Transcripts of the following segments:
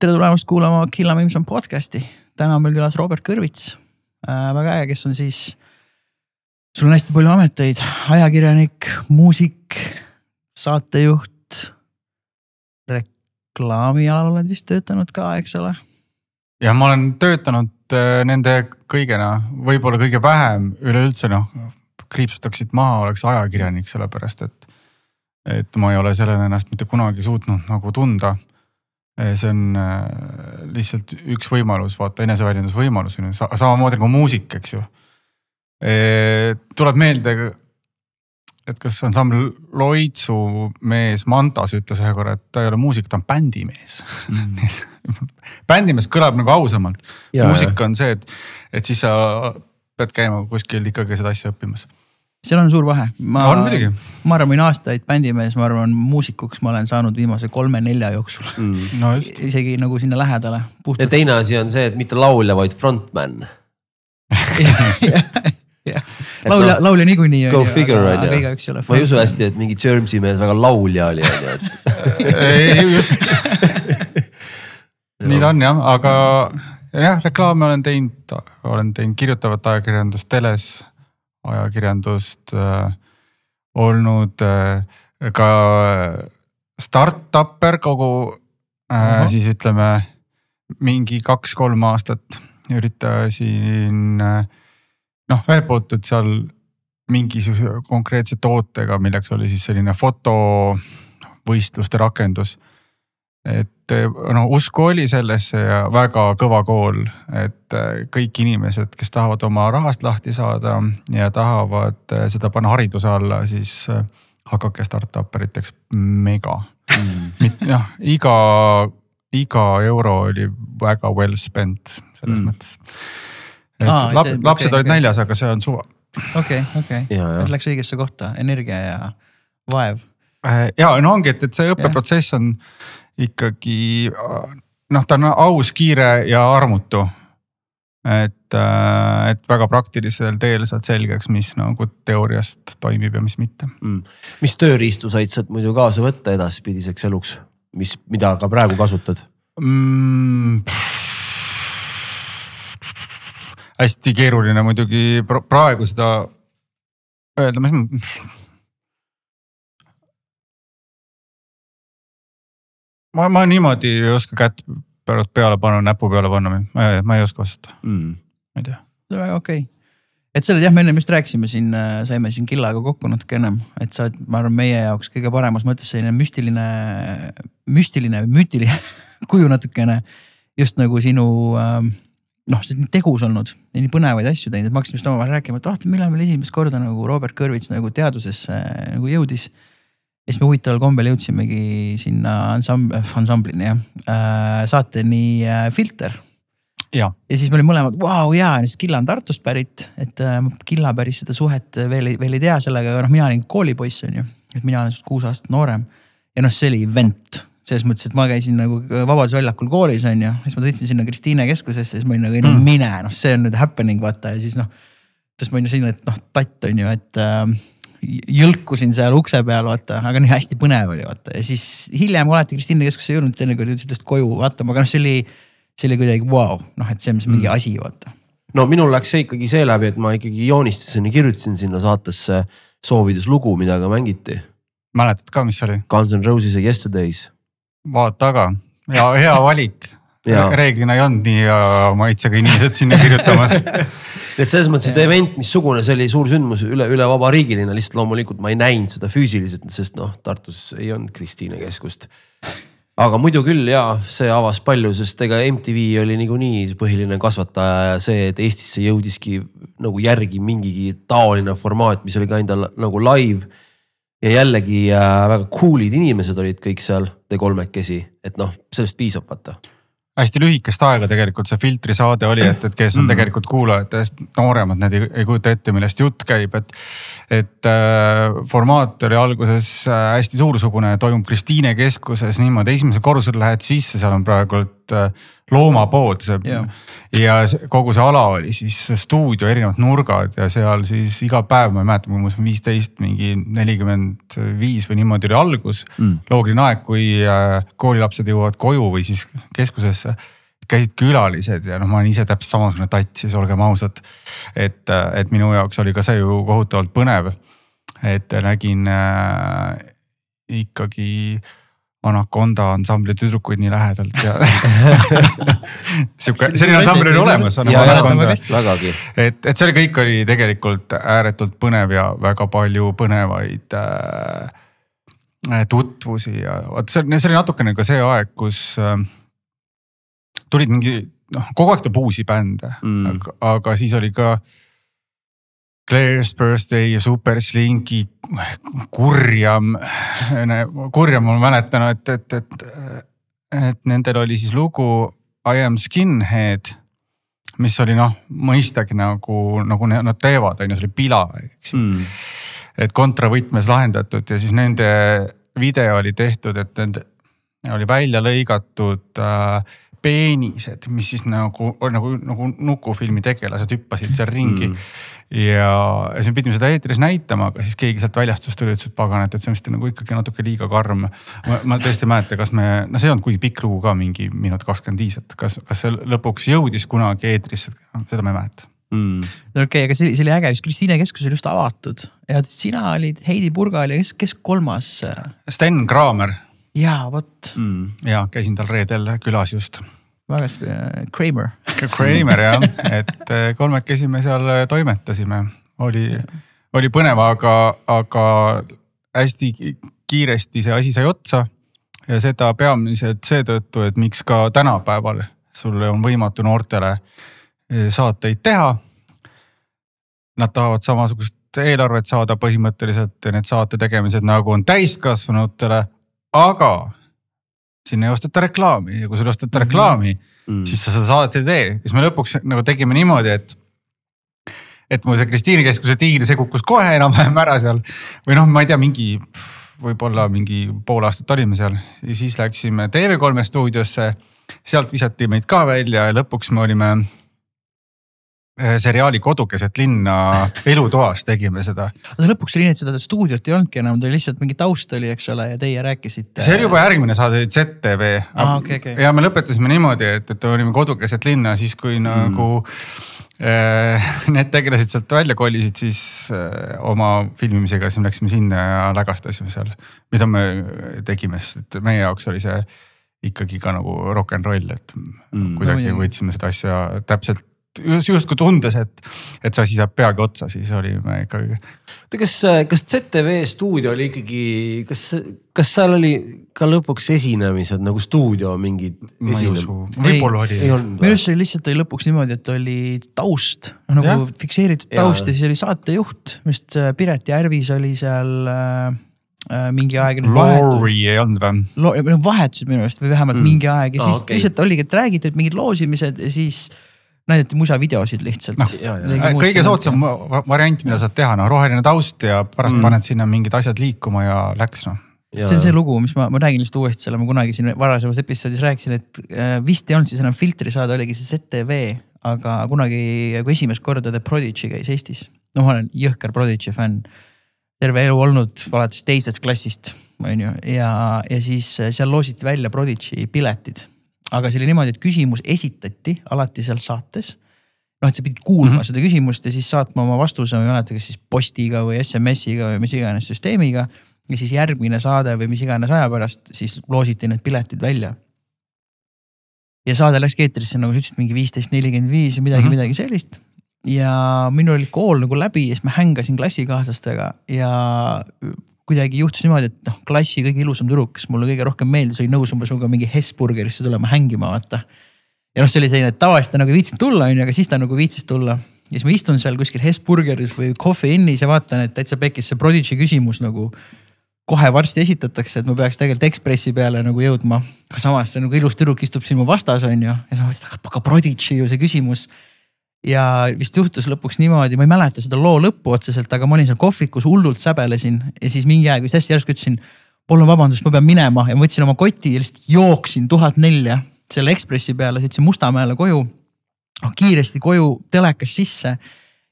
tere tulemast kuulama Killa Mimson podcast'i. täna on meil külas Robert Kõrvits äh,. väga äge, kes on siis, sul on hästi palju ameteid, ajakirjanik, muusik, saatejuht. reklaamialal oled vist töötanud ka, eks ole? jah, ma olen töötanud äh, nende kõigena, võib-olla kõige vähem üleüldse noh, kriipsutaksid maha, oleks ajakirjanik, sellepärast et, et ma ei ole sellena ennast mitte kunagi suutnud nagu tunda see on eh, lihtsalt üks võimalus, vaata eneseväljendusvõimalus on ju, samamoodi nagu muusik, eks ju. Eh, tuleb meelde, et kas ansambel Loitsu mees Mantas ütles ühe korra, et ta ei ole muusik, ta on bändimees mm. bändimees kõlab nagu ausamalt. muusika on see, et, et siis sa pead käima kuskil ikkagi seda asja õppimas seal on suur vahe. on muidugi. ma arvan, ma olen aastaid bändimees, ma arvan, muusikuks ma olen saanud viimase kolme-nelja jooksul mm.. No just. isegi nagu sinna lähedale. ja teine asi on see, et mitte laulja, vaid frontman laulja no,, laulja niikuinii. Go figure on ju. ma ei usu hästi, et mingi Germsi mees väga laulja oli on ju, et. ei just nii ta on jah, aga jah, reklaame olen teinud, olen teinud kirjutavat ajakirjandust teles ajakirjandust äh,, olnud äh, ka startup'er kogu äh, siis ütleme mingi kaks-kolm aastat üritasin äh, noh, ühelt poolt, et seal mingisuguse konkreetse tootega, milleks oli siis selline fotovõistluste rakendus et no usku oli sellesse ja väga kõva kool, et äh, kõik inimesed, kes tahavad oma rahast lahti saada ja tahavad äh, seda panna hariduse alla, siis äh, hakake startup eriteks mega mm.. noh, iga, iga euro oli väga well spent selles mm. mõttes. Aa, lap, see, lapsed okay, olid okay. näljas, aga see on suva. okei, okei, läks õigesse kohta, energia ja vaev. ja no ongi, et, et see õppeprotsess on ikkagi noh, ta on aus, kiire ja armutu. et, äh, et väga praktilisel teel saad selgeks, mis nagu teooriast toimib ja mis mitte mm.. mis tööriistu said sealt muidu kaasa võtta edaspidiseks eluks, mis, mida ka praegu kasutad mm,? hästi keeruline muidugi praegu seda öelda, mis ma ma, ma niimoodi ei oska kätt peale panna, näpu peale panna, ma, ma ei oska vastata mm., ma ei tea. väga okei okay. et sa oled jah, me ennem just rääkisime siin, äh, saime siin Killaga kokku natuke ennem, et sa oled, ma arvan, meie jaoks kõige paremas mõttes selline müstiline, müstiline või müütiline kuju natukene. just nagu sinu ähm, noh, sa oled nii tegus olnud ja nii põnevaid asju teinud, et me hakkasime just omavahel rääkima, et ah, millal meil esimest korda nagu Robert Kõrvits nagu teadusesse nagu jõudis ja siis me huvitaval kombel jõudsimegi sinna ansambl, ansamblini jah äh,, saateni äh, Filter. ja siis me olime mõlemad, vau jaa, siis Killa on Tartust pärit, et äh, Killa päris seda suhet veel, veel ei tea sellega, aga noh, mina olin koolipoiss on ju. et mina olen sinust kuus aastat noorem ja noh, see oli event selles mõttes, et ma käisin nagu Vabaduse väljakul koolis on ju, siis ma sõitsin sinna Kristiine keskusesse, siis ma olin nagu no mm. mine, noh, see on nüüd happening vaata ja siis noh. siis ma olin sinna, et noh, tatt on ju, et äh, jõlkusin seal ukse peal, vaata, aga nii hästi põnev oli, vaata ja siis hiljem olete Kristiine keskusse jõudnud, teinekord jõudsid sellest koju vaatama, aga noh, see oli, see oli kuidagi vau wow., noh, et see on mingi mm. asi, vaata. no minul läks see ikkagi seeläbi, et ma ikkagi joonistasin ja kirjutasin sinna saatesse soovides lugu, mida ka mängiti. mäletad ka, mis oli? Guns N Roses ja Yesterdays. vaata aga, ja hea valik reeglina ei olnud nii hea maitsega inimesed sinna kirjutamas et selles mõttes, et event missugune, see oli suur sündmus üle, üle vabariigiline, lihtsalt loomulikult ma ei näinud seda füüsiliselt, sest noh, Tartus ei olnud Kristiine keskust. aga muidu küll ja see avas palju, sest ega MTV oli niikuinii põhiline kasvataja ja see, et Eestisse jõudiski nagu järgi mingigi taoline formaat, mis oli ka enda nagu live. ja jällegi äh, väga cool'id inimesed olid kõik seal, te kolmekesi, et noh, sellest piisab, vaata hästi lühikest aega tegelikult see filtri saade oli, et, et kes on mm. tegelikult kuulajatest nooremad, need ei, ei kujuta ette, millest jutt käib, et. Et äh, formaat oli alguses äh, hästi suursugune, toimub Kristiine keskuses niimoodi, esimesel korrusel lähed sisse, seal on praegult äh, loomapood, see Jah. ja kogu see ala oli siis stuudio erinevad nurgad ja seal siis iga päev, ma ei mäleta, umbes viisteist, mingi nelikümmend viis või niimoodi oli algus mm.. loogiline aeg, kui koolilapsed jõuavad koju või siis keskusesse käisid külalised ja noh, ma olen ise täpselt samasugune tatt, siis olgem ausad. et, et minu jaoks oli ka see ju kohutavalt põnev. et nägin äh, ikkagi Anaconda ansambli tüdrukuid nii lähedalt ja sihuke, selline ansambel oli olemas. vägagi. et, et see oli kõik oli tegelikult ääretult põnev ja väga palju põnevaid äh, tutvusi ja vot see, see oli natukene ka see aeg, kus äh, tulid mingi noh, kogu aeg tuleb uusi bände Mm. aga, aga siis oli ka Claire's Birthday ja Super Slinky, Kurjam, Kurjam ma mäletan, et, et, et, et nendel oli siis lugu I am skinhead mis oli noh, mõistagi nagu, nagu nad teevad, on ju, see oli pila, eks ju. Mm. et kontravõtmes lahendatud ja siis nende video oli tehtud, et nende oli välja lõigatud äh, peenised, mis siis nagu, nagu, nagu nukufilmi tegelased hüppasid seal ringi mm.. ja, ja siis me pidime seda eetris näitama, aga siis keegi sealt väljastust tuli, ütles, et pagan, et, et see on vist nagu ikkagi natuke liiga karm. ma, ma tõesti ei mäleta, kas me, no see ei olnud kuigi pikk lugu ka, mingi minut kakskümmend viis, et kas, kas see lõpuks jõudis kunagi eetrisse, seda ma ei mäleta. Mm. okei okay,, aga see see oli äge, just Kristiine keskus oli just avatud ja sina olid, Heidi Purga oli, kes, kes kolmas? Sten Kraamer jaa, vot, Mm. ja käisin tal reedel külas just väga sp-, Kramer. Kramer jah, et eh, kolmekesi me seal toimetasime, oli, oli põnev, aga, aga hästi ki- kiiresti see asi sai otsa. ja seda peamiselt seetõttu, et miks ka tänapäeval sul on võimatu noortele eh, saateid teha. Nad tahavad samasugust eelarvet saada põhimõtteliselt ja need saate tegemised nagu on täiskasvanutele, aga sinna ei osteta reklaami ja kui sulle osteta reklaami mm, Mm. -hmm. siis sa seda saadet ei tee, siis me lõpuks nagu tegime niimoodi, et. et mul see Kristiine keskuse diil see kukkus kohe enam-vähem ära seal või noh, ma ei tea, mingi võib-olla mingi pool aastat olime seal ja siis läksime TV3 stuudiosse. sealt visati meid ka välja ja lõpuks me olime seriaali Kodu keset linna elutoas tegime seda. aga lõpuks oli nii, et seda stuudiot ei olnudki enam, ta oli lihtsalt mingi taust oli, eks ole, ja teie rääkisite. see oli juba järgmine saade, ZTV Aa, okei, okei. ja me lõpetasime niimoodi, et, et olime kodu keset linna, siis kui Mm. nagu äh, need tegelased sealt välja kolisid, siis äh, oma filmimisega, siis me läksime sinna ja lägastasime seal, mida me tegime, sest et meie jaoks oli see ikkagi ka nagu rock n roll, et mm, kuidagi muidugi. võtsime seda asja täpselt justkui tundes, et, et see asi saab peagi otsa, siis olime ikkagi oota, kas, kas ZTV stuudio oli ikkagi, kas, kas seal oli ka lõpuks esinemised nagu stuudio mingid ma ei usu, võib-olla oli. minu arust see lihtsalt oli lõpuks niimoodi, et oli taust, nagu Jah. fikseeritud taust ja siis oli saatejuht, arust äh, Piret Järvis oli seal äh, äh, mingi aeg. Laurie ei olnud või? Lo-, vahetusid minu arust või vähemalt mm. mingi aeg ja siis okei. okay. lihtsalt oligi, et räägiti, et mingid loosimised ja siis näidati musavideosid lihtsalt Noh, ja, ja. Midagi muud kõige soodsam va- variant, mida saad teha, no roheline taust ja pärast mm. paned sinna mingid asjad liikuma ja läks noh. olnud. see on see lugu, mis ma, ma räägin lihtsalt uuesti selle, ma kunagi siin varasemas episoodis rääkisin, et äh, vist ei olnud siis enam filtrisaade, oligi see ZTV, aga kunagi, kui esimest korda The Prodigy käis Eestis. no ma olen jõhker Prodigy fänn. terve elu olnud alates teisest klassist, on ju, ja, ja siis äh, seal loositi välja Prodigy piletid. Aga see oli niimoodi, et küsimus esitati alati seal saates noh, et sa pidid kuulma mm -hmm. seda küsimust ja siis saatma oma vastuse, ma ei mäleta, kas siis postiga või SMS-iga või mis iganes süsteemiga. ja siis järgmine saade või mis iganes aja pärast siis loositi need piletid välja. ja saade läkski eetrisse nagu sa ütlesid, mingi viisteist, nelikümmend viis või midagi mm. -hmm. midagi sellist. ja minul oli kool nagu läbi ja siis ma hängasin klassikaaslastega ja kuidagi juhtus niimoodi, et noh, klassi kõige ilusam tüdruk, kes mulle kõige rohkem meeldis, oli nõus umbes minuga mingi Hesburgerisse tulema hängima, vaata ja noh, see oli selline, et tavaliselt ta nagu ei viitsinud tulla, onju, aga siis ta nagu viitsis tulla. ja siis ma istun seal kuskil Hesburgeris või Coffee Innis ja vaatan, et täitsa pekkis see Prodigy küsimus nagu kohe varsti esitatakse, et ma peaks tegelikult Ekspressi peale nagu jõudma. aga samas see nagu ilus tüdruk istub siin mu vastas, onju. ja siis ma mõtlesin, aga Prodigy ju see küsimus. Ja vist juhtus lõpuks niimoodi, ma ei mäleta seda loo lõppu otseselt, aga ma olin seal kohvikus hullult säbelesin ja siis mingi aeg vist hästi järsku ütlesin. palun vabandust, ma pean minema ja ma võtsin oma koti ja lihtsalt jooksin tuhat nelja selle Ekspressi peale, sõitsin Mustamäele koju. noh kiiresti koju, telekas sisse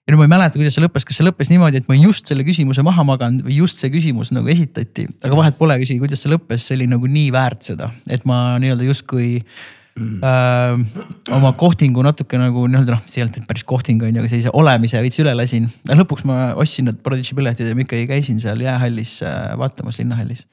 ja nüüd ma ei mäleta, kuidas see lõppes, kas see lõppes niimoodi, et ma just selle küsimuse maha maganud või just see küsimus nagu esitati, aga vahet polegi isegi, kuidas see lõppes, see oli nagu nii väärt seda, et ma nii-öelda justkui mm. äh, oma kohtingu natuke nagu nii-öelda noh, see ei olnud päris kohting on ju, aga sellise olemise veits üle lasin. lõpuks ma ostsin need Prodigy piletid ja ma ikkagi käisin seal jäähallis äh, vaatamas, linnahallis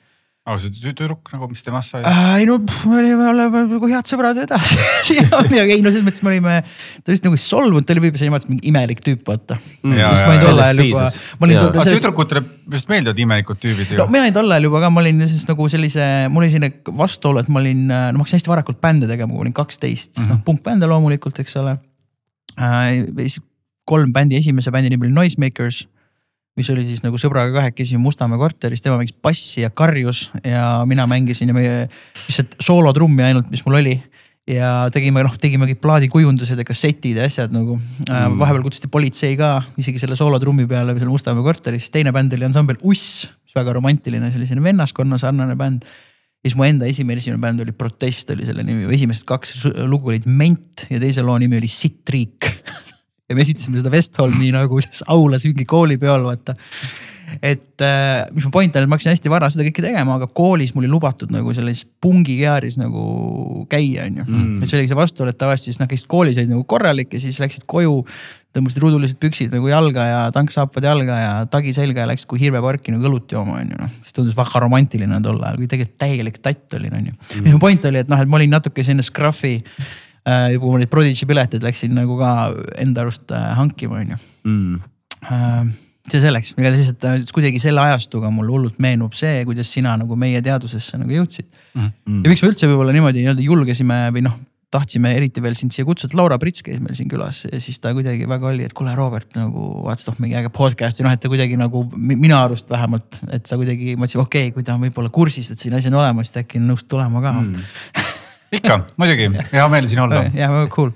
aga see tüdruk nagu, mis temast sai äh,? ei no me olime, oleme nagu head sõbrad edasi siiamaani, aga ei no selles mõttes me olime, ta vist nagu solvunud, ta oli võib-olla selline mingi imelik tüüp, vaata mm.. Aga tüdrukutele vist meeldivad imelikud tüübid ju. no mina olin tol ajal juba ka, ma olin siis nagu sellise, mul oli selline vastuolu, et ma olin, no ma hakkasin hästi varakult bände tegema, kui ma olin kaksteist mm -hmm., noh punkbände loomulikult, eks ole äh,. kolm bändi, esimese bändi nimi oli Noisemakers mis oli siis nagu sõbraga kahekesi Mustamäe korteris, tema mängis bassi ja karjus ja mina mängisin ja meie lihtsalt soolotrummi ainult, mis mul oli. ja tegime noh, tegime kõik plaadikujundused ja kassetid ja asjad nagu. Mm.. vahepeal kutsuti politsei ka isegi selle soolotrummi peale seal Mustamäe korteris, teine bänd oli ansambel Uss, mis väga romantiline, see oli selline vennaskonna sarnane bänd. Ja siis mu enda esimene, esimene bänd oli Protest oli selle nimi, esimesed kaks lugu olid Ment ja teise loo nimi oli Sitt riik ja me esitasime seda Westholmi nagu aulas mingi koolipeol, vaata. et äh, mis mu point on, et ma hakkasin hästi vara seda kõike tegema, aga koolis mul ei lubatud nagu selles pungikearis nagu käia, on ju mm.. et see oligi see vastuolu, et tavaliselt siis nad käisid koolis olid nagu korralik ja siis läksid koju tõmbasid ruudulised püksid nagu jalga ja tanksaapad jalga ja tagi selga ja läksid kui hirveparki nagu õlut jooma, on ju noh. see tundus väga romantiline tol ajal, kui tegelikult täielik tatt olin, on ju. mis mu point oli, et noh, et ma olin natuke selline scruffy Äh, juba ma neid Prodigy pileteid läksin nagu ka enda arust äh, hankima, on ju mm.. Äh, see selleks, igatahes lihtsalt kuidagi selle ajastuga mul hullult meenub see, kuidas sina nagu meie teadusesse nagu jõudsid. Mm.. ja miks me üldse võib-olla niimoodi nii-öelda julgesime või noh, tahtsime eriti veel sind siia kutsuda, Laura Prits käis meil siin külas ja siis ta kuidagi väga oli, et kuule, Robert nagu vaatasid, oh mingi äge podcast'i, noh, et ta kuidagi nagu minu arust vähemalt, et sa kuidagi mõtlesid, okei okay,, kui ta on võib-olla kursis, et selline asi on olemas, siis ta äkki on nõus tulema ka. Mm. ikka, muidugi, hea meel siin olla. jah, väga cool.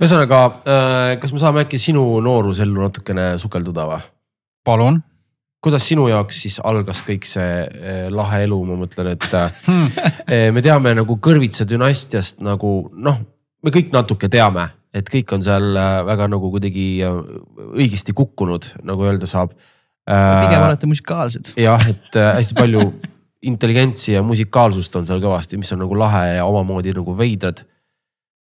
ühesõnaga, äh, kas me saame äkki sinu noorusellu natukene sukelduda või? palun. kuidas sinu jaoks siis algas kõik see äh, lahe elu, ma mõtlen, et hmm. me teame nagu Kõrvitsa dünastiast nagu noh, me kõik natuke teame, et kõik on seal väga nagu kuidagi õigesti kukkunud, nagu öelda saab. pigem olete musikaalsed. jah, et hästi palju intelligentsi ja musikaalsust on seal kõvasti, mis on nagu lahe ja omamoodi nagu veidrad.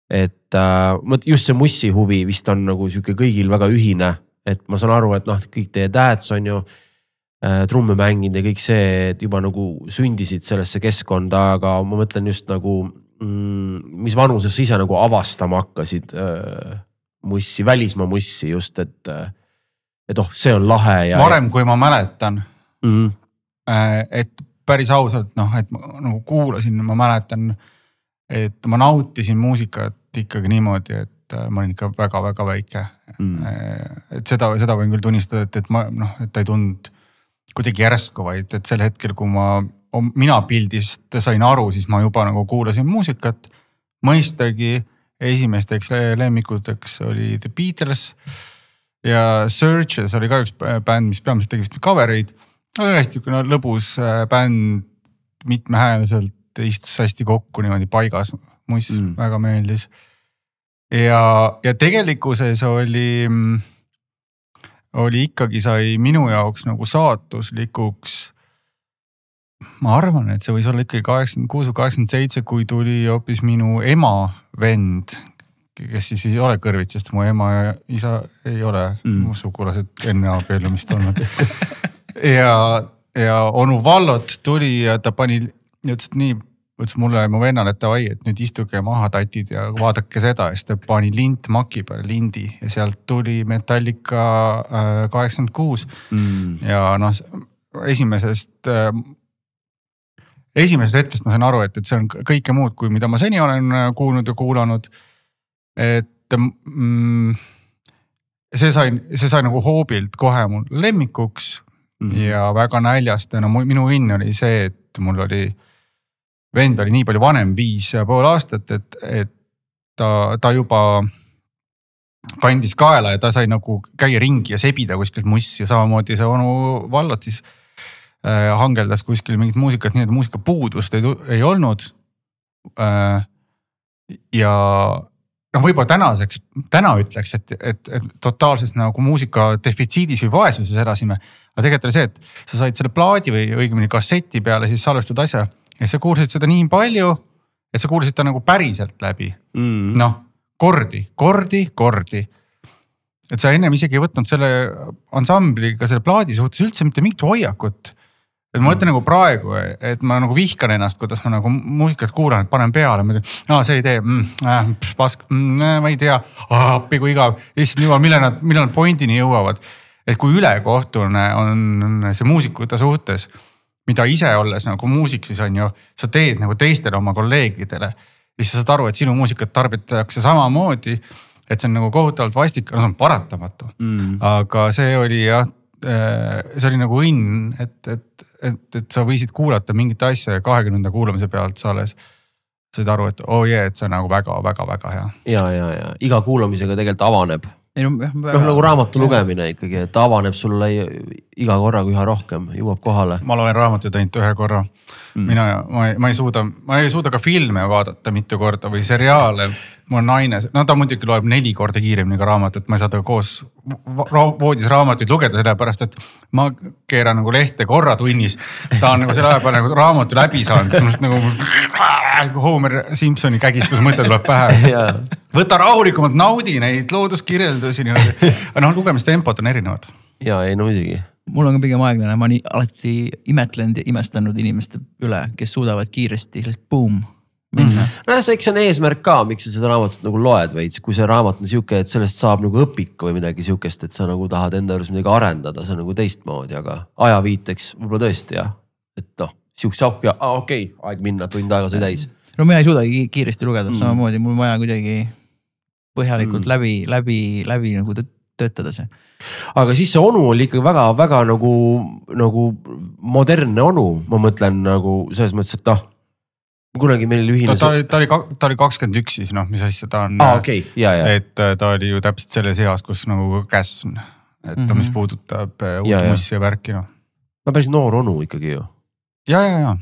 et äh, just see mussi huvi vist on nagu sihuke kõigil väga ühine, et ma saan aru, et noh, kõik teie dads on ju äh, trumme mänginud ja kõik see, et juba nagu sündisid sellesse keskkonda, aga ma mõtlen just nagu mm,, mis vanuses sa ise nagu avastama hakkasid äh, mussi, välismaa mussi just, et äh,, et oh, see on lahe ja. varem, kui ma mäletan mm. -hmm. et päris ausalt noh, et ma nagu kuulasin, ma mäletan, et ma nautisin muusikat ikkagi niimoodi, et äh, ma olin ikka väga-väga väike. Mm.. Äh, et seda, seda võin küll tunnistada, et, et ma noh, et ta ei tulnud kuidagi järsku, vaid et sel hetkel, kui ma, mina pildist sain aru, siis ma juba nagu kuulasin muusikat. mõistagi esimesteks lemmikuteks oli The Beatles ja Searches oli ka üks bänd, mis peamiselt tegi vist cover eid hästi siukene lõbus äh, bänd, mitmehäälselt, istus hästi kokku niimoodi paigas, muss mm. väga meeldis. ja, ja tegelikkuses oli, oli ikkagi sai minu jaoks nagu saatuslikuks. ma arvan, et see võis olla ikkagi kaheksakümmend kuus või kaheksakümmend seitse, kui tuli hoopis minu ema vend, kes siis ei ole kõrvitsast, mu ema ja isa ei ole mm. sugulased enne abiellumist olnud ja, ja onu Vallot tuli ja ta pani, ütles nii, ütles mulle ja mu vennale, et davai, et nüüd istuge maha, tatid ja vaadake seda ja siis ta pani lint maki peale, lindi ja sealt tuli Metallica äh, kaheksakümmend kuus. Mm. ja noh, esimesest äh, esimesest hetkest ma sain aru, et, et see on kõike muud, kui mida ma seni olen äh, kuulnud ja kuulanud. et mm, see sai, see sai nagu hoobilt kohe mul lemmikuks mm. -hmm. ja väga näljast ja no minu õnn oli see, et mul oli, vend oli nii palju vanem, viis ja pool aastat, et, et ta, ta juba kandis kaela ja ta sai nagu käia ringi ja sebida kuskilt mussi ja samamoodi see onu Vallot siis äh, hangeldas kuskil mingit muusikat, nii et muusikapuudust ei, ei olnud äh,. ja noh, võib-olla tänaseks, täna ütleks, et, et, et totaalses nagu muusika defitsiidis või vaesuses elasime. Aga tegelikult oli see, et sa said selle plaadi või õigemini kasseti peale siis salvestatud asja ja sa kuulsid seda nii palju, et sa kuulsid ta nagu päriselt läbi mm.. noh, kordi, kordi, kordi. et sa ennem isegi ei võtnud selle ansambliga selle plaadi suhtes üldse mitte mingit hoiakut. et ma mõtlen nagu praegu, et ma nagu vihkan ennast, kuidas ma nagu muusikat kuulan, et panen peale, ma ütlen, aa see idee mm, äh,, pask mm,, ma ei tea, appi kui igav. issand jumal, millal nad, millal nad pointini jõuavad. Et kui ülekohtune on see muusikute suhtes mida ise olles nagu muusik, siis on ju, sa teed nagu teistele oma kolleegidele. siis sa saad aru, et sinu muusikat tarbitakse samamoodi. et see on nagu kohutavalt vastik, no see on paratamatu Mm. aga see oli jah, see oli nagu õnn, et, et, et, et sa võisid kuulata mingit asja ja kahekümnenda kuulamise pealt sa alles said aru, et oo oh jee, et see on nagu väga-väga-väga hea. ja, ja, ja iga kuulamisega tegelikult avaneb ei no, noh nagu raamatu lugemine ikkagi, et avaneb sulle iga korraga üha rohkem, jõuab kohale. ma loen raamatuid ainult ühe korra mm.. mina, ma ei, ma ei suuda, ma ei suuda ka filme vaadata mitu korda või seriaale. Mu naine, no ta muidugi loeb neli korda kiiremini ka raamatut, ma ei saa temaga koos voodis raamatuid lugeda, sellepärast et ma keeran nagu lehte korra tunnis. ta on nagu selle aja peale nagu raamatu läbi saanud, siis must nagu Homer Simpsoni kägistusmõte tuleb pähe ja, võta rahulikumalt, naudi neid looduskirjeldusi niimoodi. aga noh, lugemistempod on erinevad. ja ei no muidugi. mul on ka pigem aeglane, ma nii alati imetlenud ja imestanud inimeste üle, kes suudavad kiiresti lihtsalt boom mm. nojah, see, eks see on eesmärk ka, miks sa seda raamatut nagu loed veits, kui see raamat on sihuke, et sellest saab nagu õpik või midagi sihukest, et sa nagu tahad enda juures midagi arendada, see on nagu teistmoodi, aga ajaviiteks võib-olla tõesti jah. et noh, sihukese auku ja ah, okei okay,, aeg minna, tund aega sai täis. no mina ei suudagi ki- kiiresti lugeda mm., samamoodi mul on vaja kuidagi põhjalikult mm. läbi, läbi, läbi nagu töötada see. aga siis see onu oli ikka väga-väga nagu, nagu modernne onu, ma mõtlen nagu selles mõttes, et noh. Kunagi meil oli ühine ta oli, ta oli, ta oli kakskümmend üks siis noh, mis asja ta on. ah, okei okay., ja, ja, et äh, ta oli ju täpselt selles eas, kus nagu käss on. et no mis Mhm. puudutab äh, uut Ja, ja. mussi ja värki noh. no päris noor onu ikkagi ju ja, ja, ja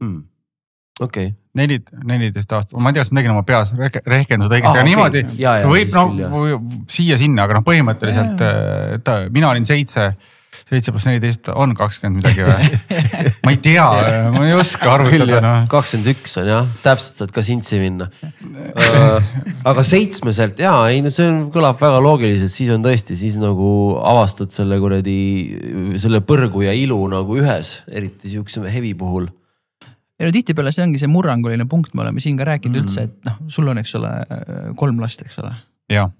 hmm.. okei okay.. neli, neliteist aastat, ma ei tea, kas ma tegin oma peas rehk- rehkendused õigesti ah,, aga okei. niimoodi Ja, ja, võib noh siia-sinna, aga noh, põhimõtteliselt äh, ta, mina olin seitse, seitse pluss neliteist on kakskümmend midagi või? ma ei tea, ma ei oska arvutada noh. kakskümmend üks on jah, täpselt saad ka sintsi minna. aga seitsmeselt ja ei no see on, kõlab väga loogiliselt, siis on tõesti, siis nagu avastad selle kuradi, selle põrgu ja ilu nagu ühes, eriti sihukese hevi puhul. ei no tihtipeale see ongi see murranguline punkt, me oleme siin ka rääkinud mm. üldse, et noh, sul on, eks ole, kolm last, eks ole.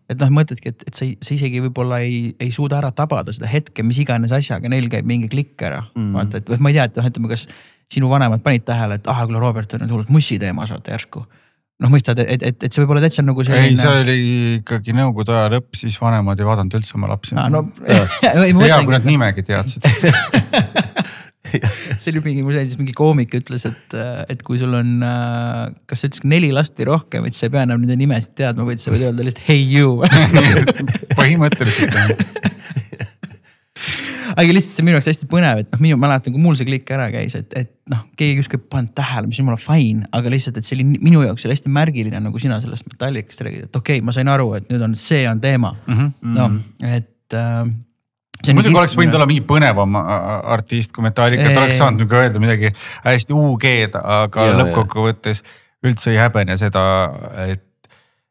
Et noh, mõtledki, et, et sa, sa isegi võib-olla ei, ei suuda ära tabada seda hetke, mis iganes asjaga, neil käib mingi klikk ära mm.. vaata, et või ma ei tea, et noh, ütleme, kas sinu vanemad panid tähele, et ah, kuule, Robert on nüüd hullult mussi teemas, vaata järsku. noh, mõistad, et, et, et see võib olla täitsa nagu ei, selline. see oli ikkagi nõukogude aja lõpp, siis vanemad ei vaadanud üldse oma lapsi. Ah, no, hea, ei, kui nad nimegi teadsid. see oli mingi, mul endis mingi koomik ütles, et, et kui sul on, kas sa ütlesid neli last või rohkem, et sa ei pea enam nende nimesid teadma, vaid sa võid öelda lihtsalt hey you. põhimõtteliselt jah. aga lihtsalt see minu jaoks hästi põnev, et noh, minu mäletan, kui mul see klikk ära käis, et, et noh, keegi justkui ei pannud tähele, mis jumala fine, aga lihtsalt, et see oli minu jaoks oli hästi märgiline, nagu sina sellest metallikast räägid, et okei okay,, ma sain aru, et nüüd on, see on teema mm. -hmm.. noh, et äh,. Muidugi oleks võinud olla mingi põnevam artist kui Metallica, et Ei, oleks ei. saanud nagu öelda midagi hästi UG-d, aga lõppkokkuvõttes üldse ei häbene seda, et.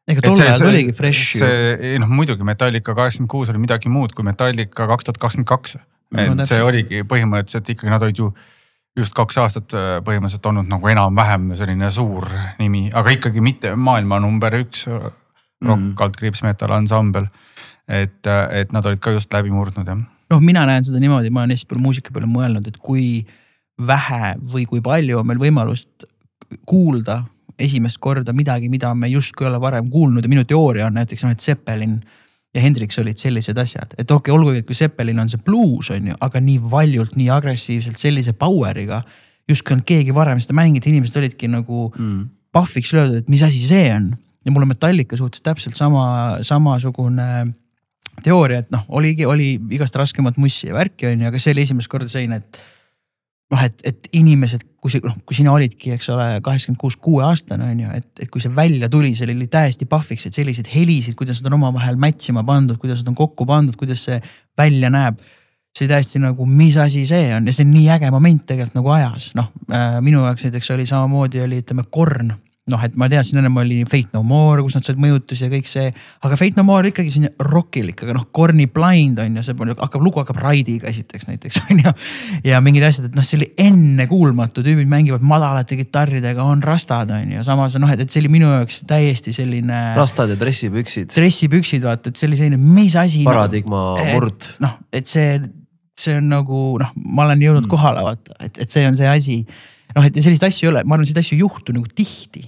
ega tol ajal oligi fresh ju. see, noh muidugi Metallica kaheksakümmend kuus oli midagi muud kui Metallica kaks tuhat kakskümmend kaks. No et see täpselt. oligi põhimõtteliselt ikkagi nad olid ju just kaks aastat äh, põhimõtteliselt olnud nagu enam-vähem selline suur nimi, aga ikkagi mitte maailma number üks rock Mm. kaldkriips metal ansambel. et, et nad olid ka just läbi murdnud jah noh, mina näen seda niimoodi, ma olen hästi palju muusika peale mõelnud, et kui vähe või kui palju on meil võimalust kuulda esimest korda midagi, mida me justkui ei ole varem kuulnud ja minu teooria on näiteks noh, et Zeppelin ja Hendrix olid sellised asjad, et okei okay,, olgugi, et kui Zeppelin on see bluus on ju, aga nii valjult, nii agressiivselt sellise power'iga. justkui on keegi varem seda mänginud, inimesed olidki nagu Mm. pahviks löödud, et mis asi see on ja mul on Metallica suhtes täpselt sama, samasugune teooria, et noh, oligi, oli igast raskemat mussi ja värki on ju, aga see oli esimest korda selline, et noh, et, et inimesed kui see, noh, kui sina olidki, eks ole, kaheksakümmend kuus, kuueaastane on ju, et, et kui see välja tuli, see oli täiesti pahviks, et selliseid helisid, kuidas nad on omavahel match ima pandud, kuidas nad on kokku pandud, kuidas see välja näeb. see täiesti nagu, mis asi see on ja see on nii äge moment tegelikult nagu ajas, noh äh, minu jaoks näiteks oli samamoodi oli, ütleme, Korn noh, et ma teadsin, ennem oli Fate No More, kus nad said mõjutusi ja kõik see. aga Fate No More ikkagi selline rockilik, aga noh, Corny Blind on ju, see hakkab, lugu hakkab Raidiga esiteks näiteks on ju. ja mingid asjad, et noh, see oli ennekuulmatu, tüübid mängivad madalate kitarridega, on rastad on ju, samas noh, et, et see oli minu jaoks täiesti selline. rastad ja dressipüksid. dressipüksid vaata, et see oli selline, mis asi. paradigma no, murd. noh, et see, see on nagu noh, ma olen jõudnud mm. kohale vaata, et, et see on see asi noh, et selliseid asju ei ole, ma arvan, selliseid asju ei juhtu nagu tihti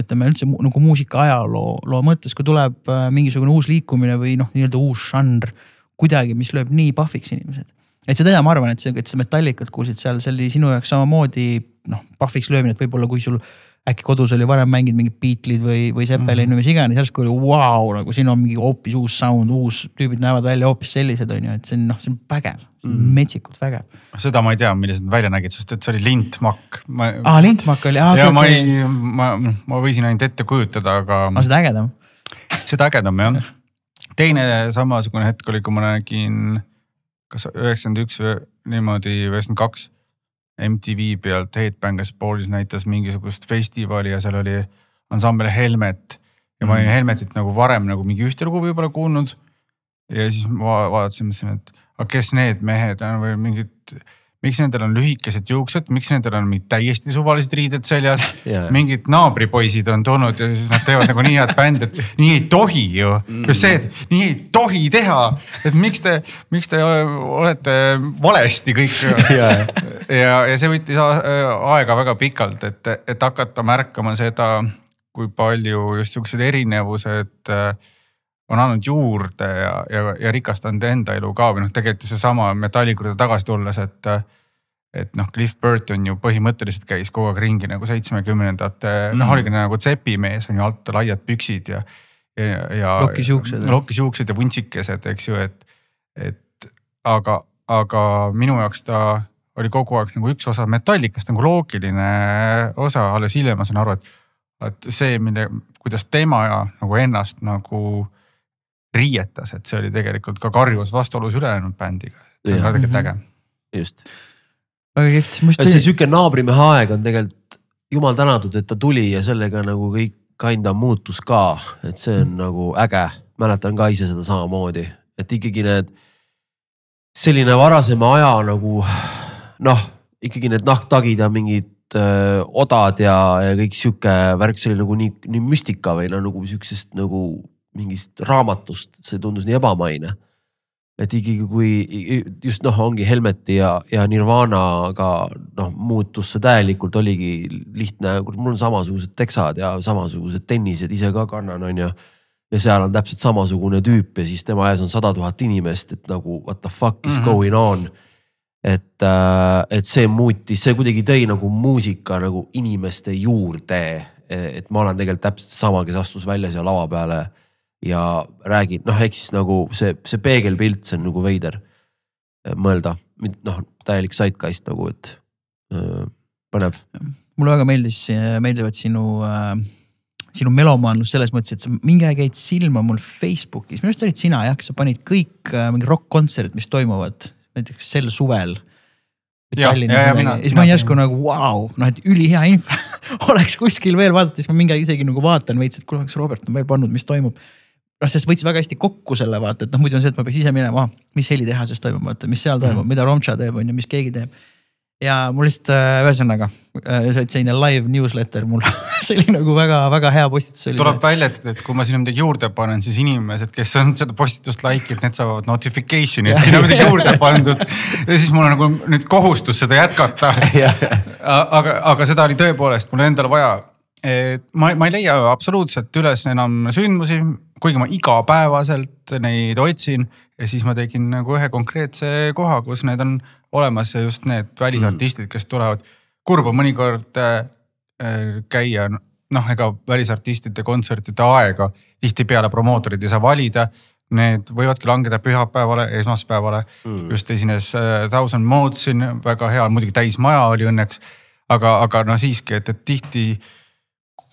ütleme üldse nagu muusika ajaloo, loo mõttes, kui tuleb äh, mingisugune uus liikumine või noh, nii-öelda uus žanr kuidagi, mis lööb nii pahviks inimesed. et seda ma arvan, et see, et sa Metallicat kuulsid seal, see oli sinu jaoks samamoodi noh, pahviks löömine, et võib-olla kui sul äkki kodus oli varem mänginud mingid Beatlesid või, või Zeppelin mm -hmm. või mis iganes, järsku oli vau wow,, nagu siin on mingi hoopis uus sound, uus, tüübid näevad välja hoopis sellised, on ju, et see on noh, see on vägev mm, -hmm. metsikult vägev. seda ma ei tea, millised nad välja nägid, sest et see oli lintmakk. aa, lintmakk oli, aa. ja ma ei, ma, ma võisin ainult ette kujutada, aga. aga seda ägedam. seda ägedam jah. teine samasugune hetk oli, kui ma nägin kas üheksakümmend üks või niimoodi, üheksakümmend kaks MTV pealt Headbangers Ballis näitas mingisugust festivali ja seal oli ansambel Helmet. ja ma olin mm. Helmetit nagu varem nagu mingi ühte lugu võib-olla kuulnud. ja siis ma vaatasin, mõtlesin, et aga kes need mehed on või mingid miks nendel on lühikesed juuksed, miks nendel on mingid täiesti suvalised riided seljas yeah.. mingid naabripoisid on tulnud ja siis nad teevad nagu nii head bändi, et nii ei tohi ju. Mm.. just see, et nii ei tohi teha, et miks te, miks te olete valesti kõik. Yeah. ja, ja see võttis aega väga pikalt, et, et hakata märkama seda, kui palju just siuksed erinevused äh, on andnud juurde ja, ja, ja rikastanud enda elu ka või noh, tegelikult ju seesama metalliga juurde tagasi tulles, et. et noh, Cliff Burton ju põhimõtteliselt käis kogu aeg ringi nagu seitsmekümnendate mm., noh oligi nagu tsepimees on ju alt laiad püksid ja. ja, ja. lokkis juuksed. lokkis juuksed ja vuntsikesed, eks ju, et, et aga, aga minu jaoks ta oli kogu aeg nagu üks osa metallikast nagu loogiline osa, alles hiljem ma sain aru, et, et see, mille, kuidas tema ja nagu ennast nagu riietas, et see oli tegelikult ka karjuvas vastuolus ülejäänud bändiga. see on ka tegelikult äge. just. väga kihvt. see sihuke naabrimehe aeg on tegelikult jumal tänatud, et ta tuli ja sellega nagu kõik kinda muutus ka, et see on nagu äge. mäletan ka ise seda samamoodi, et ikkagi need, selline varasema aja nagu noh, ikkagi need nahktagid ja mingid öö, odad ja, ja kõik sihuke värk, see oli nagu nii, nii müstika või no nagu sihukesest nagu mingist raamatust, see tundus nii ebamaine. et ikkagi, kui just noh, ongi Helmeti ja, ja Nirvanaga noh, muutus see täielikult, oligi lihtne, mul on samasugused teksad ja samasugused tennised ise ka kannan, on ju ja seal on täpselt samasugune tüüp ja siis tema ees on sada tuhat inimest, et nagu what the fuck is mm -hmm. going on. et, äh, et see muutis, see kuidagi tõi nagu muusika nagu inimeste juurde. et ma olen tegelikult täpselt sama, kes astus välja seal lava peale ja räägin, noh, ehk siis nagu see, see peegelpilt, see on nagu veider mõelda, noh, täielik zeitgeist nagu, et äh, põnev. mulle väga meeldis, meeldivad sinu äh, sinu melomaanlus selles mõttes, et sa mingi aeg jäid silma mul Facebookis, minu arust olid sina jah, sa panid kõik äh, mingi rokk-kontserdid, mis toimuvad näiteks sel suvel. ja, ja, ja mina. siis ma olin järsku nagu vau wow,, noh et ülihea info oleks kuskil veel vaadata, siis ma mingi aeg isegi nagu vaatan veits, et kuule, kas Robert on veel pannud, mis toimub noh, sest võttis väga hästi kokku selle vaata, et noh, muidu on see, et ma peaks ise minema, mis helitehases toimub, vaata, mis seal toimub mm, -hmm. mida Romcha teeb, on ju, mis keegi teeb. ja mul lihtsalt äh, ühesõnaga äh,, see oli selline live newsletter mul see oli nagu väga-väga hea postitus. tuleb välja, et, et kui ma sinna midagi juurde panen, siis inimesed, kes on seda postitust like inud, need saavad notification'i, et sinna midagi juurde pandud. ja siis mul on nagu nüüd kohustus seda jätkata aga, aga seda oli tõepoolest mul endal vaja et ma, ma ei leia absoluutselt üles enam sündmusi, kuigi ma igapäevaselt neid otsin ja siis ma tegin nagu ühe konkreetse koha, kus need on olemas ja just need välisartistid, kes tulevad. kurb on mõnikord äh, käia, noh, ega välisartistide kontsertide aega tihtipeale promootorid ei saa valida. Need võivadki langeda pühapäevale, esmaspäevale mm., just esines äh, Thousand Modes siin väga hea, muidugi täismaja oli õnneks aga, aga no siiski, et, et tihti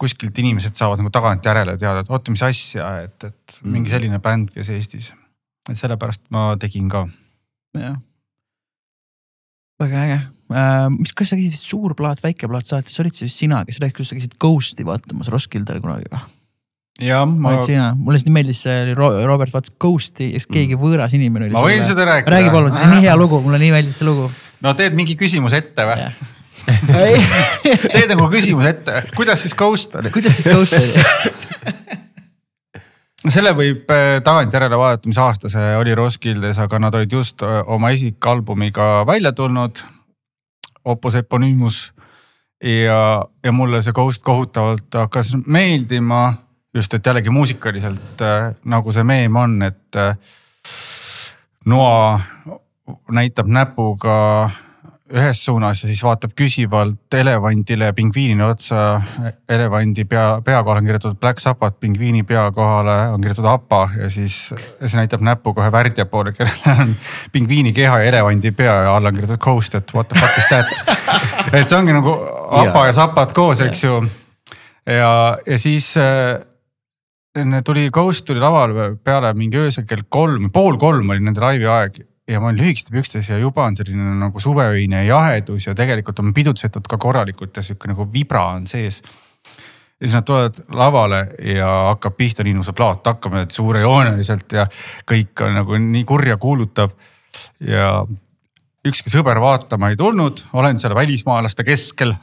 kuskilt inimesed saavad nagu tagantjärele teada, et oota, mis asja, et, et mingi Mhm. selline bänd, kes Eestis. et sellepärast ma tegin ka. jah. väga äge äh,, mis, kas sa käisid Suur plaat, väike plaat saates, olid see vist sina, kes rääkis, kus sa käisid Ghosti vaatamas Roskildel kunagi või? ja ma, olid sina, mulle nii meeldis see oli Ro- Robert vaatas Ghosti ja siis keegi võõras inimene oli. ma võin seda rääkida. räägi palun, see on nii hea lugu, mulle nii meeldis see lugu. no teed mingi küsimuse ette või? Kuidas teed nagu küsimuse ette, kuidas siis Ghost oli? siis Ghost oli? selle võib äh, tagantjärele vaadata, mis aasta see oli Roskildes, aga nad olid just äh, oma esikalbumiga välja tulnud. Opus Eponymous ja, ja mulle see Ghost kohutavalt hakkas meeldima just, et jällegi muusikaliselt äh, nagu see meem on, et noa näitab näpuga ühes suunas ja siis vaatab küsivalt elevandile ja pingviinile otsa. elevandi pea, pea kohale on kirjutatud Black Sabbath, pingviini pea kohale on kirjutatud APA ja siis ja see näitab näpuga ühe värdja poole, kellel on pingviini keha ja elevandi pea ja all on kirjutatud Ghost, et what the fuck is that. et see ongi nagu APA ja Zapad koos, eks ju. ja, ja siis äh, enne tuli Ghost tuli lavale peale mingi öösel kell kolm, pool kolm oli nende laivi aeg ja ma olin lühikeste pükstes ja juba on selline nagu suveöine jahedus ja tegelikult on pidutsetud ka korralikult ja sihuke nagu vibra on sees. ja siis nad tulevad lavale ja hakkab pihta nii see plaat hakkama et suurejooneliselt ja kõik on nagu nii kurja kuulutav. ja ükski sõber vaatama ei tulnud, olen seal välismaalaste keskel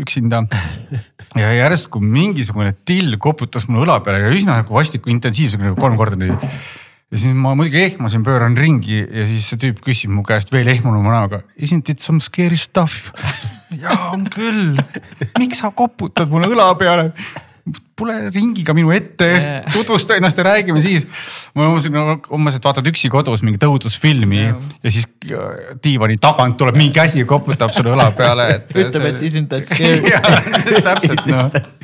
üksinda. ja järsku mingisugune till koputas mulle õla peale ja üsna nagu vastiku intensiivsusega nagu kolm korda niimoodi ja siis ma muidugi ehmasin, pööran ringi ja siis see tüüp küsib mu käest veel ehmunuma näoga. Isn't it some scary stuff? jaa on küll, miks sa koputad mulle õla peale? tule ringiga minu ette, tutvusta ennast ja räägime siis. ma umbes nagu umbes, et vaatad üksi kodus mingit õudusfilmi ja. ja siis äh, diivani tagant tuleb mingi käsi ja koputab sulle õla peale, et. ütleb, et isn't that scary. täpselt noh.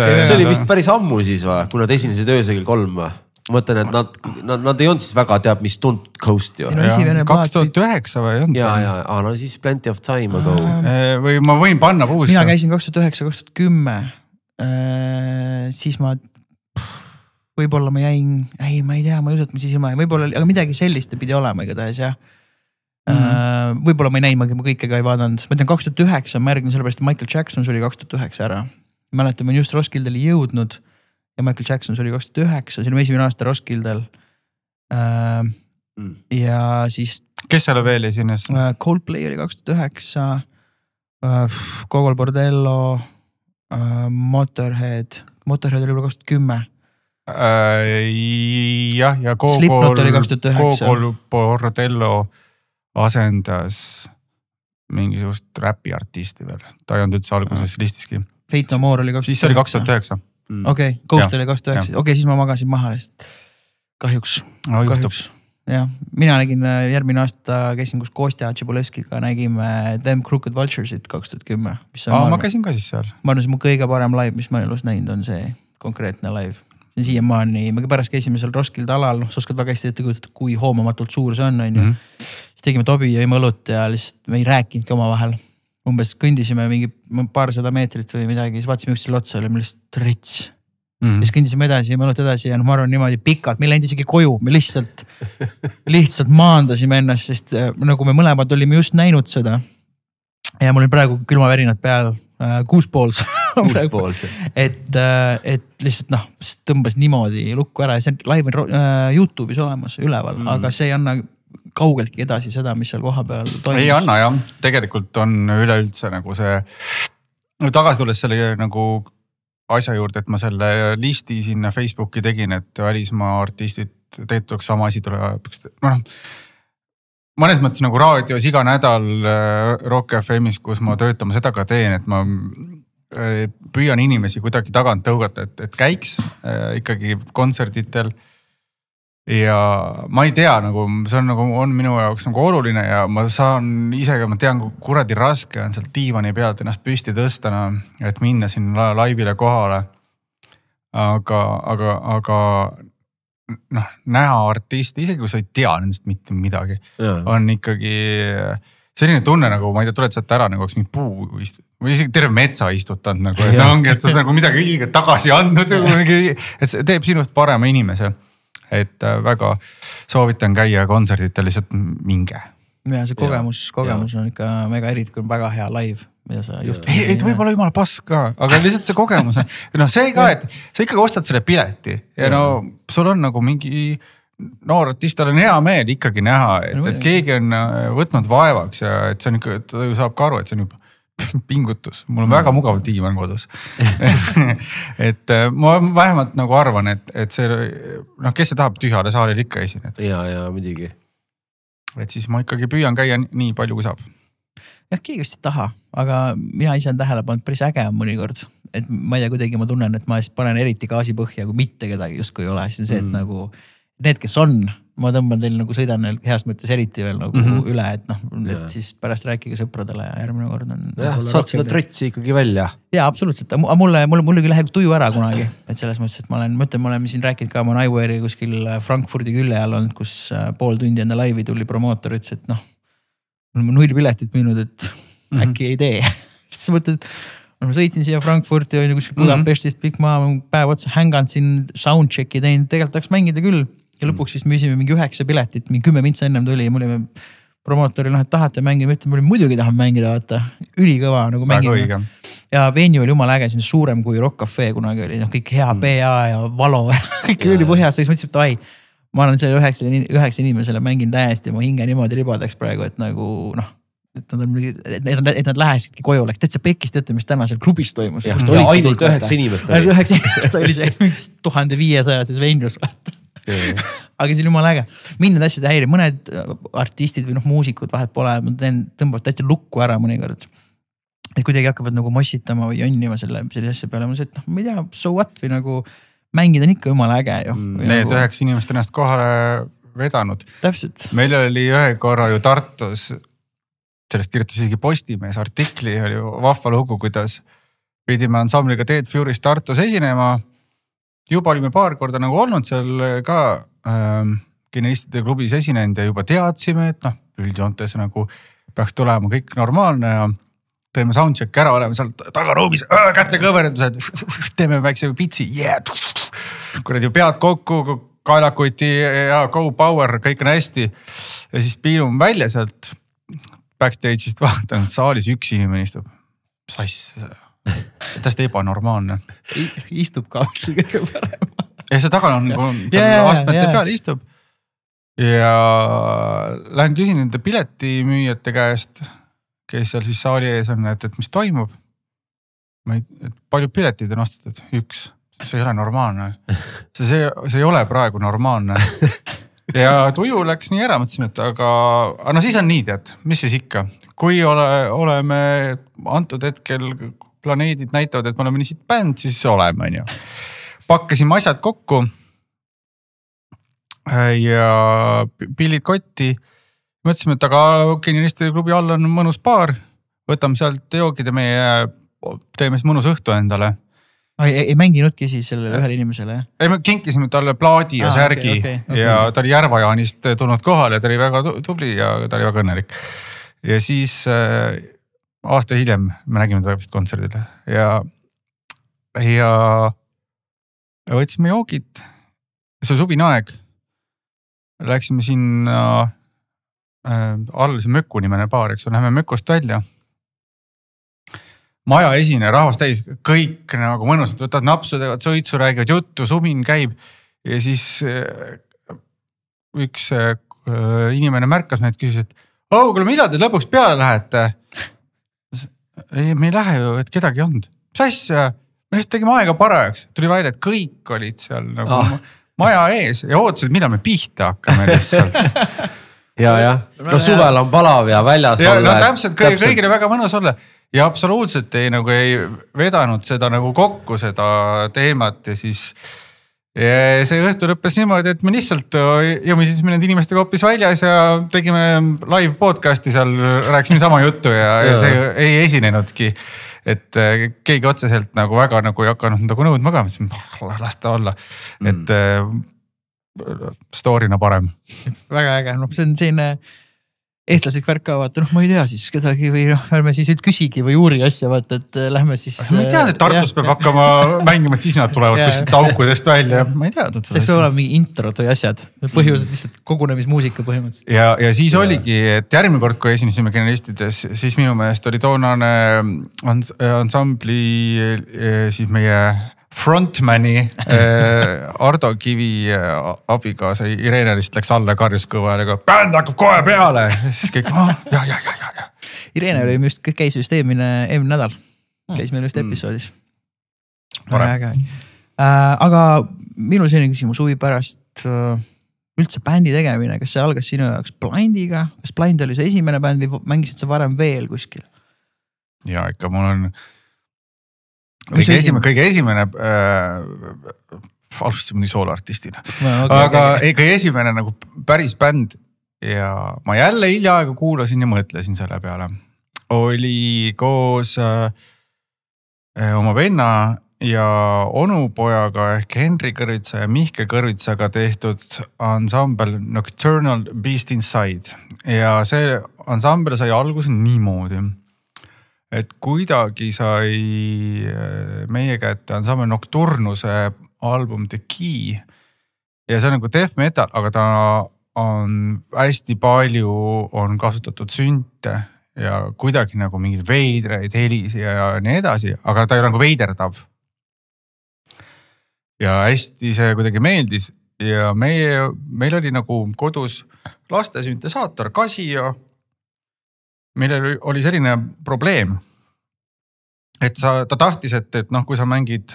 see oli vist päris ammu siis või, kui nad esinesid öösel kell kolm või? ma mõtlen, et nad, nad, nad ei olnud siis väga teab mis tuntud Ghost ju kaks tuhat üheksa või ei olnud? ja, ja, aa no siis plenty of time ago. või ma võin panna puusse. mina käisin kaks tuhat üheksa, kaks tuhat kümme. siis ma, võib-olla ma jäin, ei, ma ei tea, ma ei usu, et ma siis ilma jäin, võib-olla aga midagi sellist pidi olema igatahes jah mm. -hmm. võib-olla ma ei näinud, ma kõike ka ei vaadanud, ma ütlen kaks tuhat üheksa on märgiline sellepärast, et Michael Jackson suri kaks tuhat üheksa ära. mäletan, ma olin just Roskildele jõudnud ja Michael Jackson suri kaks tuhat üheksa, see oli mu esimene aasta Roskildel. Mm. ja siis kes seal veel esines? Äh, Coldplay oli kaks tuhat üheksa, Gogol Bordello, Motorhead, Motorhead oli võib-olla kaks tuhat kümme. Äh, jah, ja Gogol oli 2009., Gogol Bordello asendas mingisugust räpiartisti veel, ta ei olnud üldse alguses listiski, Fate No More oli kaks siis see oli kaks tuhat üheksa. okei, Ghost oli kaks tuhat üheksa, okei, siis ma magasin maha lihtsalt. kahjuks, kahjuks jah, mina nägin äh, järgmine aasta käisin koos Kostja Tšibuleskiga nägime Them Crooked Vultures'it kaks tuhat kümme, mis on, aa, ma käisin ka siis seal. ma arvan, see on mu kõige parem live, mis ma elus näinud, on see konkreetne live. siiamaani, me pärast käisime seal Roskilde alal, noh, sa oskad väga hästi ette kujutada, kui hoomamatult suur see on, on ju. Mhm. siis tegime tobi, jõime õlut ja lihtsalt me ei rääkinudki omavahel. Umbes kõndisime mingi paarsada meetrit või midagi, siis vaatasime üksteisele otsa, olime lihtsalt rits. Mhm. siis kõndisime edasi, õlut edasi ja noh, ma arvan niimoodi pikalt, me ei läinud isegi koju, me lihtsalt, lihtsalt maandasime ennast, sest äh, nagu me mõlemad olime just näinud seda. ja mul on praegu külmavärinad peal äh, kuuspools kuuspoolse. et, et lihtsalt noh, tõmbas niimoodi lukku ära ja see on live on äh, Youtube'is olemas üleval mm., aga see ei anna kaugeltki edasi seda, mis seal kohapeal toimus. ei anna jah, tegelikult on üleüldse nagu see, no tagasi tulles selle nagu asja juurde, et ma selle listi sinna Facebooki tegin, et välismaa artistid, tegelikult tuleks sama asi tuleb, noh. mõnes mõttes nagu raadios iga nädal äh, Rock FM-is, kus ma töötan, ma seda ka teen, et ma äh, püüan inimesi kuidagi tagant tõugata, et, et käiks äh, ikkagi kontserditel ja ma ei tea nagu see on nagu on minu jaoks nagu oluline ja ma saan ise ka, ma tean, kui kuradi raske on sealt diivani pealt ennast püsti tõsta, no et minna sinna laivile kohale. aga, aga, aga noh, näha artisti, isegi kui sa ei tea nendest mitte midagi, on ikkagi selline tunne nagu ma ei tea, tuled sealt ära nagu oleks mingi puu ist- või isegi terve metsa istutanud nagu, et ongi, et sa oled nagu midagi ilgelt tagasi andnud nagu mingi, et see teeb sinust parema inimese. Et äh, väga soovitan käia kontserditel, lihtsalt minge. ja see kogemus, kogemus on ikka mega eriti, kui on väga hea live, mida sa just. ei, ei ta võib olla jumala pask ka, aga lihtsalt see kogemus on, noh, see ka, et sa ikkagi ostad selle pileti ja no sul on nagu mingi noor artist, tal on hea meel ikkagi näha, et, et keegi on äh, võtnud vaevaks ja et see on ikka, ta ju saab ka aru, et see on juba pingutus, mul on väga mugav diivan kodus et äh, ma vähemalt nagu arvan, et, et see noh, kes see tahab tühjale saalile ikka esineda, ja, ja muidugi. et siis ma ikkagi püüan käia nii- palju, kui saab. jah, keegi vist ei taha, aga mina ise olen tähele pannud, päris äge on mõnikord. et ma ei tea, kuidagi ma tunnen, et ma panen eriti gaasi põhja, kui mitte kedagi justkui ei ole, siis on see, et Mm. nagu need, kes on, ma tõmban teil nagu sõidan neil heas mõttes eriti veel nagu mm Mhm. -hmm. üle, et noh, et siis pärast rääkige sõpradele ja järgmine kord on. jah, saad seda trotsi ikkagi välja. jaa, absoluutselt, aga mulle, mulle, mulle küll läheb tuju ära kunagi, et selles mõttes, et ma olen, ma ütlen, me oleme siin rääkinud ka, ma olen iWare'i kuskil Frankfurdi külje all olnud, kus äh, pool tundi enne laivi tuli promootor, ütles, et noh. me oleme null piletit müünud, et mm -hmm. äkki ei tee siis mõtled, ma sõitsin siia Frankfurti on ju kuskil Budapestist pikk maa, päev otsa hänganud siin soundcheck'i teinud, tegelikult tahaks mängida küll. Ja lõpuks siis müüsime mingi üheksa piletit, mingi kümme mintsa ennem tuli ja me olime promootoril, noh, et tahate mängida, ütleme muidugi tahan mängida, vaata. ülikõva nagu õige ja venue oli jumala äge, on suurem kui Rock Cafe kunagi oli, noh kõik hea PA ja Valo ja kõik oli põhjas, siis mõtlesin, et davai. ma olen selle üheksale, üheksa inimesele mängin täiesti mu hinge niimoodi ribadeks praegu, et nagu noh. et nad on, nad, et nad lähekski koju, läks täitsa pekis, teate, mis täna seal klubis toimus. ja ainult üheksa inimest ainult oli. üheksa inimest oli see mingis tuhande viiesajases venue's vaata aga see on jumala äge, mind need asjad ei häiri, mõned äh, artistid või noh, muusikud vahet pole, ma teen, tõmbavad täitsa lukku ära mõnikord. et kuidagi hakkavad nagu mossitama või jonnima selle, sellise asja peale, ma mõtlesin, et noh, ma ei tea, so what või nagu. mängida on ikka jumala äge ju Mm, Need nagu, üheksa inimest ennast kohale vedanud. täpselt, meil oli ühe korra ju Tartus, sellest kirjutas isegi Postimees artikli, oli ju vahva lugu, kuidas pidime ansambliga Dead Fury's Tartus esinema. Juba olime paar korda nagu olnud seal ka ähm, genialistide klubis esinenud ja juba teadsime, et noh, üldjoontes nagu peaks tulema kõik normaalne ja teeme soundcheck'i ära, oleme seal tagaruumis, kätekõverdused, teeme väikse pitsi yeah., kuradi pead kokku, kaelakuti ja go power, kõik on hästi. ja siis piilume välja sealt backstage'ist vaatan, saalis üks inimene istub, sass, täiesti ebanormaalne. istub ka otse kõige parem. ja see taga on seal jaa, astmete jaa. peal istub. ja lähen küsin nende piletimüüjate käest, kes seal siis saali ees on, et, et mis toimub. ma ei, et palju piletid on ostetud, üks, see ei ole normaalne. see, see, see ei ole praegu normaalne. ja tuju läks nii ära, mõtlesime, et aga, aga no siis on nii, tead, mis siis ikka, kui ole, oleme antud hetkel planeedid näitavad, et me oleme nii siit bänd, siis oleme, on ju. pakkasime asjad kokku. ja pillid kotti. mõtlesime, et aga genialistide klubi all on mõnus baar, võtame sealt joogid ja meie teeme siis mõnus õhtu endale ei, ei, mänginudki siis sellele ühele inimesele ei, me kinkisime talle plaadi ja Aa, särgi okei, okei, okei. ja ta oli Järva-Jaanist tulnud kohale ja ta oli väga tu- tubli ja ta oli väga õnnelik. ja siis äh, aasta hiljem me nägime teda vist kontserdil ja, ja võtsime joogid. see oli suvine aeg. Läksime sinna äh, all see Möku nimeline baar, eks ju, läheme Mökust välja maja esineja, rahvas täis, kõik nagu mõnusalt võtavad napsu, teevad suitsu, räägivad juttu, sumin käib. ja siis äh, üks äh, inimene märkas meid, küsis, et oh, kuule, millal te lõpuks peale lähete? Ei, me ei lähe ju, et kedagi ei olnud. mis asja, me lihtsalt tegime aega parajaks, tuli välja, et kõik olid seal nagu ah. maja ees ja ootasid, millal me pihta hakkame lihtsalt ja, jah, no suvel on palav ja väljas ja olla. no täpselt, kõigil kõigil oli väga mõnus olla ja absoluutselt ei nagu ei vedanud seda nagu kokku, seda teemat ja siis. Ja see õhtu lõppes niimoodi, et me lihtsalt jõumisime nende inimestega hoopis väljas ja tegime live podcast'i seal, rääkisime sama juttu ja, ja see ei esinenudki. et äh, keegi otseselt nagu väga nagu ei hakanud nagu nõudma ka, mõtlesime, "Ah, las ta olla, et äh, story'na parem. Väga äge, noh, see on selline eestlaslik värk ka vaata noh, ma ei tea siis kedagi või noh, ärme siis nüüd küsigi või uuri asja vaata, et äh, lähme siis. ma ei teadnud, et Tartus peab hakkama mängima, et siis nad tulevad kuskilt aukudest välja, ma ei teadnud siis peab seda. olema mingi introd või asjad, põhjused lihtsalt kogunemismuusika põhimõtteliselt. ja, ja siis oligi, et järgmine kord, kui esinesime Genialistides, siis minu meelest oli toonane ans- ansambli eh, siis meie frontman'i eh, Ardo Kivi eh, abikaasa Irene lihtsalt läks alla ja karjus kõva häälega, bänd hakkab kohe peale. siis kõik oh,, ja, ja, ja, ja, ja. Irene oli just, käis just eelmine, eelmine nädal, käis meil just episoodis. Tore. äge äh,. aga minul selline küsimus huvi pärast äh, üldse bändi tegemine, kas see algas sinu jaoks Blindiga, kas Blind oli see esimene bänd või mängisid sa varem veel kuskil? ja ikka mul on Mis kõige esimene- kõige esimene äh,, alustasime nii sooloartistina. Okay, aga ei, kõige esimene nagu päris bänd ja ma jälle hiljaaegu kuulasin ja mõtlesin selle peale. oli koos äh, äh, oma venna ja onupojaga ehk Henri Kõrvitsa ja Mihkel Kõrvitsaga tehtud ansambel Nocturnal Beast Inside. Ja see ansambel sai alguse niimoodi et kuidagi sai äh, meie kätte ansambel Nocturnuse album The Key ja see on nagu death metal, aga ta on hästi palju on kasutatud sünte ja kuidagi nagu mingeid veidraid helisi ja nii edasi, aga ta ei ole nagu veiderdav. ja hästi see kuidagi meeldis ja meie, meil oli nagu kodus laste süntesaator Casio. Millel oli- selline probleem. et sa, ta tahtis, et, et noh, kui sa mängid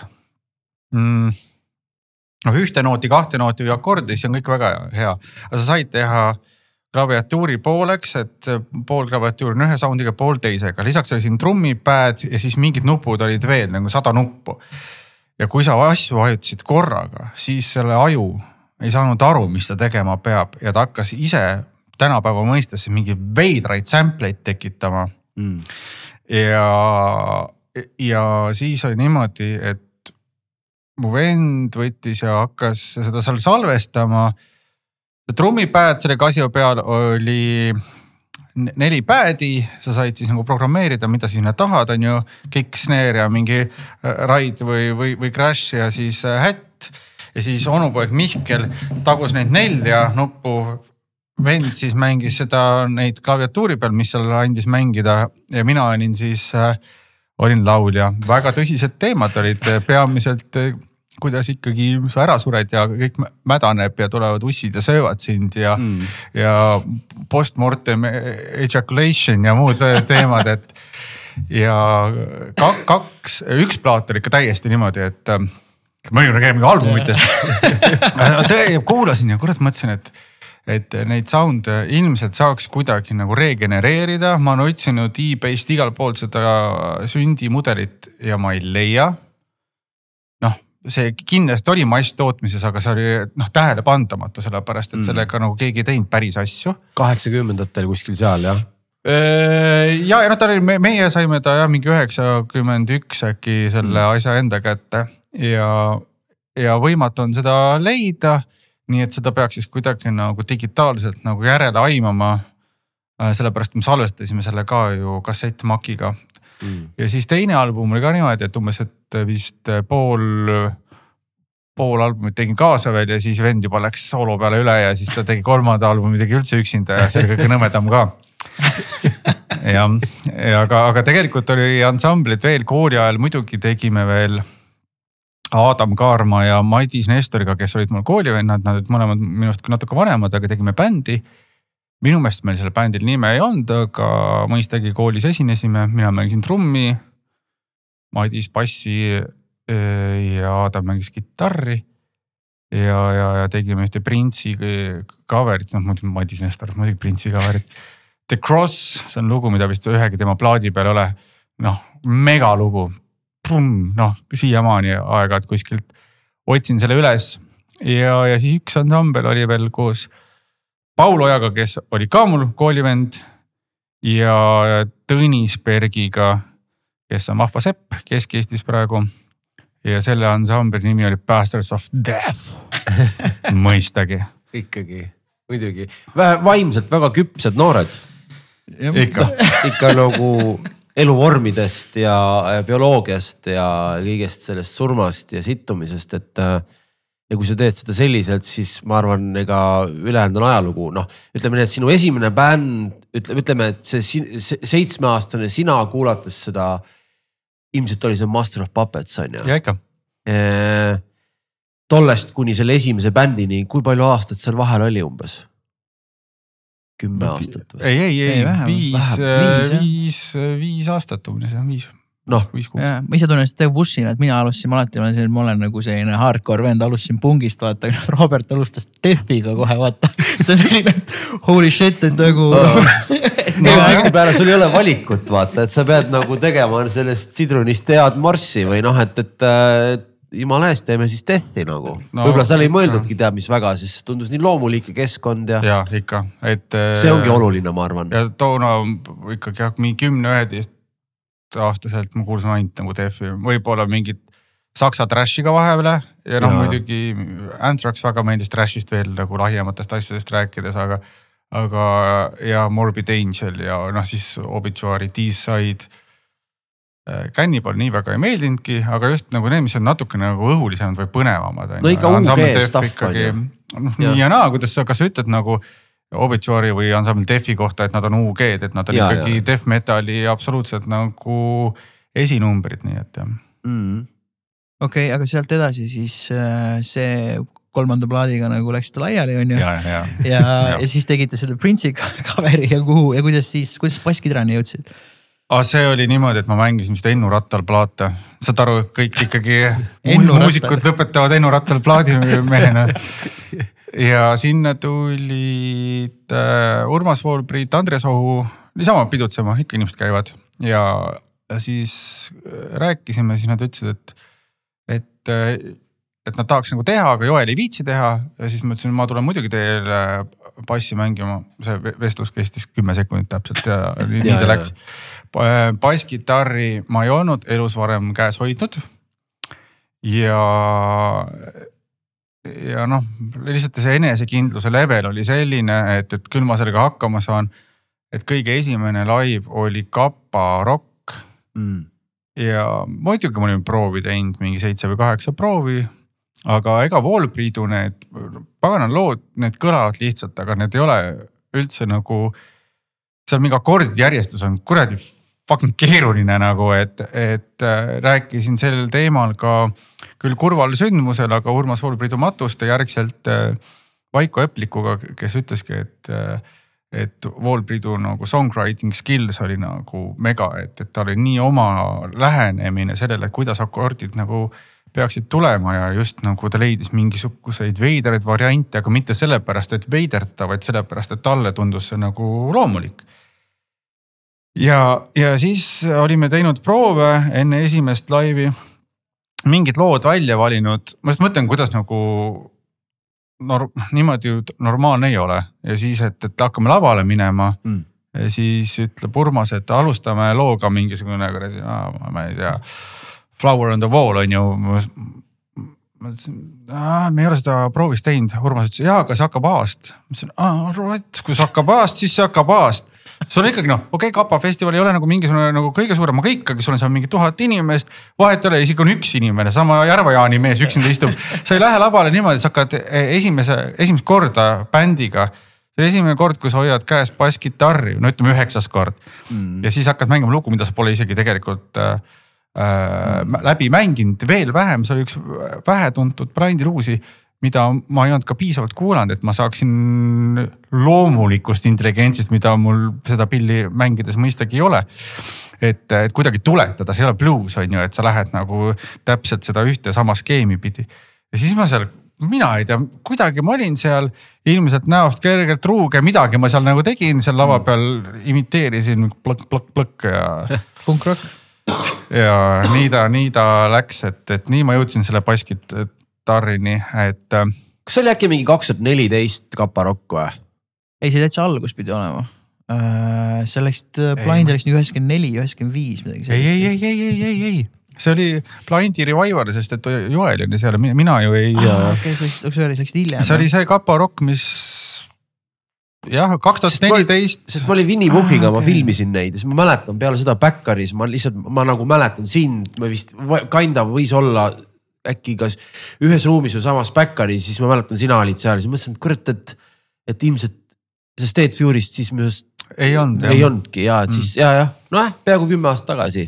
mm, noh, ühte nooti, kahte nooti või akordi, siis on kõik väga hea, aga sa said teha klaviatuuri pooleks, et pool klaviatuuri on ühe sound'iga, pool teisega, lisaks oli siin trummipad ja siis mingid nupud olid veel nagu sada nuppu. ja kui sa asju vajutasid korraga, siis selle aju ei saanud aru, mis ta tegema peab ja ta hakkas ise tänapäeva mõistes mingeid veidraid sample eid tekitama mm.. ja, ja siis oli niimoodi, et mu vend võttis ja hakkas seda seal salvestama. trummipad selle Casio peal oli neli pad'i, sa said siis nagu programmeerida, mida sinna tahad, on ju. kick, snare ja mingi äh, ride või, või, või crash ja siis äh, hätt. ja siis onupoeg Mihkel tagus neid nelja nuppu vend siis mängis seda neid klaviatuuri peal, mis seal andis mängida ja mina olin siis äh,, olin laulja, väga tõsised teemad olid peamiselt äh, kuidas ikkagi sa ära sured ja kõik mädaneb ja tulevad ussid ja söövad sind ja mm., ja postmortem ejaculation ja muud teemad, et ja ka- kaks, üks plaat oli ikka täiesti niimoodi, et äh, ma olin räägime albumitest. kuulasin ja kurat mõtlesin, et et neid sound'e ilmselt saaks kuidagi nagu regenereerida, ma olen otsinud e-base'ist igalt poolt seda sündimudelit ja ma ei leia. noh, see kindlasti oli masstootmises, aga see oli noh tähelepandamatu, sellepärast et Mm. sellega nagu keegi ei teinud päris asju. kaheksakümnendatel kuskil seal jah. ja, ja noh, ta oli, meie saime ta jah mingi üheksakümmend üks äkki selle asja enda kätte ja, ja võimatu on seda leida nii et seda peaks siis kuidagi nagu digitaalselt nagu järele aimama. sellepärast me salvestasime selle ka ju kassettmakiga Mm. ja siis teine album oli ka niimoodi, et umbes, et vist pool, pool albumit tegin kaasa veel ja siis vend juba läks soolo peale üle ja siis ta tegi kolmanda albumi tegi üldse üksinda ja see oli kõige nõmedam ka. ja, ja aga, aga tegelikult oli ansamblit veel kooli ajal muidugi tegime veel Adam Kaarma ja Madis Nestoriga, kes olid mul koolivennad, nad olid mõlemad minust küll natuke vanemad, aga tegime bändi. minu meelest meil sellel bändil nime ei olnud, aga mõistagi koolis esinesime, mina mängisin trummi. Madis bassi eh, ja Adam mängis kitarri. ja, ja, ja tegime ühte Prince'i cover'it, noh muidugi Madis Nestor, muidugi Prince'i cover'it. The Cross, see on lugu, mida vist ühegi tema plaadi peal ei ole. noh, megalugu noh, siiamaani aeg-ajalt kuskilt otsin selle üles ja, ja siis üks ansambel oli veel koos Paul Ojaga, kes oli ka mul koolivend ja Tõnis Bergiga, kes on vahva sepp Kesk-Eestis praegu. ja selle ansambli nimi oli Bastards of Death, mõistagi. ikkagi, muidugi, vaimselt väga küpsed noored. ikka, ikka nagu eluvormidest ja äh, bioloogiast ja kõigest sellest surmast ja sittumisest, et. äh, ja kui sa teed seda selliselt, siis ma arvan, ega ülejäänud on ajalugu, noh, ütleme nii, et sinu esimene bänd, ütleme, ütleme, et see seitsmeaastane sina kuulates seda. ilmselt oli see Master of Puppets on ju ja ikka. Eh, tollest kuni selle esimese bändini, kui palju aastaid seal vahel oli umbes? Kümme aastat või? ei, ei, Ei, ei viis, vähem. Viis, jah. viis, aastat umbes jah, viis. Noh, viis, kuus. ja ma ise tunnen seda bussina, et mina alustasin, ma alati olen selline, ma olen nagu selline hardcore vend, alustasin pungist, vaata. Robert alustas Defiga kohe, vaata. see on selline, et holy shit, et nagu. no tihtipeale sul ei ole valikut, vaata, et sa pead nagu tegema sellest sidrunist head morssi või noh, et, et äh, jumala eest, teeme siis death'i nagu no,. Võib-olla seal ei mõeldudki teab mis väga, siis tundus nii loomulik ja keskkond ja, ja ikka, et. see ongi oluline, ma arvan. ja toona ikkagi jah, mingi kümne-üheteist aastaselt ma kuulsin ainult nagu Defi, võib-olla mingit saksa trash'i ka vahepeal ja noh muidugi Anthrax väga meeldis trash'ist veel nagu lahjematest asjadest rääkides, aga, aga ja Morbid Angel ja noh, siis Obituary, D-Side. Cannibal nii väga ei meeldinudki, aga just nagu need, mis on natuke nagu õhulisemad või põnevamad. No ikka UG stuff on ju. noh, nii ja naa, kuidas sa, kas sa ütled nagu Obituary või ansambel Defi kohta, et nad on UG-d, et nad on Ja, ja, ikkagi ja. ja. death metal'i absoluutselt nagu esinumbrid, nii et jah. Mm. okei, aga sealt edasi siis äh, see kolmanda plaadiga nagu läksite laiali, onju. ja, ja, ja ja, Jah. ja siis tegite selle Prince'i cover'i ja kuhu ja kuidas siis, kuidas basskitarani jõudsid? Aga see oli niimoodi, et ma mängisin vist Ennu rattal plaate, saad aru, kõik ikkagi muusikud lõpetavad Ennu rattal plaadimehena. ja sinna tulid äh, Urmas Voolpriit, Andres Ohu, niisama pidutsema, ikka inimesed käivad. Ja, siis äh, rääkisime, siis nad ütlesid, et, et, et nad tahaks nagu teha, aga Joel ei viitsi teha. Ja siis ma ütlesin, ma tulen muidugi teile bassi mängima, see ve- vestlus kestis kümme sekundit täpselt ja nii, nii Ja, ta läks. basskitarri ma ei olnud elus varem käes hoidnud. ja, ja noh, lihtsalt see enesekindluse level oli selline, et, et küll ma sellega hakkama saan. et kõige esimene live oli Kapa Rock Mm. ja muidugi ma olin proovi teinud mingi seitse või kaheksa proovi. Aga ega Wallbreedu need pagana lood, need kõlavad lihtsalt, aga need ei ole üldse nagu. seal mingi akordide järjestus on kuradi fucking keeruline nagu, et, et äh, rääkisin sel teemal ka küll kurval sündmusel, aga Urmas Wallbreedu matuste järgselt äh, Vaiko Eplikuga, kes ütleski, et äh, et Wallbreedu nagu songwriting skills oli nagu mega, et, et tal oli nii oma lähenemine sellele, kuidas akordid nagu peaksid tulema ja just nagu ta leidis mingisuguseid veidraid variante, aga mitte sellepärast, et veiderdada, vaid sellepärast, et talle tundus see nagu loomulik. ja, ja siis olime teinud proove enne esimest laivi, mingid lood välja valinud, ma just mõtlen, kuidas nagu nor-, niimoodi ju normaalne ei ole ja siis, et, et hakkame lavale minema Mm. ja siis ütleb Urmas, et alustame looga mingisugune kuradi, ma ei tea. Flower on the wall on ju. ma ütlesin, me ei ole seda proovis teinud, Urmas ütles jaa, aga see hakkab A-st. ma ütlesin, aa right, kui see hakkab A-st, siis see hakkab A-st. sul on ikkagi noh, okei okay,, Kapa festival ei ole nagu mingisugune nagu kõige suurem, aga ikkagi sul on seal mingi tuhat inimest. vahet ei ole, isegi on üks inimene, sama Järva-Jaani mees üksinda istub. sa ei lähe lavale niimoodi, sa hakkad eh, esimese, esimest korda bändiga see on esimene kord, kui sa hoiad käes basskitarri, no ütleme üheksas kord mm.. ja siis hakkad mängima lugu, mida sa pole isegi tegelikult äh, äh, läbi mänginud, veel vähem, see oli üks vähetuntud brändi lugusid, mida ma ei olnud ka piisavalt kuulanud, et ma saaksin loomulikust intelligentsist, mida mul seda pilli mängides mõistagi ei ole et, et kuidagi tuletada, see ei ole bluus on ju, et sa lähed nagu täpselt seda ühte sama skeemi pidi. ja siis ma seal, mina ei tea, kuidagi ma olin seal ilmselt näost kergelt ruuge, midagi ma seal nagu tegin seal lava peal, imiteerisin plõkk-plõkk-plõkk ja, punkrock. Ja nii ta, nii ta läks, et, et nii ma jõudsin selle basskitarrini, et äh, kas see oli äkki mingi kaks tuhat neliteist Kaparokk või? ei, see täitsa algus pidi olema. see läks, Blind läks nagu üheksakümmend neli, üheksakümmend viis midagi ei, ei, ei, ei, ei, ei, ei, see oli Blindi Revival, sest et Joel oli seal, mina ju ei. okei, see läks, see oli, see läks hiljem. see oli see Kapa Rock, mis jah, kaks tuhat neliteist. sest ma olin Winny Puhhiga, ma okei. filmisin neid ja siis ma mäletan peale seda Backeris ma lihtsalt, ma nagu mäletan sind, me vist, kinda võis olla äkki kas ühes ruumis või samas Backeris, siis ma mäletan, sina olid seal, siis mõtlesin, et kurat, et, et ilmselt see State Fury'st siis minu arust ei olnud ei. olnudki ja et siis ja, jah, nojah, peaaegu kümme aastat tagasi,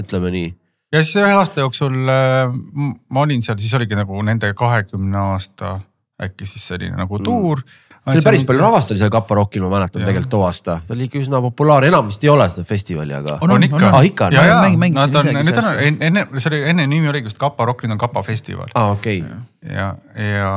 ütleme nii. ja siis ühe aasta jooksul äh, ma olin seal, siis oligi nagu nende kahekümne aasta äkki siis selline nagu tuur mm.. See oli päris palju rahvast oli seal Kaparokil, ma mäletan Jah. tegelikult too aasta, ta oli ikka üsna populaarne, enam vist ei ole seda festivali, aga. On, on ikka Ah, ikka on. ja, ja Mäng- nad on, nüüd on see enne, see oli enne nimi oligi vist Kapa Rock, nüüd on Kapa festival aa, okei okay., ja, ja, ja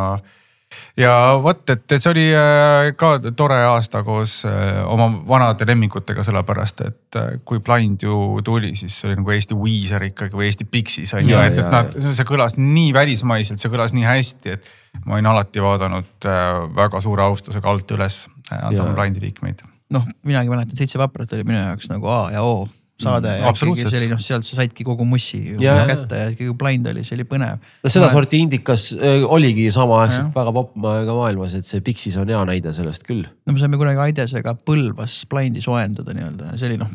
vot, et see oli äh, ka tore aasta koos äh, oma vanade lemmikutega, sellepärast et äh, kui Blind ju tuli, siis see oli nagu Eesti Weezer ikkagi või Eesti Pixies on ju, Ja, et, et ja, nad, see kõlas nii välismaiselt, see kõlas nii hästi, et ma olin alati vaadanud väga suure austusega alt üles ansambel Ja. Blindi liikmeid. noh, minagi mäletan, Seitse vaprat oli minu jaoks nagu A ja O saade Mm, absoluutselt. see oli noh, sealt sa saidki kogu mussi ju Ja, kätte ja ikkagi blind oli, see oli põnev. no sedasorti indikas äh, oligi samaaegselt väga popp ka maailmas, et see Pixies on hea näide sellest küll. no me saime kunagi Aidesega Põlvas blindi soojendada nii-öelda, see oli noh,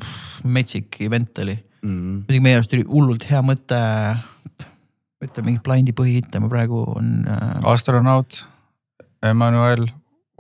metsik event oli. Mm. muidugi meie arust oli hullult hea mõte. ütle mingit blindi põhihitte, ma praegu on äh, astronaut, Emmanuel,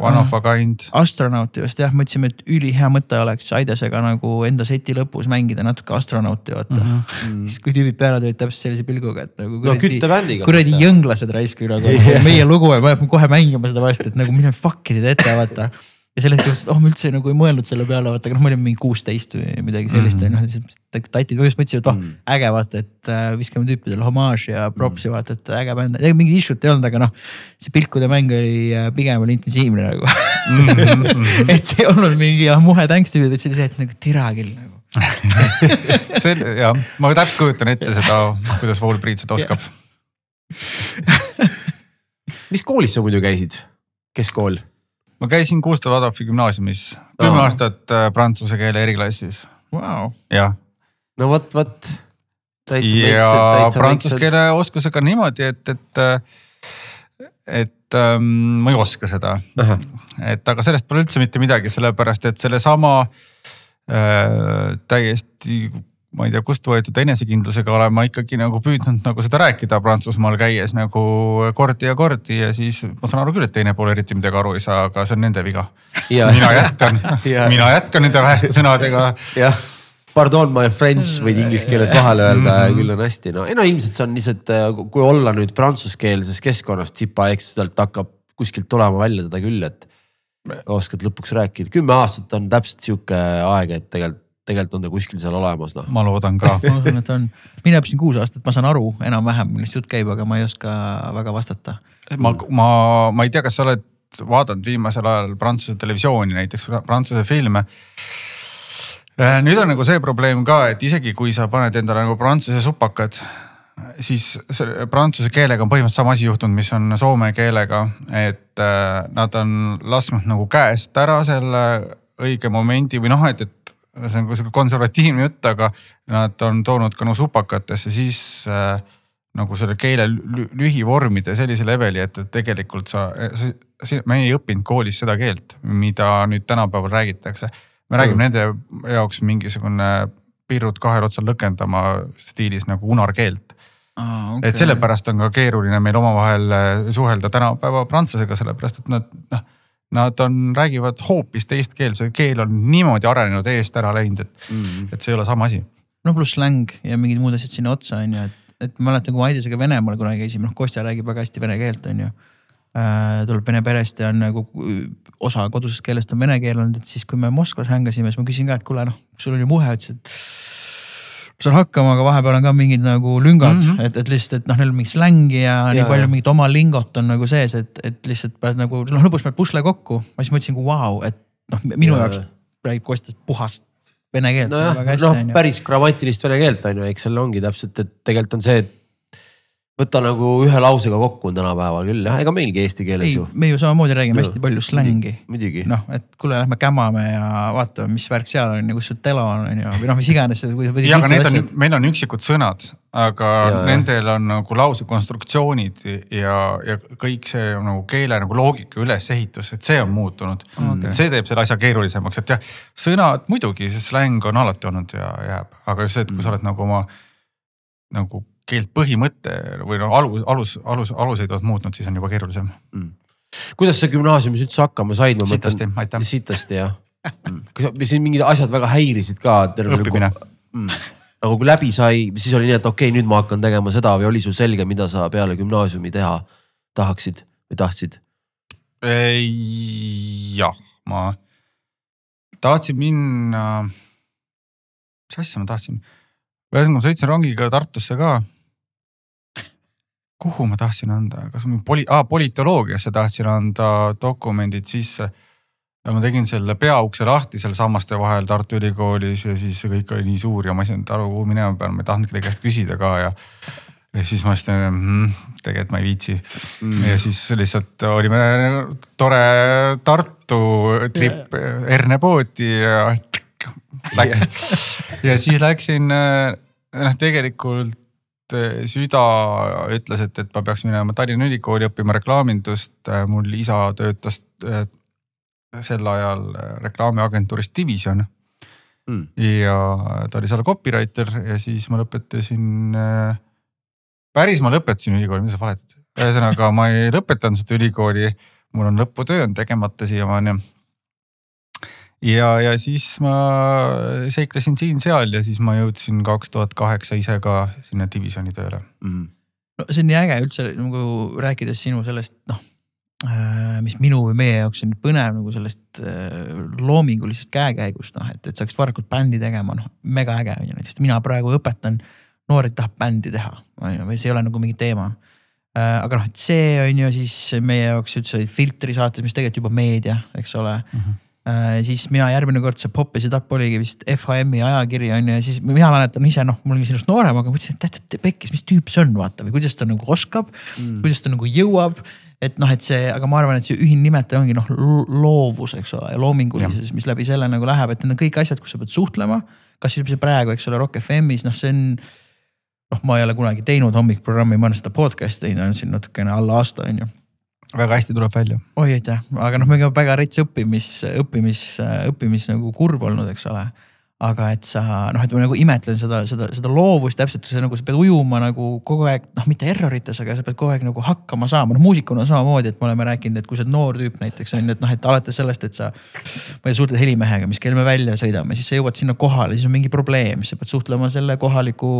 One of a kind. astronauti just jah, mõtlesime, et ülihea mõte oleks Aidesega nagu enda seti lõpus mängida natuke astronauti vaata mm. Mhm. -hmm. siis kui tüübid peale tulid täpselt sellise pilguga, et nagu no küttebändiga. kuradi jõnglased raisk nagu yeah. meie lugu ja ma hakkan kohe mängima seda varsti, et nagu mida fuck'i te teete, vaata. Ja sel hetkel mõtlesin, et oh ma üldse nagu ei mõelnud selle peale, vaata, aga noh, me olime mingi kuusteist või midagi sellist Mhm. ja noh, siis tatid just mõtlesid, et oh Mm. äge vaata, et äh, viskame tüüpidele homaaži ja props'i Mm. vaata, et äge bänd, ega mingit issue't ei olnud, aga noh. see pilkude mäng oli äh, pigem oli intensiivne nagu Mhm. et see ei olnud mingi ah, muhe thanks tüübid, vaid see oli see, et nagu tira küll nagu. see jah, ma täpselt kujutan ette seda, kuidas Wallbreed seda oskab. mis koolis sa muidu käisid? keskkool? Ma käisin Gustav Adolfi gümnaasiumis kümme Aa. aastat äh, prantsuse keele eriklassis, Vau, jah. no vot, vot. ja prantsuse keele oskusega niimoodi, et, et, et ähm, ma ei oska seda, et aga sellest pole üldse mitte midagi, sellepärast et sellesama äh, täiesti ma ei tea, kust võetud enesekindlusega olen ma ikkagi nagu püüdnud nagu seda rääkida Prantsusmaal käies nagu kordi ja kordi ja siis ma saan aru küll, et teine pool eriti midagi aru ei saa, aga see on nende viga. mina jätkan mina jätkan nende väheste sõnadega. jah, pardon my french võid inglise keeles vahele öelda ja Mhm. küll on hästi, no ei no ilmselt see on lihtsalt, kui olla nüüd prantsuskeelses keskkonnas tsipa, eks sealt hakkab kuskilt tulema välja teda küll, et oskad lõpuks rääkida, kümme aastat on täpselt sihuke aeg, et tegelikult, tegelikult on ta kuskil seal olemas noh. ma loodan ka. ma usun, et on. mina õppisin kuus aastat, ma saan aru enam-vähem, millest jutt käib, aga ma ei oska väga vastata. ma, ma, ma ei tea, kas sa oled vaadanud viimasel ajal Prantsuse televisiooni näiteks, Prantsuse filme. nüüd on nagu see probleem ka, et isegi kui sa paned endale nagu prantsuse supakad, siis prantsuse keelega on põhimõtteliselt sama asi juhtunud, mis on soome keelega, et äh, nad on lasknud nagu käest ära selle õige momendi või noh, et, et see on sihuke konservatiivne jutt, aga nad on toonud ka no supakatesse siis äh, nagu selle keele lü- lühivormide sellise leveli, et, et tegelikult sa, sa, me ei õppinud koolis seda keelt, mida nüüd tänapäeval räägitakse. me räägime mm. nende jaoks mingisugune pirud kahel otsal lõkendama stiilis nagu unarkeelt Okay. et sellepärast on ka keeruline meil omavahel äh, suhelda tänapäeva prantsusega, sellepärast et nad noh, nad on, räägivad hoopis teist keelt, see keel on niimoodi arenenud eest ära läinud, et, Mm. et see ei ole sama asi. no pluss släng ja mingid muud asjad sinna otsa on ju, et, et ma mäletan, kui ma Aidesega Venemaal kunagi käisime, noh Kostja räägib väga hästi vene keelt, on ju äh,. tuleb vene perest ja on nagu osa kodusest keelest on vene keel olnud, et siis, kui me Moskvas hängasime, siis ma küsin ka, et kuule noh, sul on ju muhe, ütles, et saan hakkama, aga vahepeal on ka mingid nagu lüngad mm. -hmm. et, et lihtsalt, et noh, neil on mingi slängi ja, ja nii palju mingit oma lingot on nagu sees, et, et lihtsalt pead nagu noh, lõpuks pead pusle kokku. ma siis mõtlesin, vau, et noh, minu Ja, jaoks ja. räägib Kostja puhast vene keelt nojah väga, hästi noh päris grammatilist vene keelt on ju, eks seal ongi täpselt, et tegelikult on see, et võta nagu ühe lausega kokku tänapäeval küll jah, ega meilgi eesti keeles ei ju., me ju samamoodi räägime Ju. hästi palju slängi. muidugi. noh, et kuule, lähme kämame ja vaatame, mis värk seal on ja kus su telo on, on ju, või noh, mis iganes. ja aga need on, meil on üksikud sõnad, aga Ja, nendel on nagu lausekonstruktsioonid ja, ja kõik see on nagu keele nagu loogika ülesehitus, et see on muutunud Okei. et see teeb selle asja keerulisemaks, et jah, sõnad muidugi, see släng on alati olnud ja jääb, aga just see, et kui sa oled nagu oma nagu keelt põhimõtte või no alus, alus, alus, aluseid oled muutnud, siis on juba keerulisem. kuidas sa gümnaasiumis üldse hakkama said? sitasti, aitäh. sitasti jah. kas sind mingid asjad väga häirisid ka? õppimine. nagu kui läbi sai, siis oli nii, et okei okay,, nüüd ma hakkan tegema seda või oli sul selge, mida sa peale gümnaasiumi teha tahaksid või tahtsid? jah, ma tahtsin minna, mis asja ma tahtsin? Ühesõnaga ma sõitsin rongiga Tartusse ka. kuhu ma tahtsin anda, kas ma poli- ah,, politoloogiasse tahtsin anda dokumendid sisse. ja ma tegin selle peaukse lahti seal sammaste vahel Tartu Ülikoolis ja siis kõik oli nii suur ja ma ei saanud aru, kuhu minema pean, ma ei tahtnud kelle käest küsida ka ja ja siis ma ütlesin mm,, tegelikult ma ei viitsi mm.. ja siis lihtsalt olime tore Tartu trip Erne poodi ja läks. Ja siis läksin, noh tegelikult eh, süda ütles, et, et ma peaks minema Tallinna Ülikooli õppima reklaamindust. mul isa töötas sel ajal reklaamiagentuuris Division Mm. ja ta oli seal copywriter ja siis ma lõpetasin. päris ma lõpetasin ülikooli, mida sa valetad, ühesõnaga ma ei lõpetanud seda ülikooli, mul on lõputöö on tegemata siiamaani. ja, ja siis ma seiklesin siin-seal ja siis ma jõudsin kaks tuhat kaheksa ise ka sinna Divisioni tööle. Mm. no see on nii äge üldse nagu rääkides sinu sellest noh, mis minu või meie jaoks on põnev nagu sellest äh, loomingulisest käekäigust noh, et, et sa hakkasid varakult bändi tegema, noh mega äge on ju, näiteks mina praegu õpetan noori tahab bändi teha, on ju, või see ei ole nagu mingi teema. aga noh, et see on ju siis meie jaoks üldse filtri saates, mis tegelikult juba meedia, eks ole mm. Mhm. -hmm. Siis mina järgmine kord see Pop is it up oligi vist FHM-i ajakiri on ju ja siis mina mäletan ise noh, ma olin sinust noorem, aga mõtlesin, et täitsa pekkis, mis tüüp see on, vaata või kuidas ta nagu oskab mm., kuidas ta nagu jõuab et noh, et see, aga ma arvan, et see ühine nimetaja ongi noh, loovus, eks ole, loomingulisus, mis läbi selle nagu läheb, et need on kõik asjad, kus sa pead suhtlema. kas siis praegu, eks ole, Rock FM-is, noh, see on. noh, ma ei ole kunagi teinud hommikuprogrammi, ma olen seda podcast'i teinud, siin natukene alla aasta, on ju väga hästi tuleb välja. oi aitäh, aga noh, meil on väga rets õppimis, õppimis, õppimis nagu kurv olnud, eks ole. aga et sa noh, et ma nagu imetlen seda, seda, seda loovust täpselt, see nagu sa pead ujuma nagu kogu aeg noh, mitte errorites, aga sa pead kogu aeg nagu hakkama saama, noh muusikuna samamoodi, et me oleme rääkinud, et kui sa oled noor tüüp näiteks on ju, et noh, et alates sellest, et sa. ma ei tea, suhtled helimehega, mis kell me välja sõidame, siis sa jõuad sinna kohale, siis on mingi probleem, siis sa pead suhtlema selle kohaliku,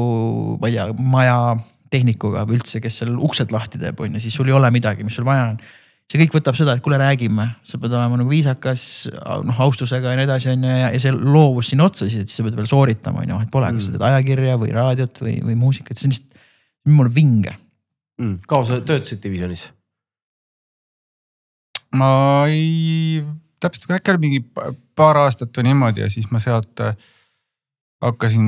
ma ei tea, maja tehnikuga või üldse, kes seal uksed lahti teeb, on ju, siis sul ei ole midagi, mis sul vaja on see kõik võtab seda, et kuule, räägime, sa pead olema nagu viisakas, noh austusega ja nii edasi, on ju, ja see loovus sinna otsa, siis sa pead veel sooritama, on ju, et pole, kas sa teed ajakirja või raadiot või, või muusikat, see on lihtsalt, mul on vinge. Mm. kaua sa töötasid divisionis? ma ei, täpselt äkki oli mingi pa- paar aastat või niimoodi ja siis ma sealt äh, hakkasin,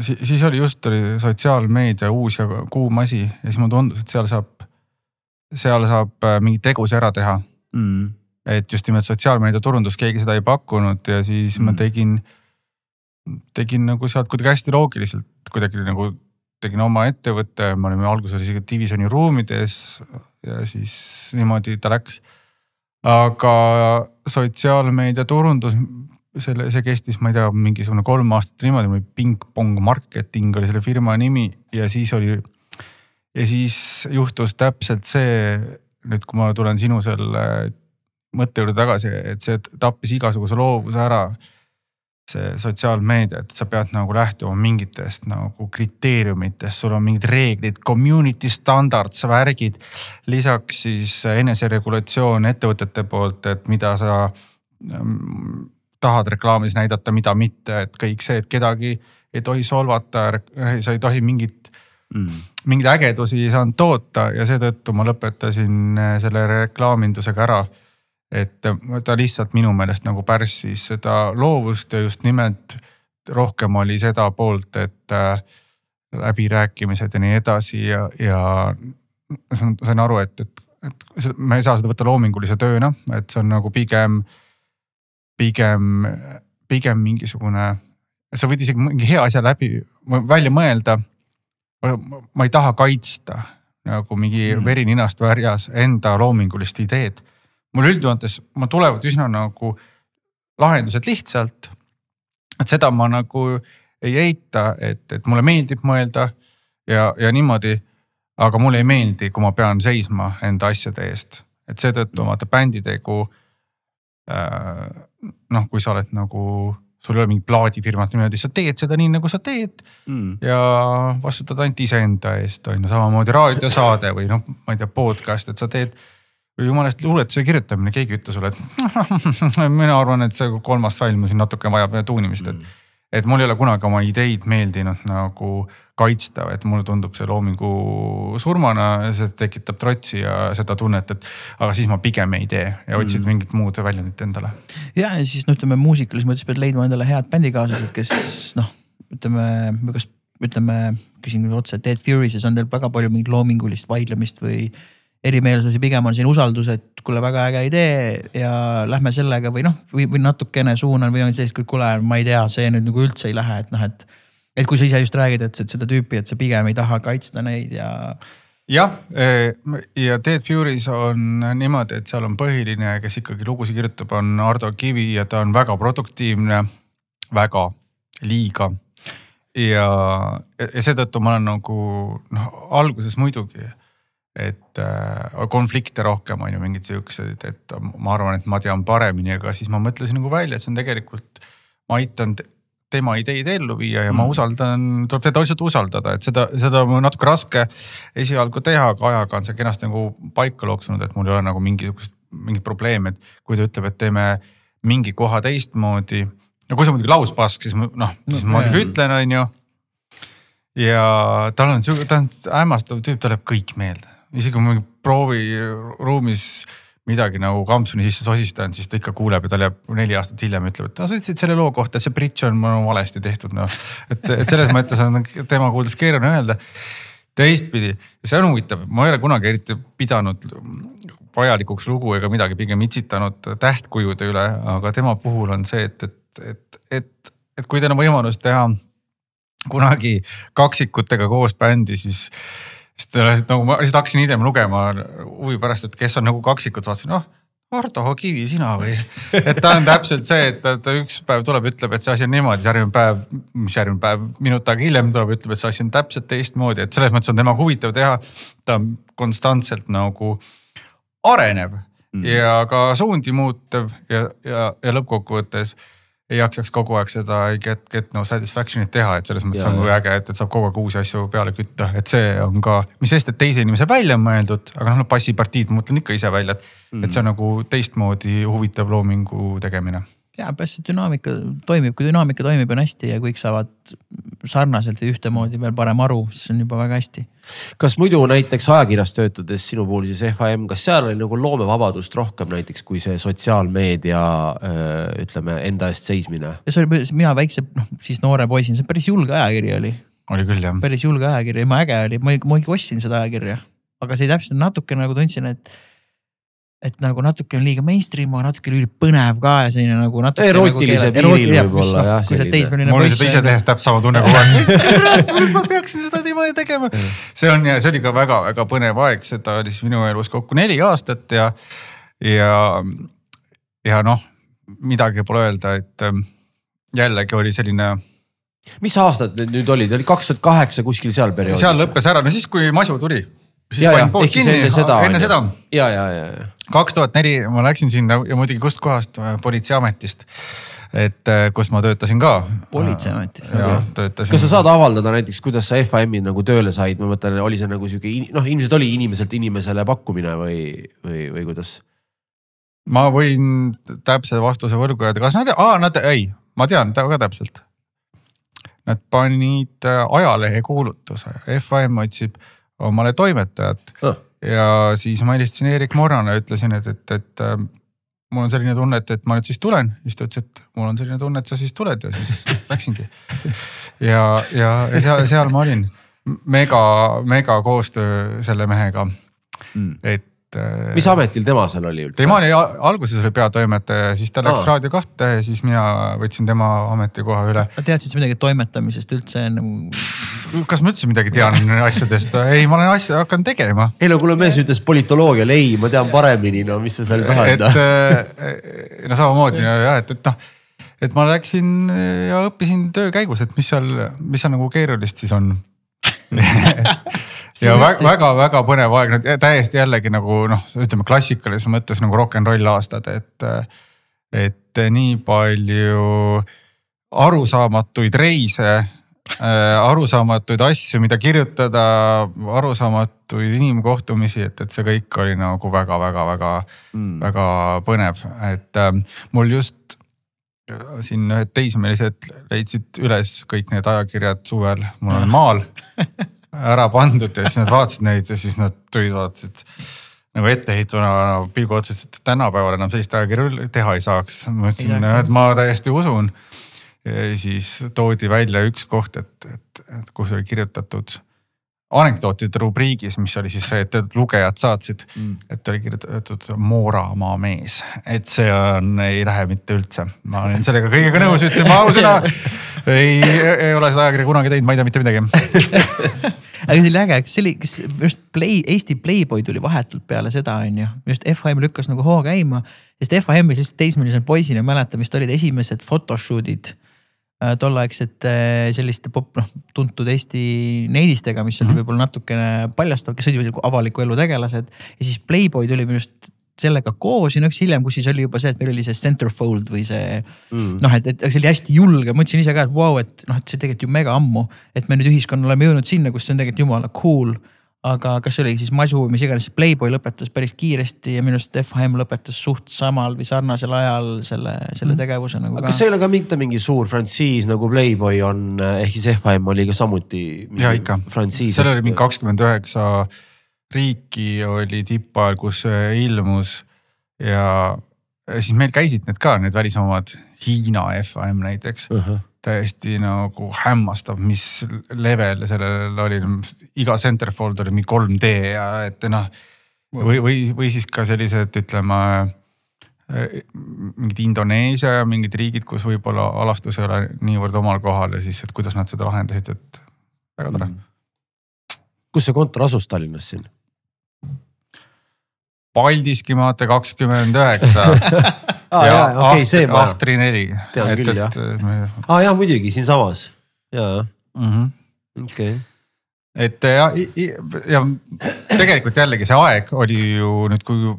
siis oli just oli sotsiaalmeedia uus ja kuum asi ja siis mulle tundus, et seal saab, seal saab äh, mingeid tegusid ära teha. Mm. et just nimelt sotsiaalmeedia turundus, keegi seda ei pakkunud ja siis mm. ma tegin, tegin nagu sealt kuidagi hästi loogiliselt kuidagi nagu tegin oma ettevõtte, me olime alguses isegi divisjoni ruumides ja siis niimoodi ta läks. aga sotsiaalmeedia turundus, selle, see kestis, ma ei tea, mingisugune kolm aastat niimoodi, ping-pong marketing oli selle firma nimi ja siis oli. ja siis juhtus täpselt see, nüüd kui ma tulen sinu selle mõtte juurde tagasi, et see tappis igasuguse loovuse ära see sotsiaalmeedia, et sa pead nagu lähtuma mingitest nagu kriteeriumitest, sul on mingid reeglid, community standards, värgid. lisaks siis eneseregulatsioon ettevõtete poolt, et mida sa ähm, tahad reklaamis näidata, mida mitte, et kõik see, et kedagi ei tohi solvata, sa ei tohi mingit Mm. mingeid ägedusi ei saanud toota ja seetõttu ma lõpetasin äh, selle reklaamindusega ära. et ta lihtsalt minu meelest nagu pärssis seda loovust ja just nimelt rohkem oli seda poolt, et äh, läbirääkimised ja nii edasi ja, ja sain aru, et, et, et me ei saa seda võtta loomingulise tööna, et see on nagu pigem, pigem, pigem mingisugune, sa võid isegi mingi hea asja läbi, välja mõelda. ma ei taha kaitsta nagu mingi mm. veri ninast värjas enda loomingulist ideed. mul üldjoontes, mul tulevad üsna nagu lahendused lihtsalt. et seda ma nagu ei eita, et, et mulle meeldib mõelda ja, ja niimoodi. aga mulle ei meeldi, kui ma pean seisma enda asjade eest, et seetõttu vaata bänditegu. Noh, kui sa oled nagu, sul ei ole mingit plaadifirmat niimoodi, sa teed seda nii, nagu sa teed. Mm. ja vastutad ainult iseenda eest, on ju, samamoodi raadiosaade või noh, ma ei tea, podcast, et sa teed või jumalast luuletuse kirjutamine, keegi ei ütle sulle, et mina arvan, et see kolmas salm siin natuke vajab tuunimist, mm. et mul ei ole kunagi oma ideid meeldinud nagu kaitsta, et mulle tundub see loomingu surmana, see tekitab trotsi ja seda tunnet, et aga siis ma pigem ei tee ja otsid mm. mingit muud väljundit endale. ja, ja siis no ütleme muusikalises mõttes pead leidma endale head bändikaaslased, kes noh, ütleme, kas ütleme, küsin otse, Dead Furies'is on teil väga palju mingit loomingulist vaidlemist või erimeelsusi, pigem on siin usaldus, et kuule, väga äge idee ja lähme sellega või noh, või, või natukene suunan või on sellist, et kuule, ma ei tea, see nüüd nagu üldse ei lähe, et noh, et. et kui sa ise just räägid, et seda tüüpi, et sa pigem ei taha kaitsta neid ja. jah, eh, ja Dead Furies on niimoodi, et seal on põhiline, kes ikkagi lugusid kirjutab, on Ardo Kivi ja ta on väga produktiivne, väga, liiga ja, ja seetõttu ma olen nagu noh, alguses muidugi et äh, konflikte rohkem on ju mingeid siukseid, et ma arvan, et ma tean paremini, aga siis ma mõtlesin nagu välja, et see on tegelikult, ma aitan tema ideid ellu viia ja mm. ma usaldan, tuleb teda lihtsalt usaldada, et seda, seda on natuke raske esialgu teha, aga ajaga on see kenasti nagu paika loksunud, et mul ei ole nagu mingisugust, mingit probleemi, et kui ta ütleb, et teeme mingi koha teistmoodi. no kui see on muidugi lauspask, siis noh, siis no, ma muidugi ütlen, on ju ja tal on ta on hämmastav tüüp, tal läheb kõik meelde isegi kui ma prooviruumis midagi nagu kampsuni sisse sosistan, siis ta ikka kuuleb ja tal jääb neli aastat hiljem ütleb, et sa ütlesid selle loo kohta, et see bridž on mul valesti tehtud noh. et, et selles mõttes on tema kuuldes keeruline öelda. teistpidi, see on huvitav, ma ei ole kunagi eriti pidanud vajalikuks lugu ega midagi, pigem itsitanud tähtkujude üle, aga tema puhul on see, et, et, et, et, et kui teil on võimalus teha kunagi kaksikutega koos bändi, siis sest nagu ma lihtsalt hakkasin hiljem lugema huvi pärast, et kes on nagu kaksikud, vaatasin, noh. Ardo Kivi, sina või? et ta on täpselt see, et ta, ta üks päev tuleb, ütleb, et see asi on niimoodi, siis järgmine päev, mis järgmine päev, minut aega hiljem tuleb, ütleb, et see asi on täpselt teistmoodi, et selles mõttes on temaga huvitav teha. ta on konstantselt nagu arenev mm. ja ka suundi muutev ja, ja, ja lõppkokkuvõttes ei jaksaks kogu aeg seda get, get no satisfaction'it teha, et selles mõttes ja, on kui äge, et, et saab kogu aeg uusi asju peale kütta, et see on ka, mis sest, et teise inimese välja on mõeldud, aga noh, bassipartiid ma mõtlen ikka ise välja, et mm., et see on nagu teistmoodi huvitav loomingu tegemine ja et dünaamika toimib, kui dünaamika toimib, on hästi ja kõik saavad sarnaselt või ühtemoodi veel parem aru, siis on juba väga hästi. kas muidu näiteks ajakirjas töötades sinu puhul siis FAM, kas seal oli nagu loomevabadust rohkem näiteks kui see sotsiaalmeedia ütleme enda eest seismine? see oli, mina väikse, noh siis noore poisina, see päris julge ajakiri oli. oli küll jah. päris julge ajakiri, ma äge oli, ma, ma ikka ostsin seda ajakirja, aga see täpselt natuke nagu tundsin, et et nagu natuke on liiga mainstream, aga natuke ülipõnev ka ja selline nagu natuke. erootilise nagu piiril võib-olla jah. kui sa teismeline poiss. mul oli seda ise tehes täpselt sama tunne kogu aeg. kuidas ma peaksin seda niimoodi tegema. see on ja see oli ka väga-väga põnev aeg, seda oli siis minu elus kokku neli aastat ja, ja, ja noh, midagi pole öelda, et ähm, jällegi oli selline mis aastad need nüüd olid, oli kaks tuhat kaheksa kuskil seal perioodis? seal lõppes ära, no siis kui masu tuli siis ja, panin pood kinni, enne seda. ja, ja, ja, ja. Kaks tuhat neli ma läksin sinna ja muidugi kustkohast, äh, politseiametist. et äh, kus ma töötasin ka. politseiametis okay.. töötasin. kas sa saad avaldada näiteks, kuidas sa FAM-i nagu tööle said, ma mõtlen, oli see nagu sihuke noh, ilmselt oli inimeselt inimesele pakkumine või, või, või kuidas? ma võin täpse vastuse võrgu öelda, kas nad, aa nad, ei, ma tean väga täpselt. Nad panid äh, ajalehe kuulutuse, FAM otsib omale toimetajat oh.. Ja siis ma helistasin Eerik Morrale ja ütlesin, et, et, et äh, mul on selline tunne, et, et ma nüüd siis tulen. siis ta ütles, et mul on selline tunne, et sa siis tuled ja siis läksingi. ja, ja, ja seal, seal ma olin mega, mega koostöö selle mehega Mm. et. äh, mis ametil tema seal oli üldse? tema oli alguses oli peatoimetaja, siis ta läks Aa. Raadio kahte ja siis mina võtsin tema ametikoha üle. teadsid sa midagi toimetamisest üldse nagu? Kas ma üldse midagi tean asjadest? ei, ma olen asja hakanud tegema. ei no kuule, mees ütles politoloogial, ei, ma tean paremini, no mis sa seal tahad et no. äh, no samamoodi jah, et, et noh, et ma läksin ja õppisin töö käigus, et mis seal, mis seal nagu keerulist siis on ja väga-väga põnev aeg, no täiesti jällegi nagu noh, ütleme klassikalises mõttes nagu rock n roll aastad, et. et nii palju arusaamatuid reise arusaamatuid asju, mida kirjutada, arusaamatuid inimkohtumisi, et, et see kõik oli nagu väga-väga-väga mm. väga põnev, et äh, mul just siin ühed teismelised leidsid üles kõik need ajakirjad suvel, mul on maal ära pandud ja siis nad vaatasid neid ja siis nad tulid, vaatasid nagu etteheitvana pilgu otsa, ütlesid, et tänapäeval enam sellist ajakirja teha ei saaks. ma ütlesin, et ma täiesti usun. Siis toodi välja üks koht, et, et, et kus oli kirjutatud anekdootide rubriigis, mis oli siis see, et lugejad saatsid mm., et oli kirjutatud Mooramaa mees, et see on, ei lähe mitte üldse. ma olin sellega kõigega nõus, ütlesin ma ausõna ei, ei ole seda ajakirja kunagi teinud, ma ei tea mitte midagi aga see oli äge, kas see oli, kas just Play, Eesti Playboy tuli vahetult peale seda, on ju. just FHM lükkas nagu hoo käima, sest FHM-i sellise teismelise poisina mäletan, vist olid esimesed photoshoot'id äh, tolleaegsete selliste pop, noh tuntud Eesti neidistega, mis oli mm -hmm. võib-olla natukene paljastav, kes olid nagu avaliku elu tegelased. ja siis Playboy tuli minu arust sellega koos ja nõks hiljem, kus siis oli juba see, et meil oli see centerfold või see mm. noh, et, et see oli hästi julge, mõtlesin ise ka, et vau wow,, et noh, et see tegelikult ju mega ammu. et me nüüd ühiskonnal oleme jõudnud sinna, kus see on tegelikult jumala cool. Aga kas see oli siis masu või mis iganes, see Playboy lõpetas päris kiiresti ja minu arust FHM lõpetas suht samal või sarnasel ajal selle, selle tegevuse nagu ka. kas see ei ole ka mitte mingi suur frantsiis nagu Playboy on, ehk siis FHM oli ka samuti. ja ikka, seal oli mingi kakskümmend üheksa riiki oli tippajal, kus ilmus ja siis meil käisid need ka, need välisomad, Hiina FAM näiteks uh. -huh. Täiesti nagu hämmastav, mis level sellel oli, iga centerfold oli mingi 3D ja et noh. või, või, või siis ka sellised, ütleme mingid Indoneesia ja mingid riigid, kus võib-olla alastus ei ole niivõrd omal kohal ja siis, et kuidas nad seda lahendasid, et väga tore mm.. kus see kontor asus Tallinnas siin? Paldiski maantee kakskümmend üheksa. aa jaa, okei okay, see ma. Ahtri neli. tean et, küll jah. aa jah, muidugi siinsamas, jaa mm -hmm.. okei okay. et ja, ja tegelikult jällegi see aeg oli ju nüüd, kui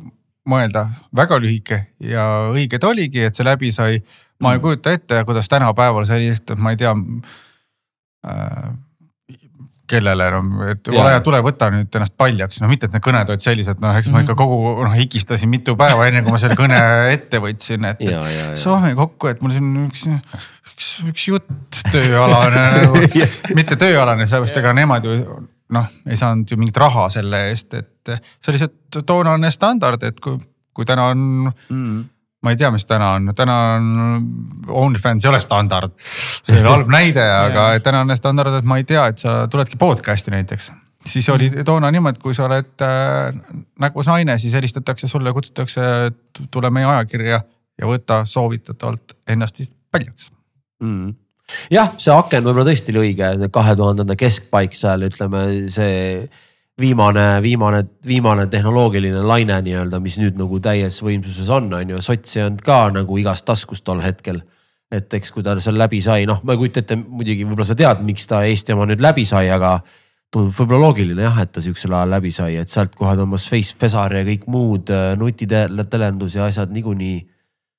mõelda väga lühike ja õige ta oligi, et see läbi sai. ma ei mm. kujuta ette, kuidas tänapäeval sellist, ma ei tea äh, kellele no, et ole hea, tule võta nüüd ennast paljaks, no mitte, et need kõned olid sellised, noh, eks ma ikka kogu noh higistasin mitu päeva enne kui ma selle kõne ette võtsin, et ja, ja, ja. saame kokku, et mul siin üks, üks, üks jutt tööalane nagu, mitte tööalane, sellepärast ega nemad ju noh, ei saanud ju mingit raha selle eest, et see oli see toonane standard, et kui, kui täna on mm ma ei tea, mis täna on, täna on OnlyFans ei ole standard. see oli halb näide, aga täna on standard, et ma ei tea, et sa tuledki podcast'i näiteks. siis oli mm. toona niimoodi, et kui sa oled äh, nägus naine, siis helistatakse sulle, kutsutakse, tule meie ajakirja ja võta soovitatavalt ennast siis paljaks mm jah, see aken võib-olla tõesti oli õige, kahe tuhandenda keskpaik seal ütleme see viimane, viimane, viimane tehnoloogiline laine nii-öelda, mis nüüd nagu täies võimsuses on, on ju, sots ei olnud ka nagu igast taskust tol hetkel. et eks, kui ta seal läbi sai, noh, ma ei kujuta ette, muidugi võib-olla sa tead, miks ta Eesti oma nüüd läbi sai, aga tundub võib-olla loogiline jah, et ta sihukesel ajal läbi sai, et sealt kohe tõmbas Face Pesar ja kõik muud äh, nutitelendus ja asjad niikuinii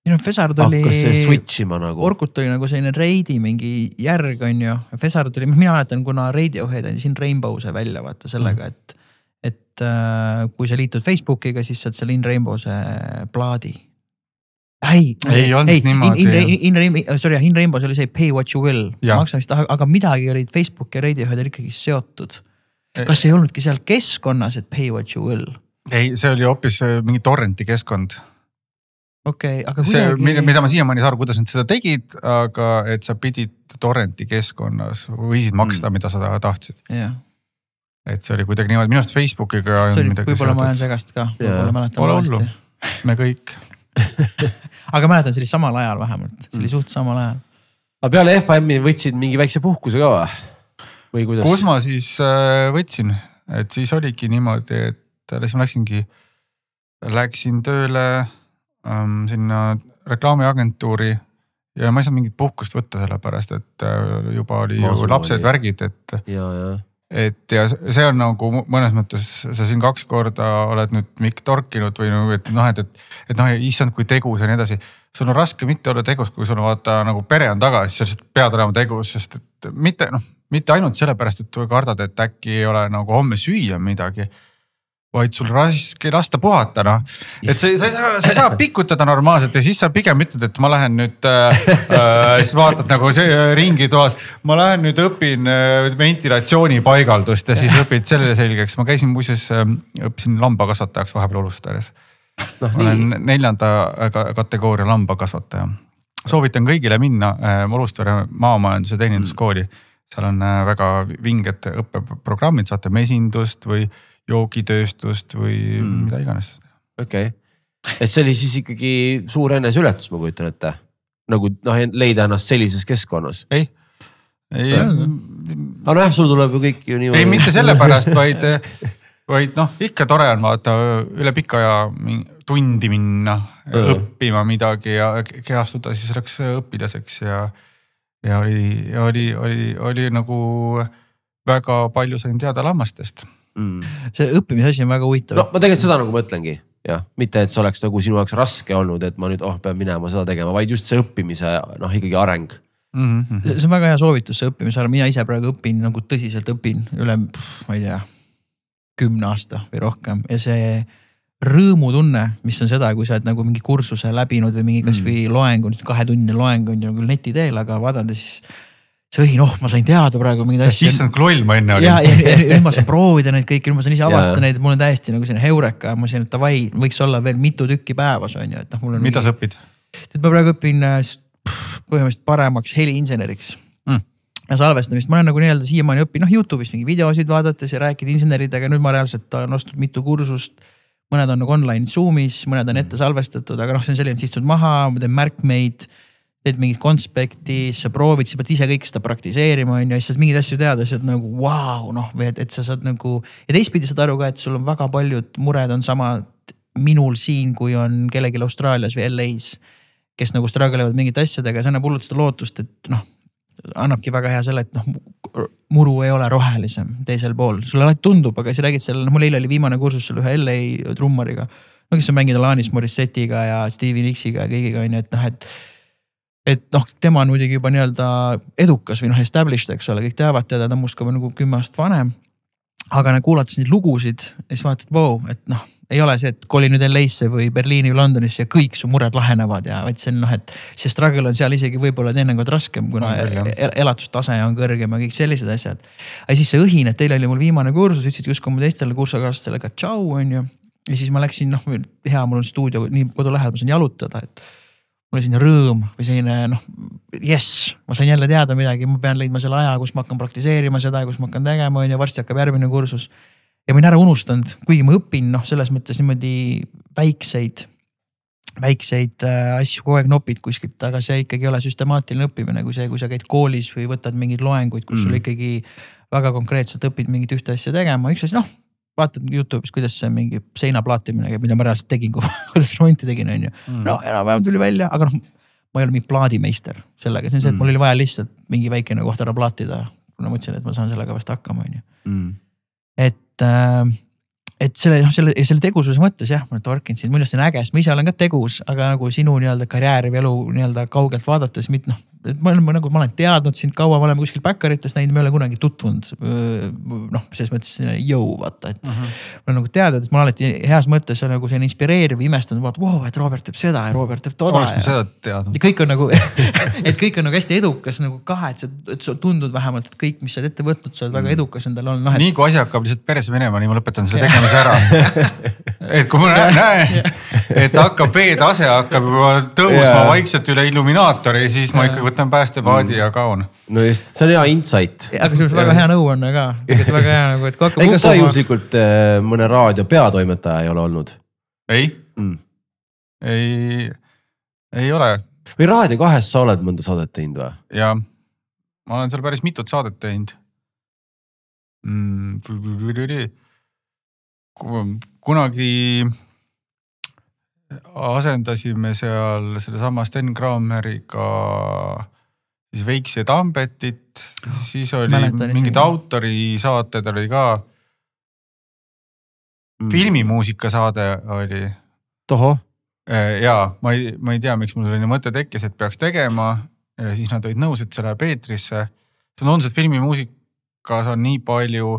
minu Fesard oli. hakkas see switch ima nagu. Orkut oli nagu selline Reidi mingi järg on ju. Fesard oli, mina mäletan, kuna Radiohead andis In Rainbow'se välja vaata sellega mm., et et äh, kui sa liitud Facebookiga, siis saad selle In Rainbow'se plaadi. ei, ei, ei. In, in, in, in, sorry, In Rainbow's oli see pay what you will, maksa mis tahad, aga midagi olid Facebook ja Radiohead oli ikkagi seotud. kas ei olnudki seal keskkonnas, et pay what you will? ei, see oli hoopis äh, mingi torrenti keskkond okei okay,, aga kuidagi. see, mida ma siiamaani ei saa aru, kuidas nad seda tegid, aga et sa pidid torrenti keskkonnas võisid maksta mm., mida sa tahtsid. jah et see oli kuidagi niimoodi, minu arust Facebookiga võib-olla ma seotud. segast ka, võib-olla mäletan Pole hullu. valesti. me kõik. aga mäletan, see oli samal ajal vähemalt, see oli Mm. suht samal ajal. aga peale FAM-i võtsid mingi väikse puhkuse ka või? või kuidas? kus ma siis äh, võtsin, et siis oligi niimoodi, et siis ma läksingi, läksin tööle ähm, sinna reklaamiagentuuri ja ma ei saanud mingit puhkust võtta, sellepärast et äh, juba oli ju Maasulu lapsed, värgid, et ja, ja. et ja see on nagu mõnes mõttes, sa siin kaks korda oled nüüd Mikk torkinud või nagu, et noh, et, et, et noh, issand, kui tegus ja nii edasi. sul on raske mitte olla tegus, kui sul on vaata nagu pere on taga, siis sa lihtsalt pead olema tegus, sest et mitte noh, mitte ainult sellepärast, et kardad, et äkki ei ole nagu homme süüa midagi vaid sul raske lasta puhata noh, et sa, sa ei saa, sa ei saa pikutada normaalselt ja siis sa pigem ütled, et ma lähen nüüd äh,, äh, siis vaatad nagu see äh, ringi toas. ma lähen nüüd õpin äh, ventilatsioonipaigaldust ja siis õpid selle selgeks, ma käisin muuseas äh,, õppisin lambakasvatajaks vahepeal Olustares. noh ma nii, olen neljanda ka- kategooria lambakasvataja. soovitan kõigile minna äh, Olustvere maamajanduse teeninduskooli. seal on äh, väga vinged õppeprogrammid, saate mesindust või joogitööstust või Mm. mm. mida iganes. okei okay.. et see oli siis ikkagi suur eneseületus, ma kujutan ette. nagu noh, leida ennast sellises keskkonnas. ei, ei, aga nojah, sul tuleb ju kõik ju niimoodi. ei mitte sellepärast, vaid, vaid noh, ikka tore on vaata üle pika aja tundi minna Jaa. õppima midagi ja kehastuda siis selleks õpilaseks ja. ja oli, oli, oli, oli nagu väga palju sain teada lammastest. Mm. see õppimise asi on väga huvitav no ma tegelikult seda nagu mõtlengi jah, mitte et see oleks nagu sinu jaoks raske olnud, et ma nüüd oh pean minema seda tegema, vaid just see õppimise noh, ikkagi areng. Mm -hmm. see on väga hea soovitus, see õppimise ajal, mina ise praegu õpin nagu tõsiselt õpin üle, ma ei tea, kümne aasta või rohkem ja see rõõmutunne, mis on seda, kui sa oled nagu mingi kursuse läbinud või mingi kasvõi loeng on kahetunnine loeng on ju küll neti teel, aga vaadata siis. See õhin, oh, ma sain teada praegu mingeid asju. issand, kui loll ma enne olin. ja, ja, ja nüüd ma saan proovida neid kõiki, nüüd ma saan ise avastada neid, mul on täiesti nagu selline heureka, ma siin, et davai, võiks olla veel mitu tükki päevas on ju, et noh, mul on. mida sa õpid? tead, ma praegu õpin äh, põhimõtteliselt paremaks heliinseneriks Mm. ja salvestamist, ma olen nagu nii-öelda siiamaani õppinud, noh Youtube'is mingi videosid vaadates ja rääkida inseneridega, nüüd ma reaalselt olen ostnud mitu kursust. mõned on nagu online Zoom'is, mõned on ette salvestatud, aga noh, see on selline, et istud maha, ma teen märkmeid. Teed mingit konspekti, siis sa proovid, sa pead ise kõike seda praktiseerima, on ju, siis saad mingeid asju teada, siis oled nagu vau wow, noh, või et, et sa saad nagu. ja teistpidi saad aru ka, et sul on väga paljud mured on samad minul siin, kui on kellelgi Austraalias või LA-s kes nagu struggle ivad mingite asjadega ja see annab hullult seda lootust, et noh. annabki väga hea selle, et noh, muru ei ole rohelisem teisel pool, sulle alati tundub, aga sa räägid seal, noh mul eile oli viimane kursus seal ühe LA trummariga. no kes on mänginud Alanis Morissetti'ga ja Stevie Nicksiga ja kõigiga on ju, et noh, et. Et noh, tema on muidugi juba nii-öelda edukas või noh, established, eks ole, kõik teavad teda, ta on must ka nagu kümme aastat vanem. aga nagu kuulates neid lugusid ja siis vaatad, vau, et noh ei ole see, et koli nüüd LA-sse või Berliini või Londonisse ja kõik su mured lahenevad ja vaid see on noh, et see struggle on seal isegi võib-olla teinekord raskem, kuna jah. el- elatustase on kõrgem ja kõik sellised asjad. aga siis see õhin, et teil oli mul viimane kursus, ütlesid justkui mu teistele kursusekaaslastele ka tšau, on ju. ja siis ma läksin, noh hea, mul on stuudio nii kodu lähedal, ma saan jalutada, et. Mul oli selline rõõm või selline noh, jess, ma sain jälle teada midagi, ma pean leidma selle aja, kus ma hakkan praktiseerima seda ja kus ma hakkan tegema, on ju, varsti hakkab järgmine kursus ja ma olin ära unustanud, kuigi ma õpin noh, selles mõttes niimoodi väikseid, väikseid äh, asju kogu aeg nopid kuskilt, aga see ikkagi ei ole süstemaatiline õppimine, kui see, kui sa käid koolis või võtad mingeid loenguid, kus mm. sul ikkagi väga konkreetselt õpid mingit ühte asja tegema, üks asi noh. Vaatad Youtube'is, kuidas see mingi seina plaatimine käib, mida ma reaalselt tegin, kui kuidas remonti tegin, on ju. Mm. no enam-vähem tuli välja, aga noh, ma ei ole mingi plaadimeister sellega, see on see, et Mm. mul oli vaja lihtsalt mingi väikene koht ära plaatida. kuna ma mõtlesin, et ma saan sellega vast hakkama, on ju Mm. et äh, et selle, noh, selle, selle tegususe mõttes jah, ma torkin sind, minu arust see on äge, sest ma ise olen ka tegus, aga nagu sinu nii-öelda karjääri või elu nii-öelda kaugelt vaadates, mitte noh. Et ma olen ma nagu, ma olen teadnud sind kaua, me oleme kuskil backerites näinud, me ei ole kunagi tutvunud. noh, selles mõttes jõu vaata, et Mhm. ma olen nagu teadnud, et mul alati heas mõttes on nagu selline inspireeriv, imestunud, vaata, vau, et Robert teeb seda ja Robert teeb toda. oleks ma seda teadnud. ja kõik on nagu et kõik on nagu hästi edukas nagu kah, et sa, tundud vähemalt, et kõik, mis sa oled ette võtnud, sa oled väga edukas endal olnud, noh et. nii kui asi hakkab lihtsalt perse minema, nii ma lõpetan selle tegemise ära. et kui ma näen, et hakkab veetase hakkab juba tõusma vaikselt üle illuminaatori, siis ma ikkagi võtan päästepaadi ja kaon. no just, see on hea insight. aga see on väga hea nõuanne ka, tegelikult väga hea nagu, et kui hakkab ega sa juhuslikult äh, mõne raadio peatoimetaja ei ole olnud ei mm.? ei, ei ole või Raadio kahes sa oled mõnda saadet teinud või? ja ma olen seal päris mitut saadet teinud mm,. kunagi asendasime seal sellesama Sten Krammeriga siis Veiksi ja Tambetit, siis oli Mäletan mingid autorisaated oli ka, Mm. filmimuusika saade oli. Tohoh, Äh, ja ma ei, ma ei tea, miks mul selline mõte tekkis, et peaks tegema. Ja siis nad olid nõus, et see läheb eetrisse. see tundus, et filmimuusikas on nii palju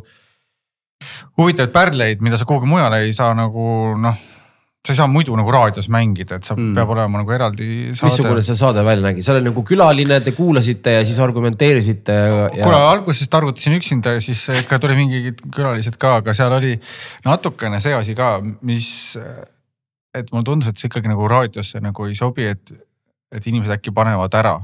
huvitavaid pärleid, mida sa kuhugi mujale ei saa nagu noh, sa ei saa muidu nagu raadios mängida, et sa Mm. peab olema nagu eraldi missugune saade. see saade välja nägi, seal oli nagu külaline, te kuulasite ja siis argumenteerisite ja, ja... kuule, alguses targutasin üksinda ja siis ikka tuli mingid külalised ka, aga seal oli natukene see asi ka, mis, et mulle tundus, et see ikkagi nagu raadiosse nagu ei sobi, et, et inimesed äkki panevad ära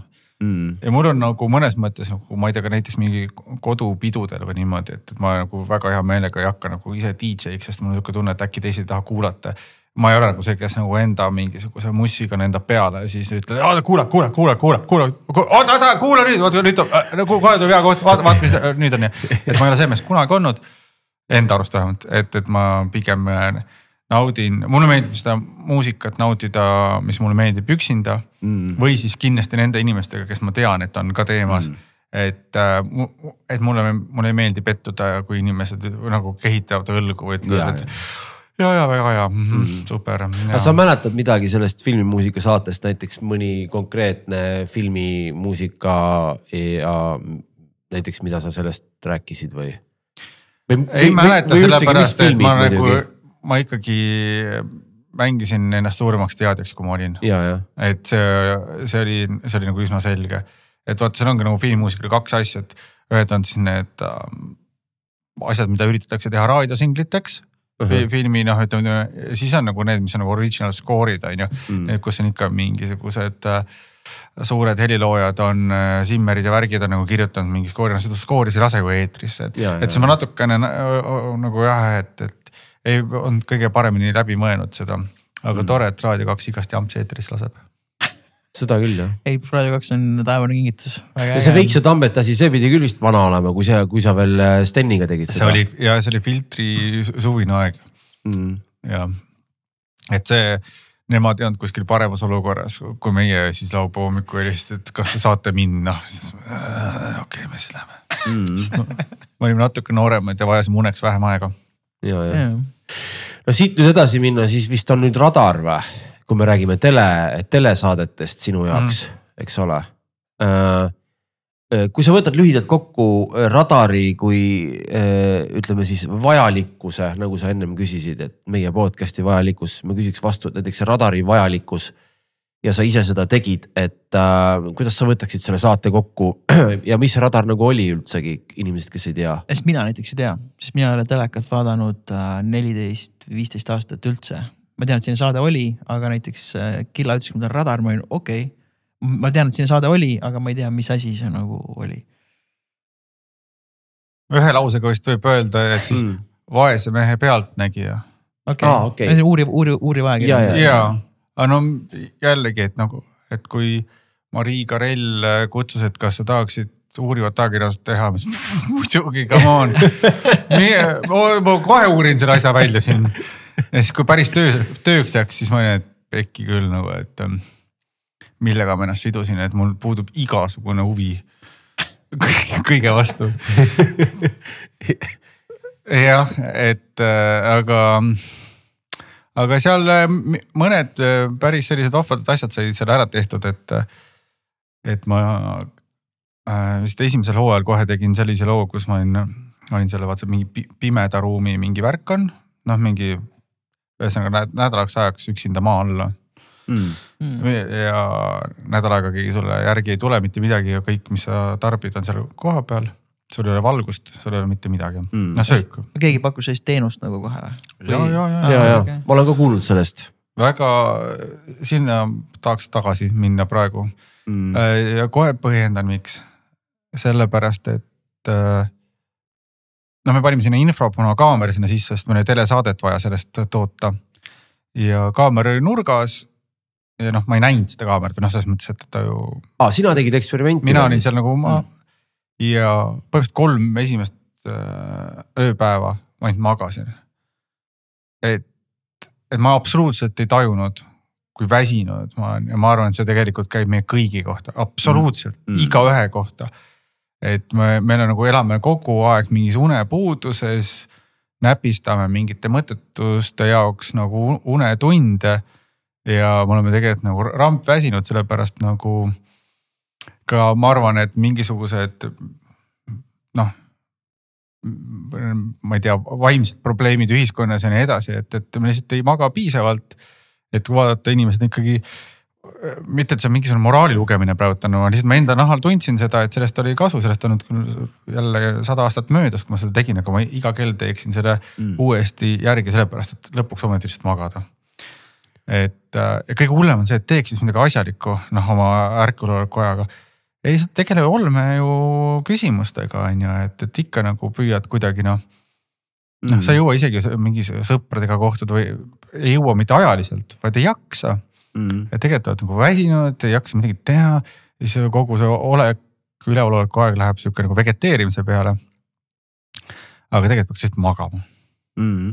mm.. ja mul on nagu mõnes mõttes nagu ma ei tea, ka näiteks mingi kodupidudel või niimoodi, et, et ma nagu väga hea meelega ei hakka nagu ise DJ-ks, sest mul on sihuke tunne, et äkki teised ei taha kuulata. Ma ei ole nagu see, kes nagu enda mingisuguse mussiga lendab peale ja siis ütleb, kuula, kuula, kuula, kuula, kuula, oota, sa kuula nüüd, oota nüüd tuleb, nagu kohe tuleb hea koht, vaata, vaata, mis nüüd on ja. et ma ei ole see mees kunagi olnud, enda arust vähemalt, et, et ma pigem äh, naudin, mulle meeldib seda muusikat nautida, mis mulle meeldib üksinda Mm. või siis kindlasti nende inimestega, kes ma tean, et on ka teemas mm.. et äh,, et mulle, mulle ei meeldi pettuda, kui inimesed nagu kehitavad õlgu või ütlevad, et ja, ja väga hea mm, -hmm, super. kas sa mäletad midagi sellest filmimuusika saatest, näiteks mõni konkreetne filmimuusika ja näiteks, mida sa sellest rääkisid või? ei mäleta, sellepärast et ma nagu, ma ikkagi mängisin ennast suuremaks teadjaks, kui ma olin. et see, see oli, see oli nagu üsna selge. et vaata, seal ongi nagu filmimuusikal kaks asja, et ühed on siis need ähm, asjad, mida üritatakse teha raadiosingliteks uh. filmi noh, ütleme siis on nagu need, mis on nagu original score'id on ju Mm. kus on ikka mingisugused äh, suured heliloojad on äh, Zimmerid ja värgid on nagu kirjutanud mingi skoori, no seda skoori sa ei lase ju eetrisse, et, et siis ma natukene na- nagu jah, et, et ei olnud kõige paremini läbi mõelnud seda. aga mm. tore, et Raadio kaks igasti ampsi eetris laseb. Seda küll jah. ei, Raadio kaks on taevane kingitus. ja see Veiks ja Tambet asi, see pidi küll vist vana olema, kui sa, kui sa veel äh, Steniga tegid see seda. oli ja see oli filtri su- suvine aeg mm.. ja et see, nemad ei olnud kuskil paremas olukorras, kui meie siis laupäeva hommikul helistasid, et kas te saate minna. okei okay,, me siis lähme. Mm. me olime natuke nooremad ja vajasime uneks vähem aega. ja, ja. no siit nüüd edasi minna, siis vist on nüüd radar või? Kui me räägime tele, telesaadetest sinu jaoks mm., eks ole äh,. kui sa võtad lühidalt kokku äh, radari kui äh, ütleme siis vajalikkuse, nagu sa ennem küsisid, et meie podcast'i vajalikkus, ma küsiks vastu, et näiteks see radari vajalikkus ja sa ise seda tegid, et äh, kuidas sa võtaksid selle saate kokku ja mis see radar nagu oli üldsegi, inimesed, kes ei tea sest mina näiteks ei tea, sest mina ei ole telekat vaadanud äh, neliteist, viisteist aastat üldse. Ma tean, et selline saade oli, aga näiteks äh, Killa ütles, kui ma teen radar, ma olin okei okay.. ma tean, et selline saade oli, aga ma ei tea, mis asi see nagu oli. ühe lausega vist võib öelda, et siis mm. vaese mehe pealtnägija. okei okay., uuriv, uuriv, uuriv aeg. Ja, aga no jällegi, et nagu, et kui Marii Karell kutsus, et kas sa tahaksid uurivat ajakirjandust teha, muidugi, come on. ma kohe uurin selle asja välja siin. ja siis, kui päris töö, tööks läks, siis ma olin, et pekki küll nagu, et ähm, millega ma ennast sidusin, et mul puudub igasugune huvi kõige vastu. jah, et äh, aga, aga seal äh, mõned äh, päris sellised vahvad asjad said seal ära tehtud, et, et ma vist esimesel hooajal kohe tegin sellise loo, kus ma olin, olin selle vaata mingi pi- pimeda ruumi mingi värk on, noh, mingi ühesõnaga nä- nädalaks ajaks üksinda maa alla mm.. Mm. ja nädal aega keegi sulle järgi ei tule mitte midagi ja kõik, mis sa tarbid, on seal kohapeal. sul ei ole valgust, sul ei ole mitte midagi Mm. noh söök. keegi pakkus sellist teenust nagu kohe või? ja, ja, ja, ja, ja okei. ma olen ka kuulnud sellest väga sinna tahaks tagasi minna praegu mm. Äh, ja kohe põhjendan, miks. sellepärast, et äh, noh, me panime sinna infrapunokaamera sinna sisse, sest meil oli telesaadet vaja sellest toota. ja kaamera oli nurgas. ja noh, ma ei näinud seda kaamerat või noh, selles mõttes, et ta ju. aa, sina tegid eksperimenti? mina olin seal nagu ma mm. ja põhimõtteliselt kolm esimest äh, ööpäeva ma ainult magasin. et, et ma absoluutselt ei tajunud kui väsinud ma olen ja ma arvan, et see tegelikult käib meie kõigi kohta, absoluutselt mm. mm. igaühe kohta. Et me, me nagu elame kogu aeg mingis unepuuduses, näpistame mingite mõttetuste jaoks nagu unetunde. ja me oleme tegelikult nagu rampväsinud, sellepärast nagu ka ma arvan, et mingisugused noh ma ei tea, vaimsed probleemid ühiskonnas ja nii edasi, et, et me lihtsalt ei maga piisavalt et kui vaadata, inimesed ikkagi, mitte et see on mingisugune moraali lugemine praegu ma lihtsalt ma enda nahal tundsin seda, et sellest oli kasu, sellest on nüüd küll jälle sada aastat möödas, kui ma seda tegin, aga ma iga kell teeksin selle mm. uuesti järgi, sellepärast et lõpuks ometi lihtsalt magada. et ja kõige hullem on see, et teeks siis midagi asjalikku, noh oma ärkveloleku ajaga ei lihtsalt tegele olme ju küsimustega on ju, et, et ikka nagu püüad kuidagi noh noh, sa ei mm. jõua isegi mingi sõpradega kohtuda või ei jõua mitte ajaliselt, vaid ei jaksa mm.. ja tegelikult oled nagu väsinud, ei jaksa midagi teha, siis kogu see olek, üleoleku aeg läheb sihuke nagu vegeteerimise peale. aga tegelikult peaks lihtsalt magama mm..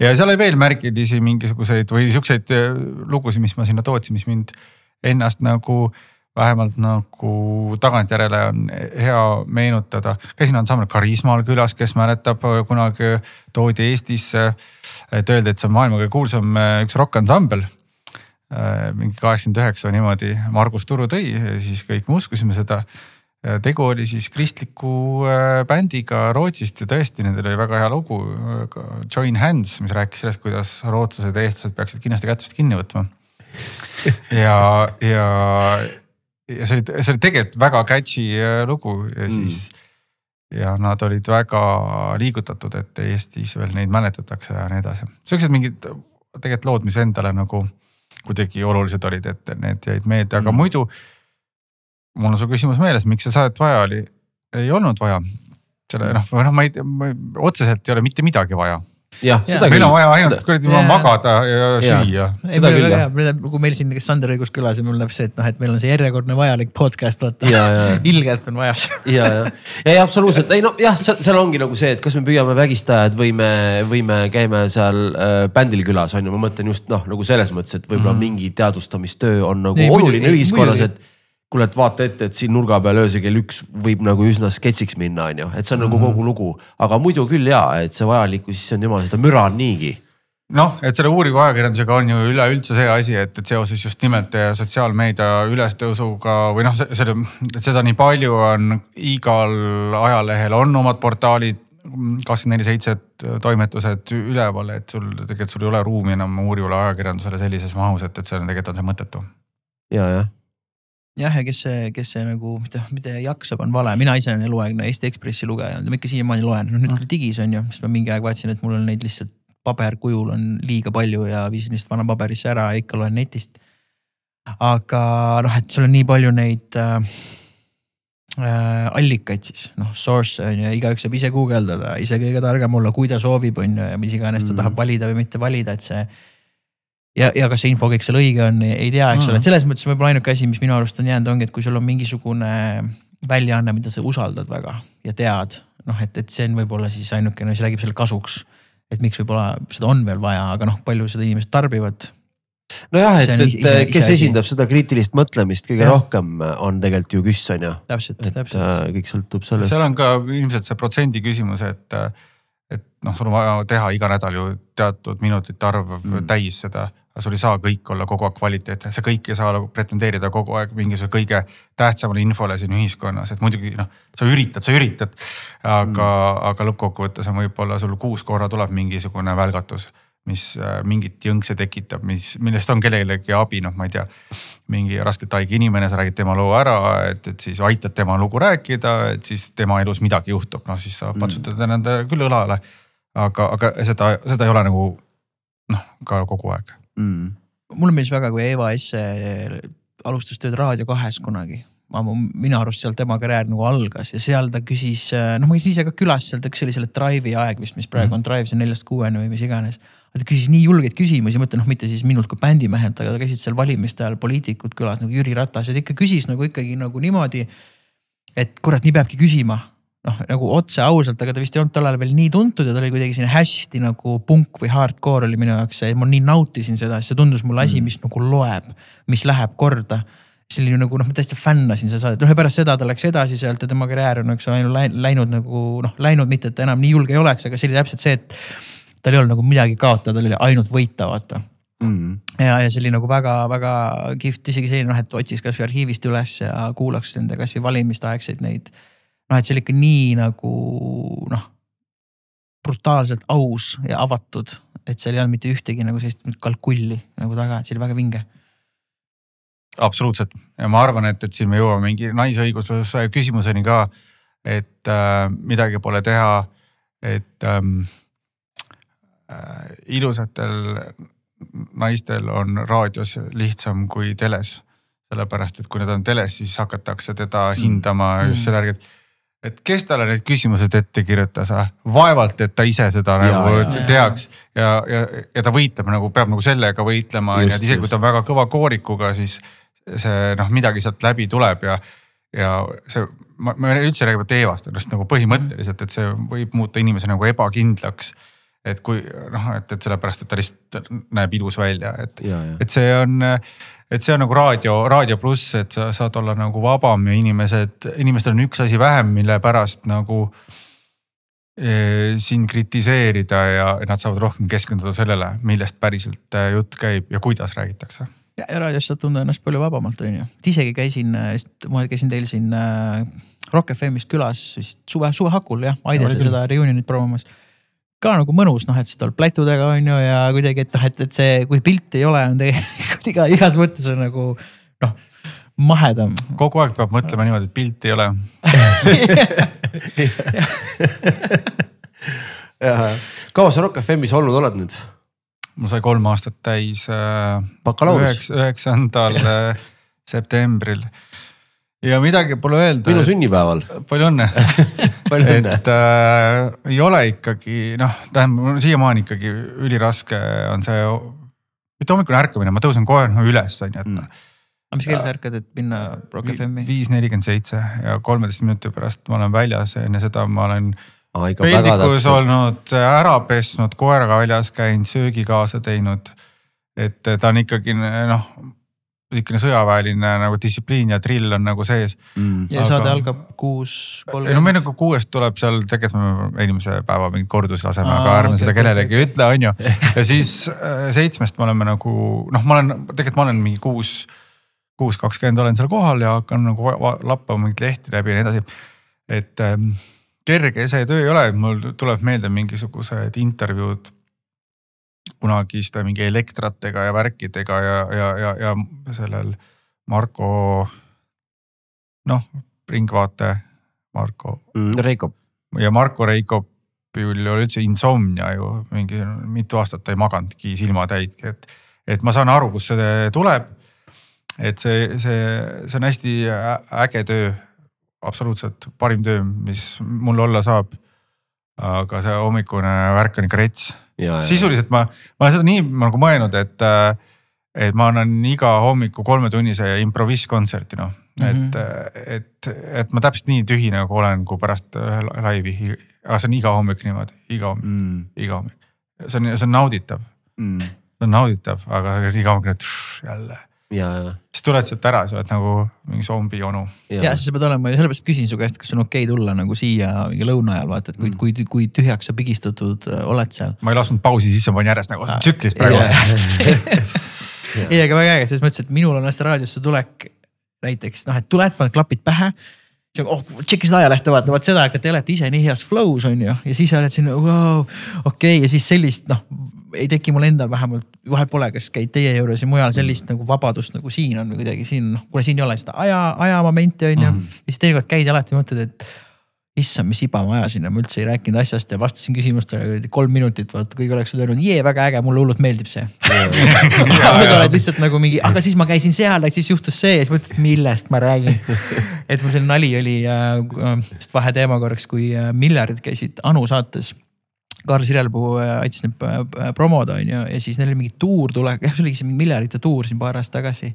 ja seal oli veel märgilisi mingisuguseid või siukseid äh, lugusid, mis ma sinna tootsin, mis mind ennast nagu äh, vähemalt nagu tagantjärele on hea meenutada. käisin ansambel Karismal külas, kes mäletab, kunagi toodi Eestisse, et öeldi, et see on maailma kõige kuulsam üks rokkansambel. Mingi kaheksakümmend üheksa niimoodi Margus Turu tõi siis kõik me uskusime seda. tegu oli siis kristliku äh, bändiga Rootsist ja tõesti, nendel oli väga hea lugu. Join Hands, mis rääkis sellest, kuidas rootslased ja eestlased peaksid kindlasti kätest kinni võtma ja, ja ja see oli, see oli tegelikult väga catchy äh, lugu ja mm. siis mm. ja nad olid väga liigutatud, et Eestis veel neid mäletatakse ja nii edasi. siuksed mingid tegelikult lood, mis endale nagu kuidagi olulised olid, et need jäid meelde, aga mm. muidu. mul on su küsimus meeles, miks see saadet vaja oli? ei olnud vaja. selle noh, või noh, ma ei, otseselt ei ole mitte midagi vaja jah, seda küll. meil on vaja ainult kuradi magada ja süüa. seda küll jah. kui meil siin Sander õigus külas ja mul läheb see, et noh, et meil on see järjekordne vajalik podcast, vaata. ilgelt on vaja seda. ja, ja, ja, ja absoluutselt, ei noh, jah, seal ongi nagu see, et kas me püüame vägistajad või me, või me käime seal äh, bändil külas on ju, ma mõtlen just noh, nagu selles mõttes, et võib-olla mm mingi teadvustamistöö on nagu ei, oluline muidugi, ühiskonnas, et kuule, et vaata ette, et siin nurga peal öösel kell üks võib nagu üsna sketšiks minna, on ju, et see on mm -hmm. nagu kogu lugu. aga muidu küll ja, et see vajalikkus, siis on jumal, seda müra on niigi noh, et selle uuriva ajakirjandusega on ju üleüldse see asi, et, et seoses just nimelt sotsiaalmeedia ülestõusuga või noh, selle, seda nii palju on, igal ajalehel on omad portaalid, kakskümmend neli seitse toimetused üleval, et sul tegelikult sul ei ole ruumi enam uurivale ajakirjandusele sellises mahus, et, et see on tegelikult on see mõttetu. ja, jah jah, ja kes see, kes see nagu mitte, mitte jaksab, on vale, mina ise olen eluaegne Eesti Ekspressi lugeja olnud ja ma ikka siiamaani loen, noh nüüd küll digis on ju, sest ma mingi aeg vaatasin, et mul on neid lihtsalt paberkujul on liiga palju ja viisin lihtsalt vanna paberisse ära ja ikka loen netist. aga noh, et sul on nii palju neid äh, äh, allikaid siis noh, source on ju, igaüks saab ise guugeldada, ise kõige targem olla, kui ta soovib, on ju, ja mis iganes ta mm. tahab valida või mitte valida, et see ja, ja kas see info kõik seal õige on, ei tea, eks ole, et selles mõttes võib-olla ainuke asi, mis minu arust on jäänud, ongi, et kui sul on mingisugune väljaanne, mida sa usaldad väga ja tead, noh, et, et see on võib-olla siis ainukene, mis räägib selle kasuks. et miks võib-olla seda on veel vaja, aga noh, palju seda inimesed tarbivad. nojah, et, et ise, kes ise esindab seda kriitilist mõtlemist kõige ja. rohkem, on tegelikult ju küss on ju. täpselt, täpselt. Äh, kõik sõltub sellest. seal on ka ilmselt see protsendi küsimus, et, et noh, sul on vaja teha iga nädal ju teatud minutite arv mm. täis seda aga sul ei saa kõik olla kogu aeg kvaliteetne, sa kõik ei saa pretendeerida kogu aeg mingisuguse kõige tähtsamale infole siin ühiskonnas, et muidugi noh, sa üritad, sa üritad. aga mm., aga lõppkokkuvõttes on võib-olla sul kuus korra tuleb mingisugune välgatus, mis äh, mingit jõnkse tekitab, mis, millest on kellelegi abi, noh, ma ei tea. mingi raskelt haige inimene, sa räägid tema loo ära, et, et siis aitad tema lugu rääkida, et siis tema elus midagi juhtub, noh siis sa patsutad mm. nende küll õlale. aga, aga seda, seda ei ole nagu noh, ka kogu aeg mm.. mulle meeldis väga, kui Eva Esse alustas tööd Raadio kahes kunagi minu arust seal tema karjäär nagu algas ja seal ta küsis, noh ma käisin ise ka külas seal, üks oli selle Drive'i aeg vist, mis praegu on Drive, see neljast kuueni või mis iganes. ta küsis nii julgeid küsimusi, ma ütlen noh, mitte siis minult kui bändimehelt, aga ta käisid seal valimiste ajal poliitikud külas nagu Jüri Ratas ja ta ikka küsis nagu ikkagi nagu niimoodi. et kurat, nii peabki küsima noh, nagu otse ausalt, aga ta vist ei olnud tollal veel nii tuntud ja ta oli kuidagi selline hästi nagu punk või hardcore oli minu jaoks see, ma nii nautisin seda, see tundus mulle asi, mm. mis nagu loeb, mis läheb korda see oli nagu noh, ma täiesti fännasin seda saadet, noh ja pärast seda ta läks edasi sealt ja tema karjäär on eks ole läinud nagu noh, läinud mitte, et ta enam nii julge ei oleks, aga see oli täpselt see, et tal ei olnud nagu midagi kaotada, tal oli ainult võita, vaata mm.. ja, ja see oli nagu väga-väga kihvt, isegi selline noh, et otsiks kasvõi arhiivist üles ja kuulaks nende kasvõi valimisteaegseid neid. Noh, et see oli ikka nii nagu noh, brutaalselt aus ja avatud, et seal ei olnud mitte ühtegi nagu sellist kalkulli nagu taga, et see oli väga vinge absoluutselt ja ma arvan, et, et siin me jõuame mingi naisõigusluse küsimuseni ka. et äh, midagi pole teha, et ähm, äh, ilusatel naistel on raadios lihtsam kui teles. sellepärast, et kui nad on teles, siis hakatakse teda mm. hindama mm. just selle järgi, et et kes talle need küsimused ette kirjutas, ah? vaevalt, et ta ise seda ja, nagu ja, teaks ja, ja, ja ta võitleb nagu, peab nagu sellega võitlema, onju, et isegi kui ta on väga kõva koorikuga, siis see noh, midagi sealt läbi tuleb ja, ja see, me üldse räägime teevast ennast nagu põhimõtteliselt, et see võib muuta inimese nagu ebakindlaks. Et kui noh, et, et sellepärast, et ta lihtsalt näeb ilus välja, et, et see on, et see on nagu raadio, Raadio pluss, et sa saad olla nagu vabam ja inimesed, inimestel on üks asi vähem, mille pärast nagu eh, siin kritiseerida ja nad saavad rohkem keskenduda sellele, millest päriselt eh, jutt käib ja kuidas räägitakse ja raadios saad tunda ennast palju vabamalt, on ju. isegi käisin, ma käisin teil siin äh, Rock FM-ist külas vist suve, suvehakul jah, Aidese seda reunionit promomas. Ka nagu mõnus, noh, et sa oled plätudega on ju ja kuidagi, et noh, et, et see, kui pilti ei ole, on tegelikult iga, igas mõttes on nagu noh, mahedam. kogu aeg peab mõtlema niimoodi, et pilti ei ole kaua sa Rock FM-is olnud oled nüüd? mul sai kolm aastat täis. Äh, üheksandal äh, septembril ja midagi pole öelda. minu sünnipäeval. palju õnne et äh, ei ole ikkagi noh, tähendab siiamaani ikkagi üliraske on see, mitte hommikune ärkamine, ma tõusen kohe no, üles on ju, et mm. aga mis kell sa ärkad, et minna Rock FM-i? viis nelikümmend seitse ja kolmeteist minuti pärast ma olen väljas, enne seda ma olen peldikus olnud, ära pesnud, koeraga väljas käinud, söögi kaasa teinud. et ta on ikkagi noh, niisugune sõjaväeline nagu distsipliin ja drill on nagu sees mm.. ja Aga... saade algab kuus kolmkümmend. no meil nagu kuuest tuleb seal, tegelikult me eelmise päeva mingit kordusi laseme, aga ärme okay, seda kellelegi okay. ütle, on ju. ja siis äh, seitsmest me oleme nagu noh, ma olen, tegelikult ma olen mingi kuus, kuus kakskümmend olen seal kohal ja hakkan nagu lappama mingeid lehti läbi ja nii edasi. et ähm, kerge see töö ei ole, mul tuleb meelde mingisugused intervjuud kunagiste mingi elektratega ja värkidega ja, ja, ja, ja sellel Marko, noh, Ringvaate, Marko mm,. Reikop. ja Marko Reikopil oli üldse insomnia ju mingi mitu aastat ta ei maganudki silmatäidki, et, et ma saan aru, kust see tuleb. et see, see, see on hästi äge töö absoluutselt parim töö, mis mul olla saab. aga see hommikune värk on ikka rets. Sisuliselt ma, ma olen seda nii nagu mõelnud, et, et ma annan iga hommiku kolmetunnise improvisskontserti noh mm. -hmm. et, et, et ma täpselt nii tühi nagu olen, kui pärast laivi, aga see on iga hommik niimoodi, iga hommik mm., iga hommik. see on, see on nauditav mm., see on nauditav, aga iga hommik jälle siis tuled sealt ära, sa oled nagu mingi zombi onu. ja siis sa pead olema, sellepärast küsin su käest, kas on okei okay tulla nagu siia mingi lõuna ajal vaata, et kui mm., kui, kui tühjaks sa pigistatud äh, oled seal. ma ei lasknud pausi sisse, ma panin järjest nagu tsüklis praegu ei, aga väga äge, selles mõttes, et minul on hästi raadiosse tulek näiteks noh, et tuled, paned klapid pähe siis oh, tšeki seda ajalehte vaata, vaat seda, et te olete ise nii heas flow's on ju ja siis oled siin wow, okei okay. ja siis sellist noh, ei teki mul endal vähemalt, vahet pole, kas käid teie juures ja mujal sellist nagu vabadust nagu siin on või kuidagi siin noh, kuna siin ei ole seda aja, ajamomenti on ju mm. -hmm. ja siis teinekord käid ja alati mõtled, et issand, mis iba ma ajasin ja ma üldse ei rääkinud asjast ja vastasin küsimustele kolm minutit, vaata kõik oleks öelnud, jee, väga äge, mulle hullult meeldib see. aga oled lihtsalt nagu mingi, aga siis ma käisin seal ja siis juhtus see ja siis mõtled, millest ma räägin. et mul selline nali oli äh,, vist vaheteema korraks, kui äh, miljardid käisid Anu saates. Karl Sirelpuu äh, aitas neid äh, promoda on ju ja siis neil oli mingi tuur tule, jah see oligi see miljardite tuur siin paar aastat tagasi.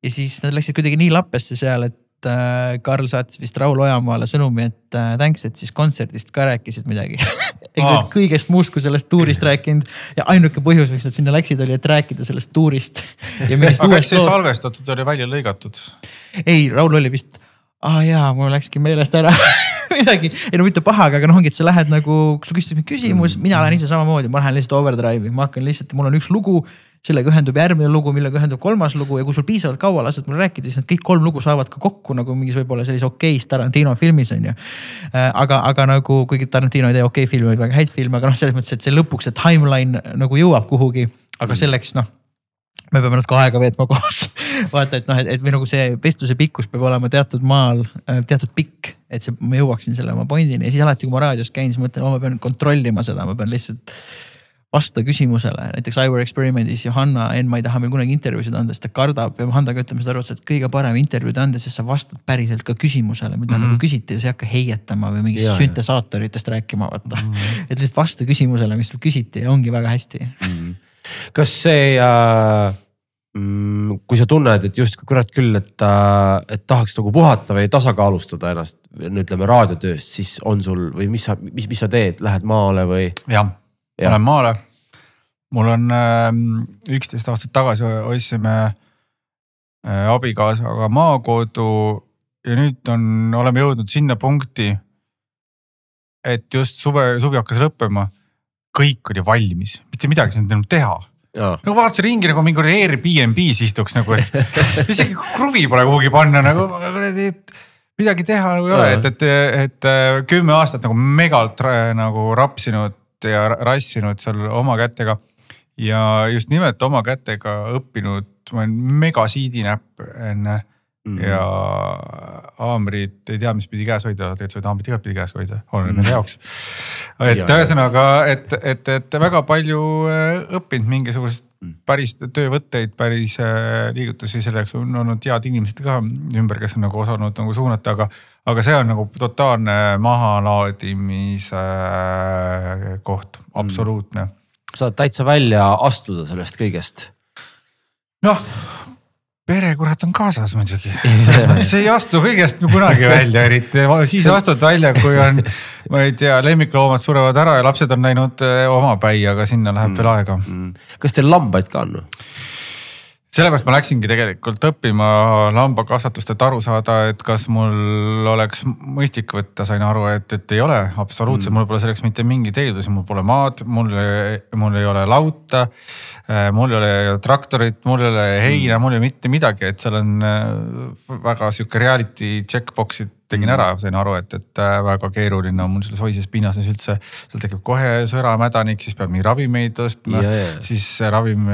ja siis nad läksid kuidagi nii lappesse seal, et äh, Karl saatis vist Raul Ojamaale sõnumi, et äh, thanks, et siis kontserdist ka rääkisid midagi. eks nad kõigest muust kui sellest tuurist rääkinud ja ainuke põhjus, miks nad sinna läksid, oli, et rääkida sellest tuurist. ja mingist uuest see loost. salvestatud oli välja lõigatud? ei, Raul oli vist, aa jaa, mul läkski meelest ära midagi, ei no mitte pahaga, aga noh, ongi, et sa lähed nagu, sul küsitakse mingi küsimus, mina lähen ise samamoodi, ma lähen lihtsalt overdrive'i, ma hakkan lihtsalt, mul on üks lugu. Sellega ühendub järgmine lugu, millega ühendub kolmas lugu ja kui sul piisavalt kaua lased mul rääkida, siis need kõik kolm lugu saavad ka kokku nagu mingis võib-olla sellises okeis Tarantino filmis on ju. aga, aga nagu kuigi Tarantino ei tee okei filme, vaid väga häid filme, aga noh, selles mõttes, et see lõpuks see timeline nagu jõuab kuhugi, aga selleks noh me peame natuke aega veetma koos. vaata, et noh, et, et või nagu see vestluse pikkus peab olema teatud maal, teatud pikk, et see, ma jõuaksin selle oma pointini ja siis alati, kui ma raadios käin, siis mõtlen, oh ma pean kontrollima seda, ma pean lihtsalt vasta küsimusele, näiteks Ivor Experimentis Johanna Enn, ma ei taha meil kunagi intervjuusid anda, sest ta kardab ja Handa ka ütleme seda arvates, et kõige parem intervjuud anda, sest sa vastad päriselt ka küsimusele, mida mm -hmm. nagu küsiti ja sa ei hakka heietama või mingist Ja, süntesaatoritest rääkima, vaata mm. -hmm. et lihtsalt vasta küsimusele, mis sul küsiti ja ongi väga hästi kas see äh,, kui sa tunned, et justkui kurat küll, et äh,, et tahaks nagu puhata või tasakaalustada ennast, no ütleme raadiotööst, siis on sul või mis sa, mis, mis sa teed, lähed maale või? jah, Jah. lähen maale. mul on ähm, üksteist aastat tagasi ostsime äh, abikaasaga maakodu ja nüüd on, oleme jõudnud sinna punkti. et just suve, suvi hakkas lõppema, kõik oli valmis, mitte midagi ei saanud enam teha jaa, nagu vaatasin ringi nagu mingi Airbnb-s istuks nagu, et isegi kruvi pole kuhugi panna nagu kuradi, et midagi teha nagu ei ole, et, et, et äh, kümme aastat nagu megalt ra- nagu rapsinud ja ra- rassinud seal oma kätega. ja just nimelt oma kätega õppinud, ma olen mega siidinäpp enne Mhm. ja haamrit ei tea, mis pidi käes hoida, tegelikult sa võid haamrit igatpidi käes hoida, oleneb nende jaoks. et ühesõnaga, et, et, et väga palju äh, õppinud mingisuguseid Mm. päris töövõtteid, päris äh, liigutusi, selleks on olnud head inimesed ka ümber, kes on nagu osanud nagu suunata, aga, aga see on nagu totaalne mahalaadimise äh, koht, absoluutne. saad täitsa välja astuda sellest kõigest. noh, pere kurat on kaasas muidugi, selles mõttes ei astu kõigest kunagi välja, eriti siis astud välja, kui on, ma ei tea, lemmikloomad surevad ära ja lapsed on läinud eh, omapäi, aga sinna läheb veel aega. kas teil lambaid ka on? Sellepärast ma läksingi tegelikult õppima lambakasvatust, et aru saada, et kas mul oleks mõistlik võtta, sain aru, et, et ei ole absoluutselt mm., mul pole selleks mitte mingeid eeldusi, mul pole maad, mul, mul ei ole lauta. mul ei ole traktorit, mul ei ole heina, mul ei ole mitte midagi, et seal on äh, väga sihuke reality checkbox'id tegin ära, sain aru, et, et äh, väga keeruline on mul selles hoises pinnases üldse. seal tekib kohe sõramädanik, siis peab mingi ravimeid tõstma Ja, ja. siis see ravim,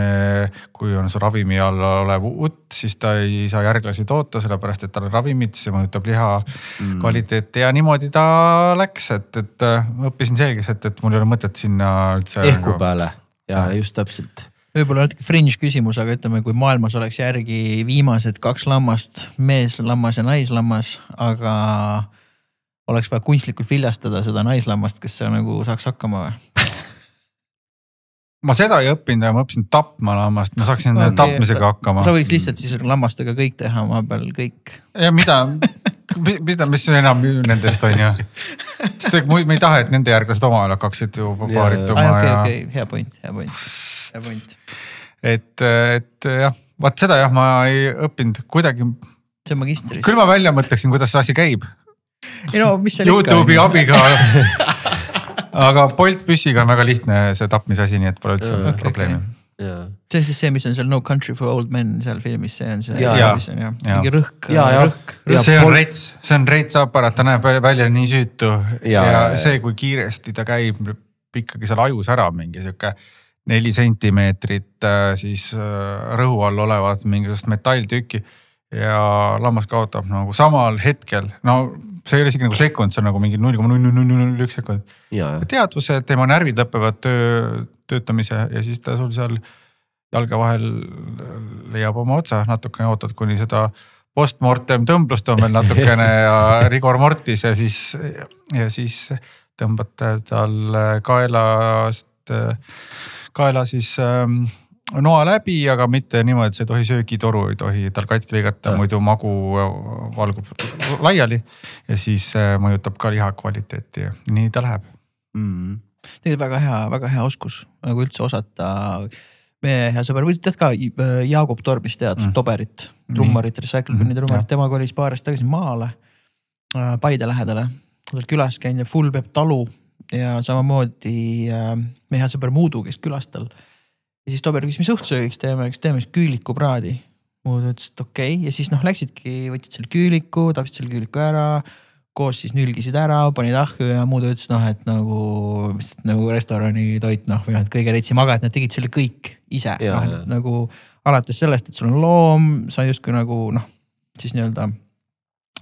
kui on su ravimi all olev utt, siis ta ei saa järglasi toota, sellepärast et tal on ravimid, see mõjutab liha mm. kvaliteeti ja niimoodi ta läks, et, et äh, õppisin selgeks, et, et mul ei ole mõtet sinna üldse. ehku peale ja just täpselt. Võib-olla natuke fringe küsimus, aga ütleme, kui maailmas oleks järgi viimased kaks lammast, meeslammas ja naislammas, aga oleks vaja kunstlikult viljastada seda naislammast, kas see nagu saaks hakkama või? ma seda ei õppinud, aga ma õppisin tapma lammast, ma saaksin okay. tapmisega hakkama. sa võiks lihtsalt siis lammastega kõik teha maa peal, kõik. ja mida, mida, mis enam nendest on ju. sest me ei taha, et nende järglased omavahel hakkaksid ju paarituma ja okei, hea point, hea point, hea point. et, et jah, vaat seda jah, ma ei õppinud kuidagi, see on magistris. küll ma välja mõtleksin, kuidas see asi käib. ei no mis seal ikka Youtube'i abiga. aga Bolt püssiga on väga lihtne see tapmisasi, nii et pole üldse okay, probleemi. Ja, see on siis see, mis on seal No Country for Old Men seal filmis, see on see, mis on jah, mingi rõhk, rõhk. Ja see on rets, see on rets aparaat, ta näeb välja nii süütu. Ja, Ja, ja, ja, ja. see, kui kiiresti ta käib ikkagi seal ajus ära mingi sihuke neli sentimeetrit äh, siis äh, rõhu all olevat mingisugust metalltükki. ja lammas kaotab nagu samal hetkel, no see ei ole isegi nagu sekund, see on nagu mingi null koma null null null null üks sekund. teadvuse, tema närvid lõpevad töö, töötamise ja siis ta sul seal jalge vahel leiab oma otsa, natukene ootad, kuni seda postmortem tõmblust on veel natukene ja rigor mortis ja siis, ja siis tõmbad tal kaelast, kaela siis ähm, noa läbi, aga mitte niimoodi, et sa ei tohi söögitoru, ei tohi tal katki lõigata, muidu magu valgub laiali. ja siis äh, mõjutab ka liha kvaliteeti ja nii ta läheb mm.. tegelikult väga hea, väga hea oskus nagu üldse osata. meie hea sõber, tead ka Jaagup Torbist tead mm., Toberit, trummarit, Recycle Bini trummarit, tema kolis paar aastat tagasi maale. Äh, Paide lähedale, tal külas käinud ja full peab talu ja samamoodi äh, meie hea sõber Muudu, kes külas tal ja siis Tober küsis, mis õhtusöögiks teeme, eks teeme siis küülikupraadi. muud ütles, et okei okay. ja siis noh, läksidki, võtsid selle küüliku, tapsid selle küüliku ära. koos siis nülgisid ära, panid ahju ja muud ütles noh, et nagu, nagu restorani toit noh, või noh, et kõige reitsim, aga et nad tegid selle kõik ise. noh, nagu alates sellest, et sul on loom, sa justkui nagu noh, siis nii-öelda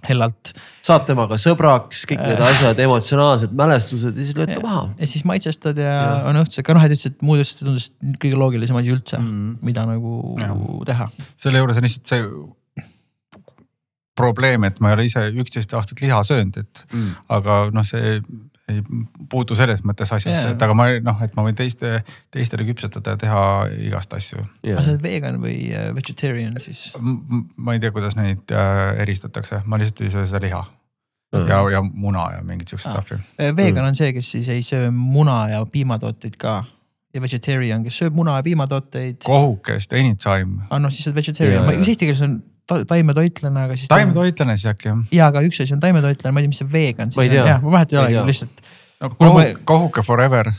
hellalt. saad temaga sõbraks, kõik need äh. asjad, emotsionaalsed mälestused ja siis lööd ta maha. ja siis maitsestad ja, ja. on õhtusega, aga noh, et ütles, et muud ütles, et tundus kõige loogilisem asi üldse mm., mida nagu ja. teha. selle juures on lihtsalt see probleem, et ma ei ole ise üksteist aastat liha söönud, et mm. aga noh, see ei puutu selles mõttes asjasse yeah., et aga ma noh, et ma võin teiste, teistele küpsetada ja teha igast asju yeah.. aga sa oled vegan või äh, vegetarian siis? ma ei tea, kuidas neid äh, eristatakse, ma lihtsalt ei söö seda liha mm. ja, ja muna ja mingit siukest ah. stuff'i. Äh, vegan mm. on see, kes siis ei söö muna ja piimatooteid ka ja vegetarian, kes sööb muna ja piimatooteid. kohukest, anytime. aa ah, noh, siis sa oled vegetarian yeah., mis eesti keeles on taimetoitlane, aga siis. taimetoitlane siis äkki jah? ja, aga üks asi on taimetoitlane, ma ei tea, mis see vegan siis on, jah, ma vahet ei olegi, lihtsalt. No kohuk, ma... kohuke forever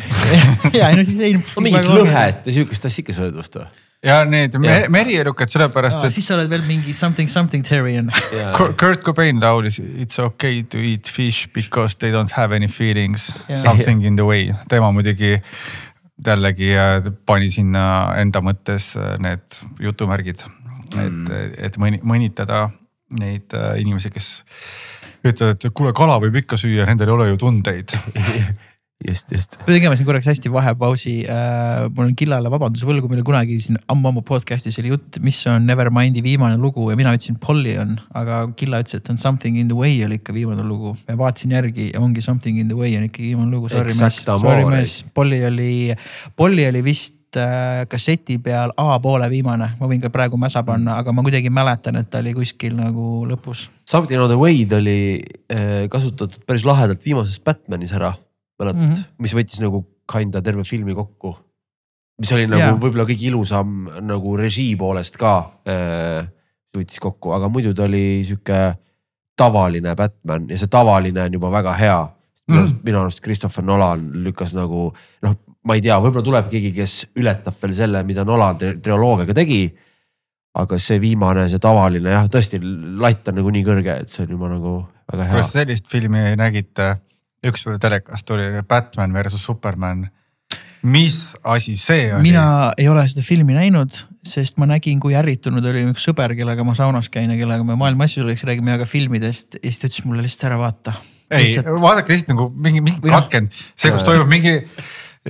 ja no siis ei. no mingit lõhet ja sihukest asja ikka sa oled vastu või? ja need ja. merielukad sellepärast, et. siis sa oled veel mingi something something terrian Kurt Cobain laulis it's okay to eat fish because they don't have any feelings yeah. something in the way. tema muidugi jällegi äh, pani sinna enda mõttes äh, need jutumärgid mm., et, et mõni, mõnitada neid äh, inimesi, kes ütlevad, et kuule, kala võib ikka süüa, nendel ei ole ju tundeid just, just. me tegime siin korraks hästi vahepausi äh,. mul on Killale vabanduse võlgu, meil kunagi siin ammu-ammu podcast'is oli jutt, mis on Nevermindi viimane lugu ja mina ütlesin Polly on, aga Killa ütles, et on Something in the way oli ikka viimane lugu. ja vaatasin järgi ja ongi Something in the way on ikkagi viimane lugu, sorry mees, sorry mees, Polly oli, Polly oli vist Äh, kasseti peal A-poole viimane, ma võin ka praegu mäsa panna, aga ma kuidagi mäletan, et ta oli kuskil nagu lõpus. Something on the Way'd oli äh, kasutatud päris lahedalt viimases Batman'is ära, mäletad mm, -hmm. mis võttis nagu kinda terve filmi kokku. mis oli nagu yeah. võib-olla kõige ilusam nagu režii poolest ka äh, võttis kokku, aga muidu ta oli sihuke tavaline Batman ja see tavaline on juba väga hea minu arust mm., minu arust Christopher Nolan lükkas nagu noh, ma ei tea, võib-olla tuleb keegi, kes ületab veel selle, mida Nolan trioloogiaga tegi. aga see viimane, see tavaline jah, tõesti latt on nagu nii kõrge, et see on juba nagu väga hea. kas sellist filmi nägite? ükspäev telekast tuli Batman versus Superman. mis asi see oli? mina ei ole seda filmi näinud, sest ma nägin, kui ärritunud oli üks sõber, kellega ma saunas käin ja kellega me maailma asju räägime, aga filmidest ja siis ta ütles mulle lihtsalt ära vaata. ei lihtsalt..., vaadake lihtsalt nagu mingi, mingi noh, katkend, see, kus toimub mingi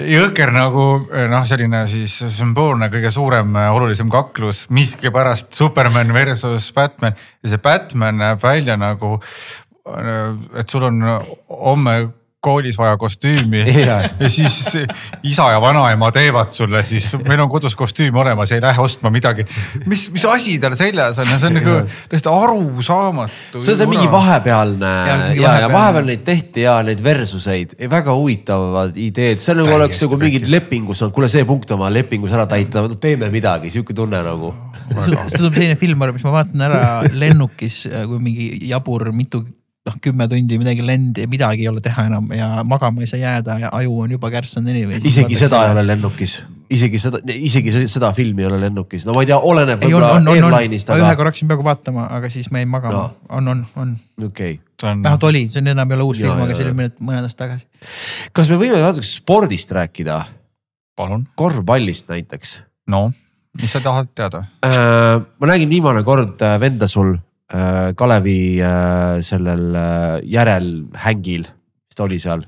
jõhker nagu noh, selline siis sümboolne kõige suurem olulisem kaklus, miskipärast Superman versus Batman. Ja see Batman näeb välja nagu, et sul on homme koolis vaja kostüümi. Ja. ja siis isa ja vanaema teevad sulle, siis meil on kodus kostüüm olemas, ei lähe ostma midagi. mis, mis asi tal seljas on? Ja see on nagu täiesti arusaamatu. see on see mingi vahepealne ja, mingi ja, ja vahepeal neid tehti ja neid versuseid, väga huvitavad ideed, see nagu oleks nagu mingid lepingus olnud, kuule, see punkt oma lepingus ära täita, teeme midagi, sihuke tunne nagu. see tundub selline film, mis ma vaatan ära lennukis, kui mingi jabur mitu noh, kümme tundi midagi lendi, midagi ei ole teha enam ja magama ei saa jääda ja aju on juba kärssanud anyway. isegi seda ei ole lennukis, isegi seda, isegi seda filmi ei ole lennukis, no ma ei tea, oleneb võib-olla airline'ist. Aga... ühe korraks peaaegu vaatama, aga siis ma jäin magama no., on, on, on. okei okay.. vähemalt oli, see on enam ei ole uus ja, film, aga see oli mõned, mõned aastad tagasi. kas me võime natuke spordist rääkida? palun. korvpallist näiteks. no mis sa tahad teada? Äh, ma nägin viimane kord äh, venda sul Kalevi sellel järelhängil, mis ta oli seal.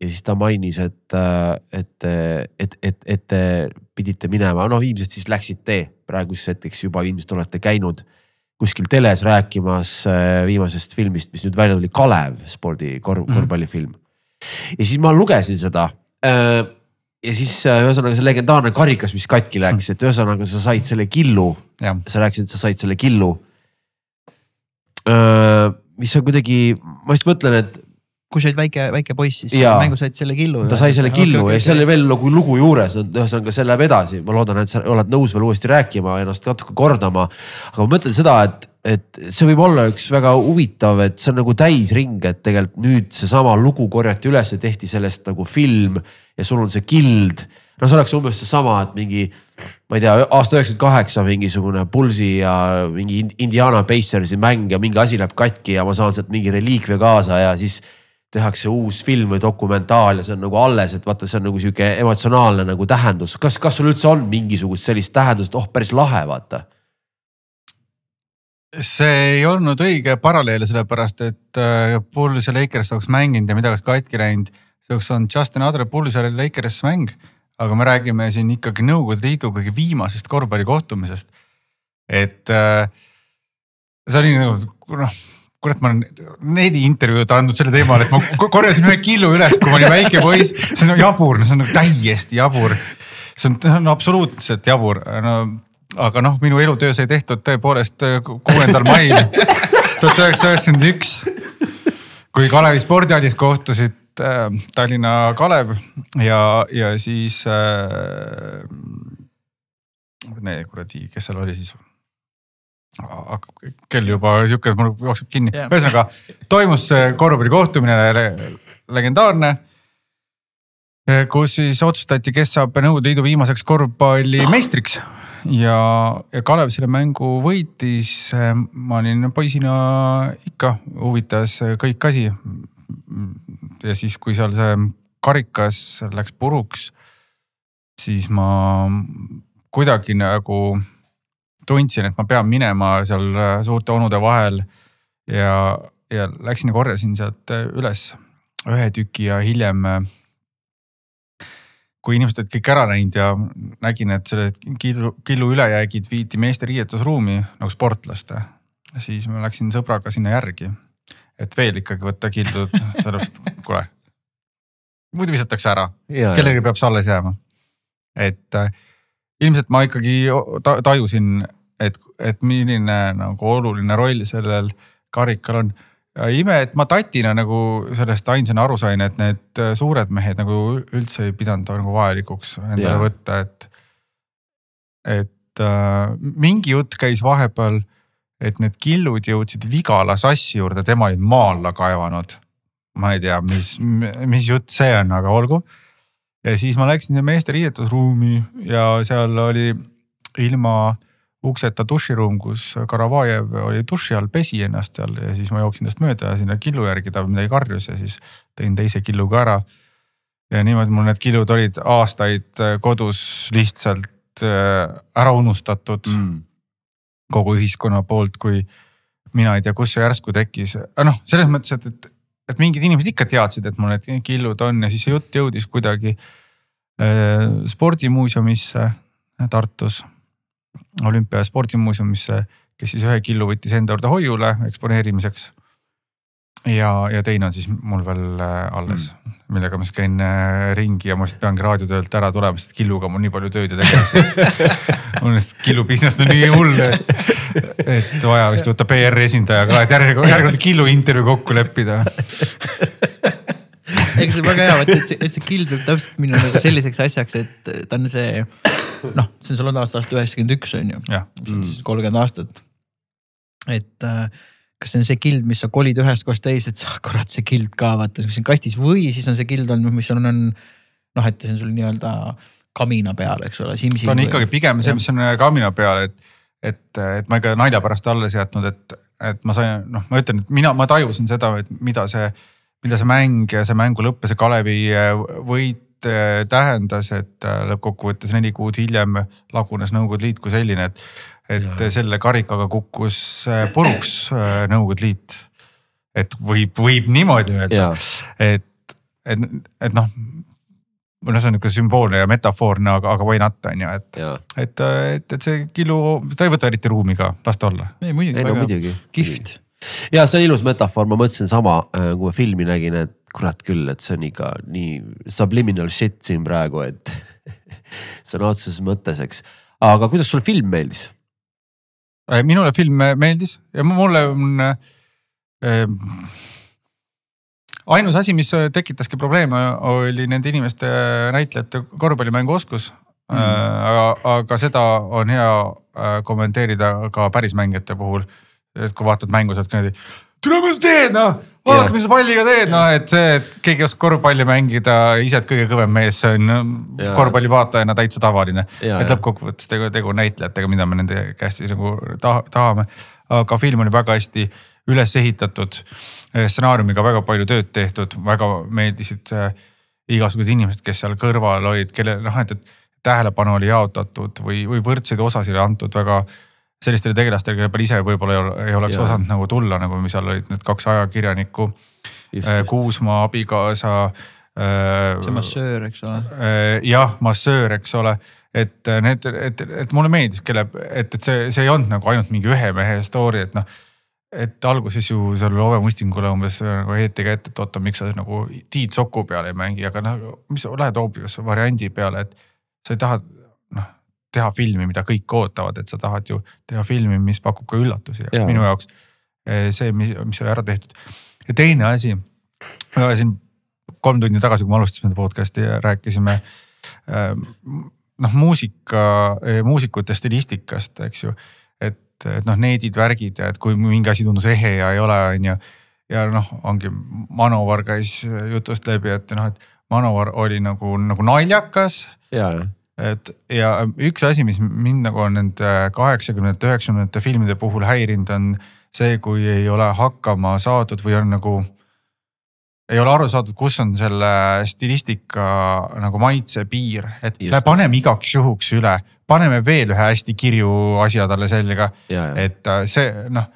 ja siis ta mainis, et, et, et, et, et te pidite minema, no ilmselt siis läksite praeguseks hetkeks juba ilmselt olete käinud kuskil teles rääkimas viimasest filmist, mis nüüd välja tuli, Kalev spordi korv, mhm. korvpallifilm. ja siis ma lugesin seda ja siis äh, ühesõnaga see legendaarne karikas, mis katki läks, et ühesõnaga sa said selle killu. sa rääkisid, et sa said selle killu. Mis on kuidagi, ma just mõtlen, et. kui sa olid väike, väike poiss, siis mängu said selle killu. ta sai selle killu okay, okay, ja seal oli veel nagu lugu juures, ühesõnaga see läheb edasi, ma loodan, et sa oled nõus veel uuesti rääkima, ennast natuke kordama. aga ma mõtlen seda, et et see võib olla üks väga huvitav, et see on nagu täisring, et tegelikult nüüd seesama lugu korjati üles, tehti sellest nagu film ja sul on see kild. No see oleks umbes seesama, et mingi, ma ei tea, aasta üheksakümmend kaheksa mingisugune Pulsi ja mingi Indiana Pacersi mäng ja mingi asi läheb katki ja ma saan sealt mingi reliikvia kaasa ja siis tehakse uus film või dokumentaal ja see on nagu alles, et vaata, see on nagu sihuke emotsionaalne nagu tähendus. kas, kas sul üldse on mingisugust sellist tähendust, oh päris lahe, vaata see ei olnud õige paralleel, sellepärast et äh, Bulls ja Lakers oleks mänginud ja midagi oleks katki läinud. see oleks olnud just another Bulls ja Lakers mäng. Aga me räägime siin ikkagi Nõukogude Liidu kõige viimasest korvpallikohtumisest. et äh, see oli nagu noh, kurat, ma olen neli intervjuud andnud selle teemal, et ma korjasin ühe killu üles, kui ma olin väike poiss. see on jabur, no see on nagu täiesti jabur. see on, on absoluutselt jabur, no aga noh, minu elutöö sai tehtud tõepoolest äh, kuuendal mail tuhat üheksasada üheksakümmend üks. kui Kalevi spordihallis kohtusid äh, Tallinna Kalev ja, ja siis äh,. nee kuradi, kes seal oli siis? hakkab kell juba sihuke, mul jookseb kinni yeah., ühesõnaga toimus korvpallikohtumine le, legendaarne kus siis otsustati, kes saab Nõukogude Liidu viimaseks korvpallimeistriks ja, ja Kalev selle mängu võitis. ma olin poisina ikka, huvitas kõik asi. Ja siis, kui seal see karikas läks puruks, siis ma kuidagi nagu tundsin, et ma pean minema seal suurte onude vahel. ja, ja läksin ja korjasin sealt üles ühe tüki ja hiljem kui inimesed olid kõik ära läinud ja nägin, et selle killu, killu ülejäägid viidi meeste riietusruumi nagu sportlaste. siis ma läksin sõbraga sinna järgi, et veel ikkagi võtta kildud, sellepärast kuule. muidu visatakse ära, kellelgi peab see alles jääma. et äh, ilmselt ma ikkagi tajusin, et, et milline nagu oluline roll sellel karikal on ime, et ma tatina nagu sellest ainsana aru sain, et need äh, suured mehed nagu üldse ei pidanud nagu vajalikuks endale ja. võtta, et. et äh, mingi jutt käis vahepeal, et need killud jõudsid Vigala sassi juurde, tema olid maa alla kaevanud. ma ei tea, mis, mis jutt see on, aga olgu. ja siis ma läksin meeste riietusruumi ja seal oli ilma ukseta duširuum, kus Karavajev oli duši all, pesi ennast seal ja siis ma jooksin tast mööda sinna killu järgi, ta midagi karjus ja siis tõin teise killu ka ära. ja niimoodi mul need killud olid aastaid kodus lihtsalt äh, ära unustatud mm. Kogu ühiskonna poolt, kui mina ei tea, kus see järsku tekkis, noh, selles mõttes, et, et, et mingid inimesed ikka teadsid, et mul need killud on ja siis see jutt jõudis kuidagi äh, spordimuuseumisse Tartus olümpia spordimuuseumisse, kes siis ühe killu võttis enda juurde hoiule eksponeerimiseks. ja, ja teine on siis mul veel äh, alles mm., millega ma siis käin äh, ringi ja ma vist peangi raadiotöölt ära tulema, sest killuga on mul nii palju tööd ja tegemist mul lihtsalt killu business on nii hull, et, et vaja vist võtta PR esindaja ka, et järgmine, järgmine killu intervjuu kokku leppida. Ega see on väga hea, et see, et see kild võib täpselt minna nagu selliseks asjaks, et ta on see noh, see on sul on aastast üheksakümmend üks on ju, kolmkümmend aastat. et äh, kas see on see kild, mis sa kolid ühest kohast teise, et sa kurat, see kild ka vaata, on kastis või siis on see kild on, mis on, on noh, et see on sul nii-öelda kamina peal, eks ole. ta on ikkagi pigem see, mis on kamina peal, et, et, et ma ikka nalja pärast alles jätnud, et, et ma sain, noh, ma ütlen, et mina, ma tajusin seda, et mida see, mida see mäng ja see mängu lõpp ja see Kalevi võit äh, tähendas, et äh, lõppkokkuvõttes neli kuud hiljem lagunes Nõukogude Liit kui selline, et, et ja. selle karikaga kukkus äh, puruks Nõukogude Liit. et võib, võib niimoodi öelda, et, et, et noh või noh, see on niisugune sümboolne ja metafoorne, aga, aga why not on ju, et, et, et, et see killu, ta ei võta eriti ruumi ka, las ta olla. ei muidugi, väga no, kihvt. ja see on ilus metafoor, ma mõtlesin sama, kui ma filmi nägin, et kurat küll, et see on ikka nii subliminal shit siin praegu, et sõna otseses mõttes, eks. aga kuidas sulle film meeldis? Äh, minule film meeldis ja mulle on äh,. ainus asi, mis tekitaski probleeme, oli nende inimeste, näitlejate korvpallimänguoskus mm.. Äh, aga, aga seda on hea äh, kommenteerida ka päris mängijate puhul. et kui vaatad mängu, ka niimoodi tule mis teed noh, vaata, mis sa palliga teed, noh et see, et keegi oskab korvpalli mängida, ise oled kõige kõvem mees, see on korvpalli vaatajana täitsa tavaline. et lõppkokkuvõttes tegu, tegu näitlejatega, mida me nende käest nagu tahame. aga film oli väga hästi üles ehitatud, stsenaariumiga väga palju tööd tehtud, väga meeldisid äh, igasugused inimesed, kes seal kõrval olid, kelle noh, et, et tähelepanu oli jaotatud või, või võrdseid osasid antud väga sellistele tegelastele, kelle peale ise võib-olla ei oleks ja. osanud nagu tulla, nagu mis seal olid need kaks ajakirjanikku. Äh, Kuusmaa abikaasa. Äh, see massöör, eks ole. Äh, jah, massöör, eks ole et need, et, et mulle meeldis, kelle, et, et see, see ei olnud nagu ainult mingi ühe mehe story, et noh. et alguses ju seal Ove Mustingule umbes nagu heeti ka ette, et oota, miks sa nagu Tiit Soku peale ei mängi, aga noh, mis sa lähed hoopis variandi peale, et sa ei taha teha filmi, mida kõik ootavad, et sa tahad ju teha filmi, mis pakub ka üllatusi ja, ja. minu jaoks eh, see, mis, mis oli ära tehtud. ja teine asi, siin kolm tundi tagasi, kui me alustasime podcast'i ja rääkisime ehm, noh, muusika, eh, muusikute stilistikast, eks ju. et, et noh, needid, värgid ja et kui mingi asi tundus ehe ja ei ole, on ju. ja noh, ongi Manovar käis jutust läbi, et noh, et Manovar oli nagu, nagu naljakas. ja, jah et ja üks asi, mis mind nagu on nende kaheksakümnendate, üheksakümnendate filmide puhul häirinud, on see, kui ei ole hakkama saadud või on nagu. ei ole aru saadud, kus on selle stilistika nagu maitse piir, et Just. paneme igaks juhuks üle, paneme veel ühe hästi kirju asja talle selga. et äh, see noh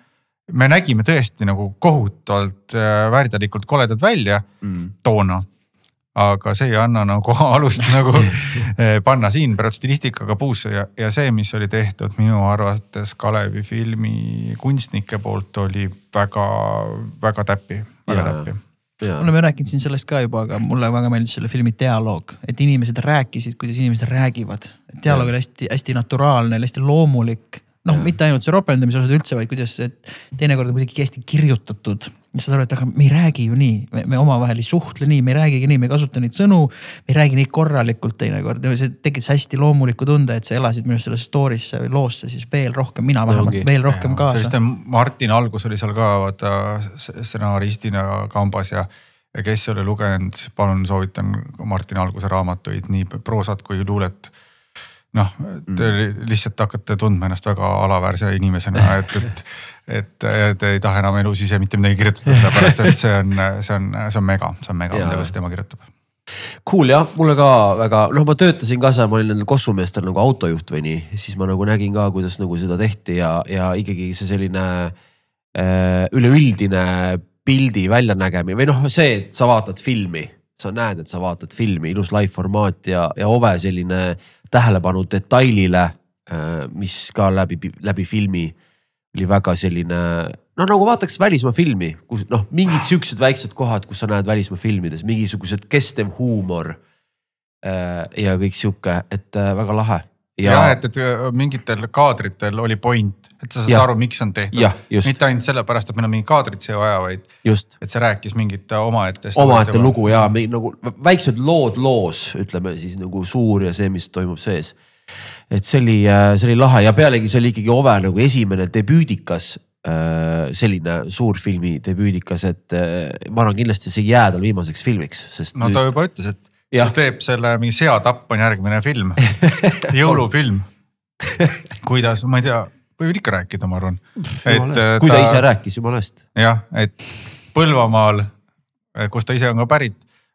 me nägime tõesti nagu kohutavalt äh, väärtelikult koledad välja mm. toona aga see ei anna nagu alust nagu eh, panna siin pärast stilistikaga puusse ja, ja see, mis oli tehtud minu arvates Kalevi filmi kunstnike poolt oli väga-väga täppi, väga täppi. Me oleme rääkinud siin sellest ka juba, aga mulle väga meeldis selle filmi dialoog, et inimesed rääkisid, kuidas inimesed räägivad. dialoog oli hästi-hästi naturaalne, hästi loomulik. Noh, mitte ainult see ropendamise osad üldse, vaid kuidas see teinekord on kuidagi hästi kirjutatud. Ja saad aru, et aga me ei räägi ju nii, me omavahel ei suhtle nii, me ei räägigi nii, me ei kasuta neid sõnu. me ei räägi nii korralikult teinekord, see tekitas hästi loomuliku tunde, et sa elasid minu arust sellesse story'sse või loosse siis veel rohkem, mina vähemalt veel rohkem kaasa. sellist Martin Algus oli seal ka vaata stsenaristina kambas ja ja kes ei ole lugenud, palun soovitan Martin Alguse raamatuid, nii proosat kui luulet noh, te mm. lihtsalt hakkate tundma ennast väga alaväärse inimesena, et, et, et te ei taha enam elus ise mitte midagi kirjutada, sellepärast et see on, see on, see on mega, see on mega, mida tema kirjutab. Cool jah, mulle ka väga, noh, ma töötasin ka seal, ma olin nendel kossumeestel nagu autojuht või nii, siis ma nagu nägin ka, kuidas nagu seda tehti ja, ja ikkagi see selline äh, üleüldine pildi väljanägemine või noh, see, et sa vaatad filmi sa näed, et sa vaatad filmi, ilus live formaat ja, ja Ove selline tähelepanu detailile, äh, mis ka läbi, läbi filmi oli väga selline no nagu vaataks välismaa filmi, kus noh, mingid siuksed väiksed kohad, kus sa näed välismaa filmides mingisugused kestev huumor. Äh, ja kõik sihuke, et äh, väga lahe ja, ja, et, et äh, mingitel kaadritel oli point, et sa saad ja. aru, miks on tehtud. mitte ainult sellepärast, et meil on mingi kaadrit siia vaja, vaid just. et see rääkis mingit omaette. omaette lugu ja nagu väiksed lood loos, ütleme siis nagu suur ja see, mis toimub sees. Et see oli, äh, see oli lahe ja pealegi see oli ikkagi Ove nagu esimene debüüdikas äh, selline suurfilmi debüüdikas, et ma arvan, kindlasti see ei jää tal viimaseks filmiks, sest. no nüüd... ta juba ütles, et ta teeb selle mingi Seatapp on järgmine film jõulufilm. kuidas, ma ei tea, võivad ikka rääkida, ma arvan. et kui ta, ta ise rääkis, jumala eest. jah, et Põlvamaal, kus ta ise on ka pärit,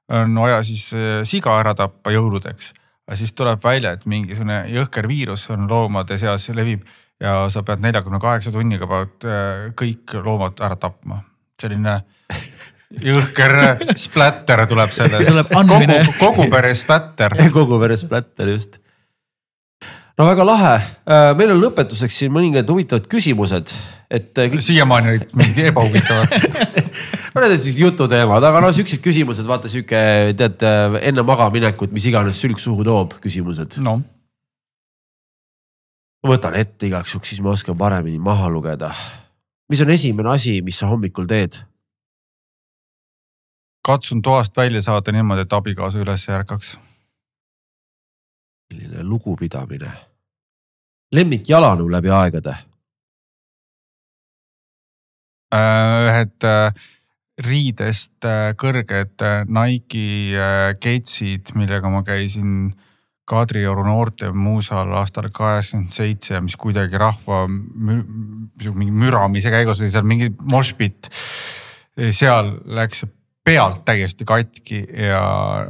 on vaja siis äh, siga ära tappa jõuludeks. Aga siis tuleb välja, et mingisugune jõhker viirus on loomade seas levib ja sa pead neljakümne kaheksa tunniga pead äh, kõik loomad ära tapma. selline jõhker splatter tuleb sellest. Kogu, kogu pere splatter. kogu pere splatter just. no väga lahe, meil on lõpetuseks siin mõningad huvitavad küsimused, et siiamaani olid mingid ebahuvitavad no need on siis jututeemad, aga no siuksed küsimused, vaata sihuke, tead enne magamaminekut, mis iganes sülg suhu toob, küsimused. no võtan ette igaks juhuks, siis ma oskan paremini maha lugeda. mis on esimene asi, mis sa hommikul teed? katsun toast välja saada niimoodi, et abikaasa üles ei ärkaks. selline lugupidamine. lemmik jalanõu läbi aegade Äh, ühed äh, riidest äh, kõrged Nike'i ketsid, millega ma käisin Kadrioru noortemuusal aastal kaheksakümmend seitse mis kuidagi rahva mingi müramise käigus oli seal mingi moshpit. seal läks pealt täiesti katki ja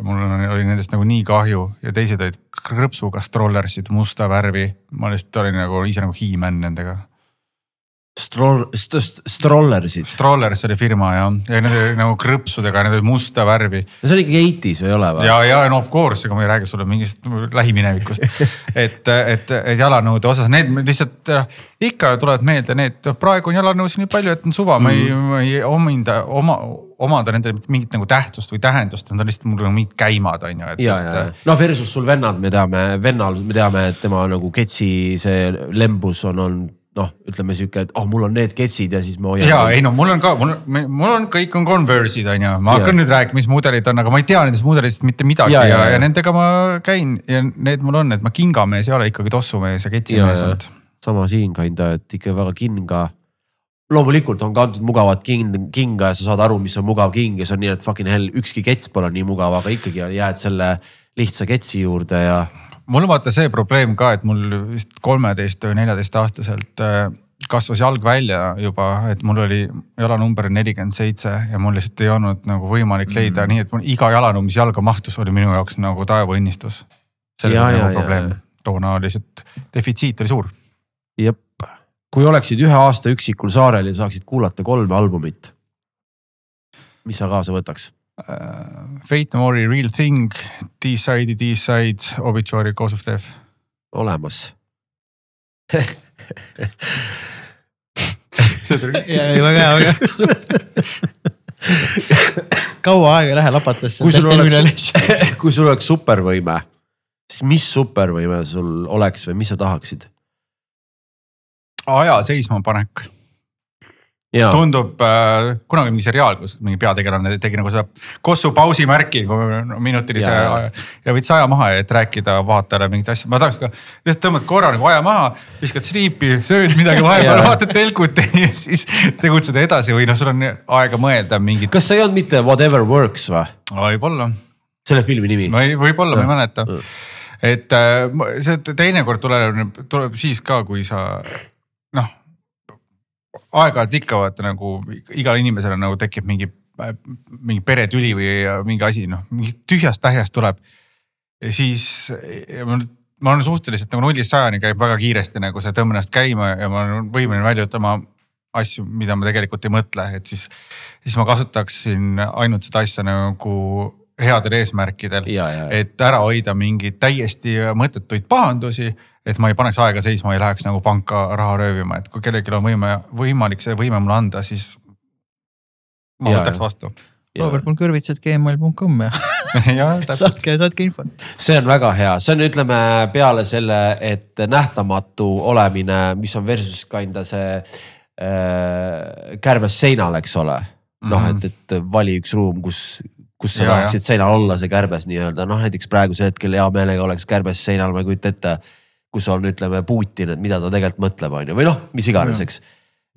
mul oli nendest nagu nii kahju ja teised olid krõpsuga strollersid musta värvi. ma lihtsalt olin nagu ise nagu he-man nendega Stroll, st st strollersid. Strollers oli firma jah, ja need olid nagu krõpsudega, need olid musta värvi. no see on ikkagi eighties või ei ole või? ja, ja no of course, ega ma ei räägi sulle mingist lähiminevikust et, et, et jalanõude osas need lihtsalt ikka tulevad meelde need, noh praegu on jalanõusid nii palju, et on suva mm, -hmm. ma ei, ma ei ominda oma, omada nendele mingit nagu tähtsust või tähendust, nad on lihtsalt mul nagu mingid käimad on ju. ja, ja, ja noh versus sul vennad, me teame, vennal me teame, et tema nagu ketsi see lembus on olnud noh, ütleme sihuke, et oh, mul on need ketsid ja siis ma hoian. ja ei no mul on ka, mul on, mul on, kõik on Converse'id on ju, ma hakkan ja. nüüd rääkima, mis mudelid on, aga ma ei tea nendest mudelitest mitte midagi ja, ja, ja, ja nendega ma käin ja need mul on, et ma kingamees ei ole ikkagi tossumees ja ketsimees olnud. sama siin kinda, et ikka väga kinga. loomulikult on kantud mugavat king, kinga ja sa saad aru, mis on mugav king ja see on nii, et fucking hell, ükski kets pole nii mugav, aga ikkagi jääd selle lihtsa ketsi juurde ja mul on vaata see probleem ka, et mul vist kolmeteist või neljateist aastaselt äh, kasvas jalg välja juba, et mul oli jalanumber nelikümmend seitse ja mul lihtsalt ei olnud nagu võimalik leida mm. nii, et mul iga jalanumber, mis jalga mahtus, oli minu jaoks nagu taevaõnnistus. see oli nagu probleem, toona lihtsalt defitsiit oli suur. jep, kui oleksid ühe aasta üksikul saarel ja saaksid kuulata kolme albumit, mis sa kaasa võtaks? Uh, Fate No More'i Real Thing, D-Side'i D-Side, Obituary, Cause of Death. olemas ja väga hea, väga hea. kaua aega ei lähe lapatasse. kui sul oleks, kui sul oleks supervõime, siis mis supervõime sul oleks või mis sa tahaksid? aja seismapanek Ja. tundub äh,, kunagi mingi seriaal, kus mingi peategelane tegi nagu seda Kossu pausimärki nagu minutilise ja, ja. ja võttis aja maha, et rääkida vaatajale mingit asja. ma tahaks ka lihtsalt tõmbad korra nagu aja maha, viskad sliipi, sööd midagi vahepeal, vaatad telkut ja siis tegutsed edasi või noh, sul on aega mõelda mingit. kas see ei olnud mitte Whatever Works või? võib-olla. selle filmi nimi? võib-olla, ma ei mäleta. et äh, see teinekord tuleb, tuleb siis ka, kui sa noh aeg-ajalt ikka vaata nagu igal inimesel on nagu tekib mingi, mingi peretüli või mingi asi, noh mingi tühjast tähjast tuleb. siis ma olen suhteliselt nagu nullist sajani käib väga kiiresti nagu see tõmben ennast käima ja ma olen võimeline välja ütlema asju, mida ma tegelikult ei mõtle, et siis, siis ma kasutaksin ainult seda asja nagu headel eesmärkidel. et ära hoida mingeid täiesti mõttetuid pahandusi et ma ei paneks aega seisma, ei läheks nagu panka raha röövima, et kui kellelgi on võime, võimalik see võime mulle anda, siis ma ja, võtaks vastu. Robert.kõrvitsat.gmail.com ja, ja saatke, saatke infot. see on väga hea, see on, ütleme peale selle, et nähtamatu olemine, mis on versus kinda see äh, kärbes seinal, eks ole. noh, et, mhm. et vali üks ruum, kus kus sa tahaksid seinal olla, see kärbes nii-öelda, noh näiteks praegusel hetkel hea meelega oleks kärbes seinal, ma ei kujuta ette kus on, ütleme Putin, et mida ta tegelikult mõtleb, on ju, või noh, mis iganes, eks.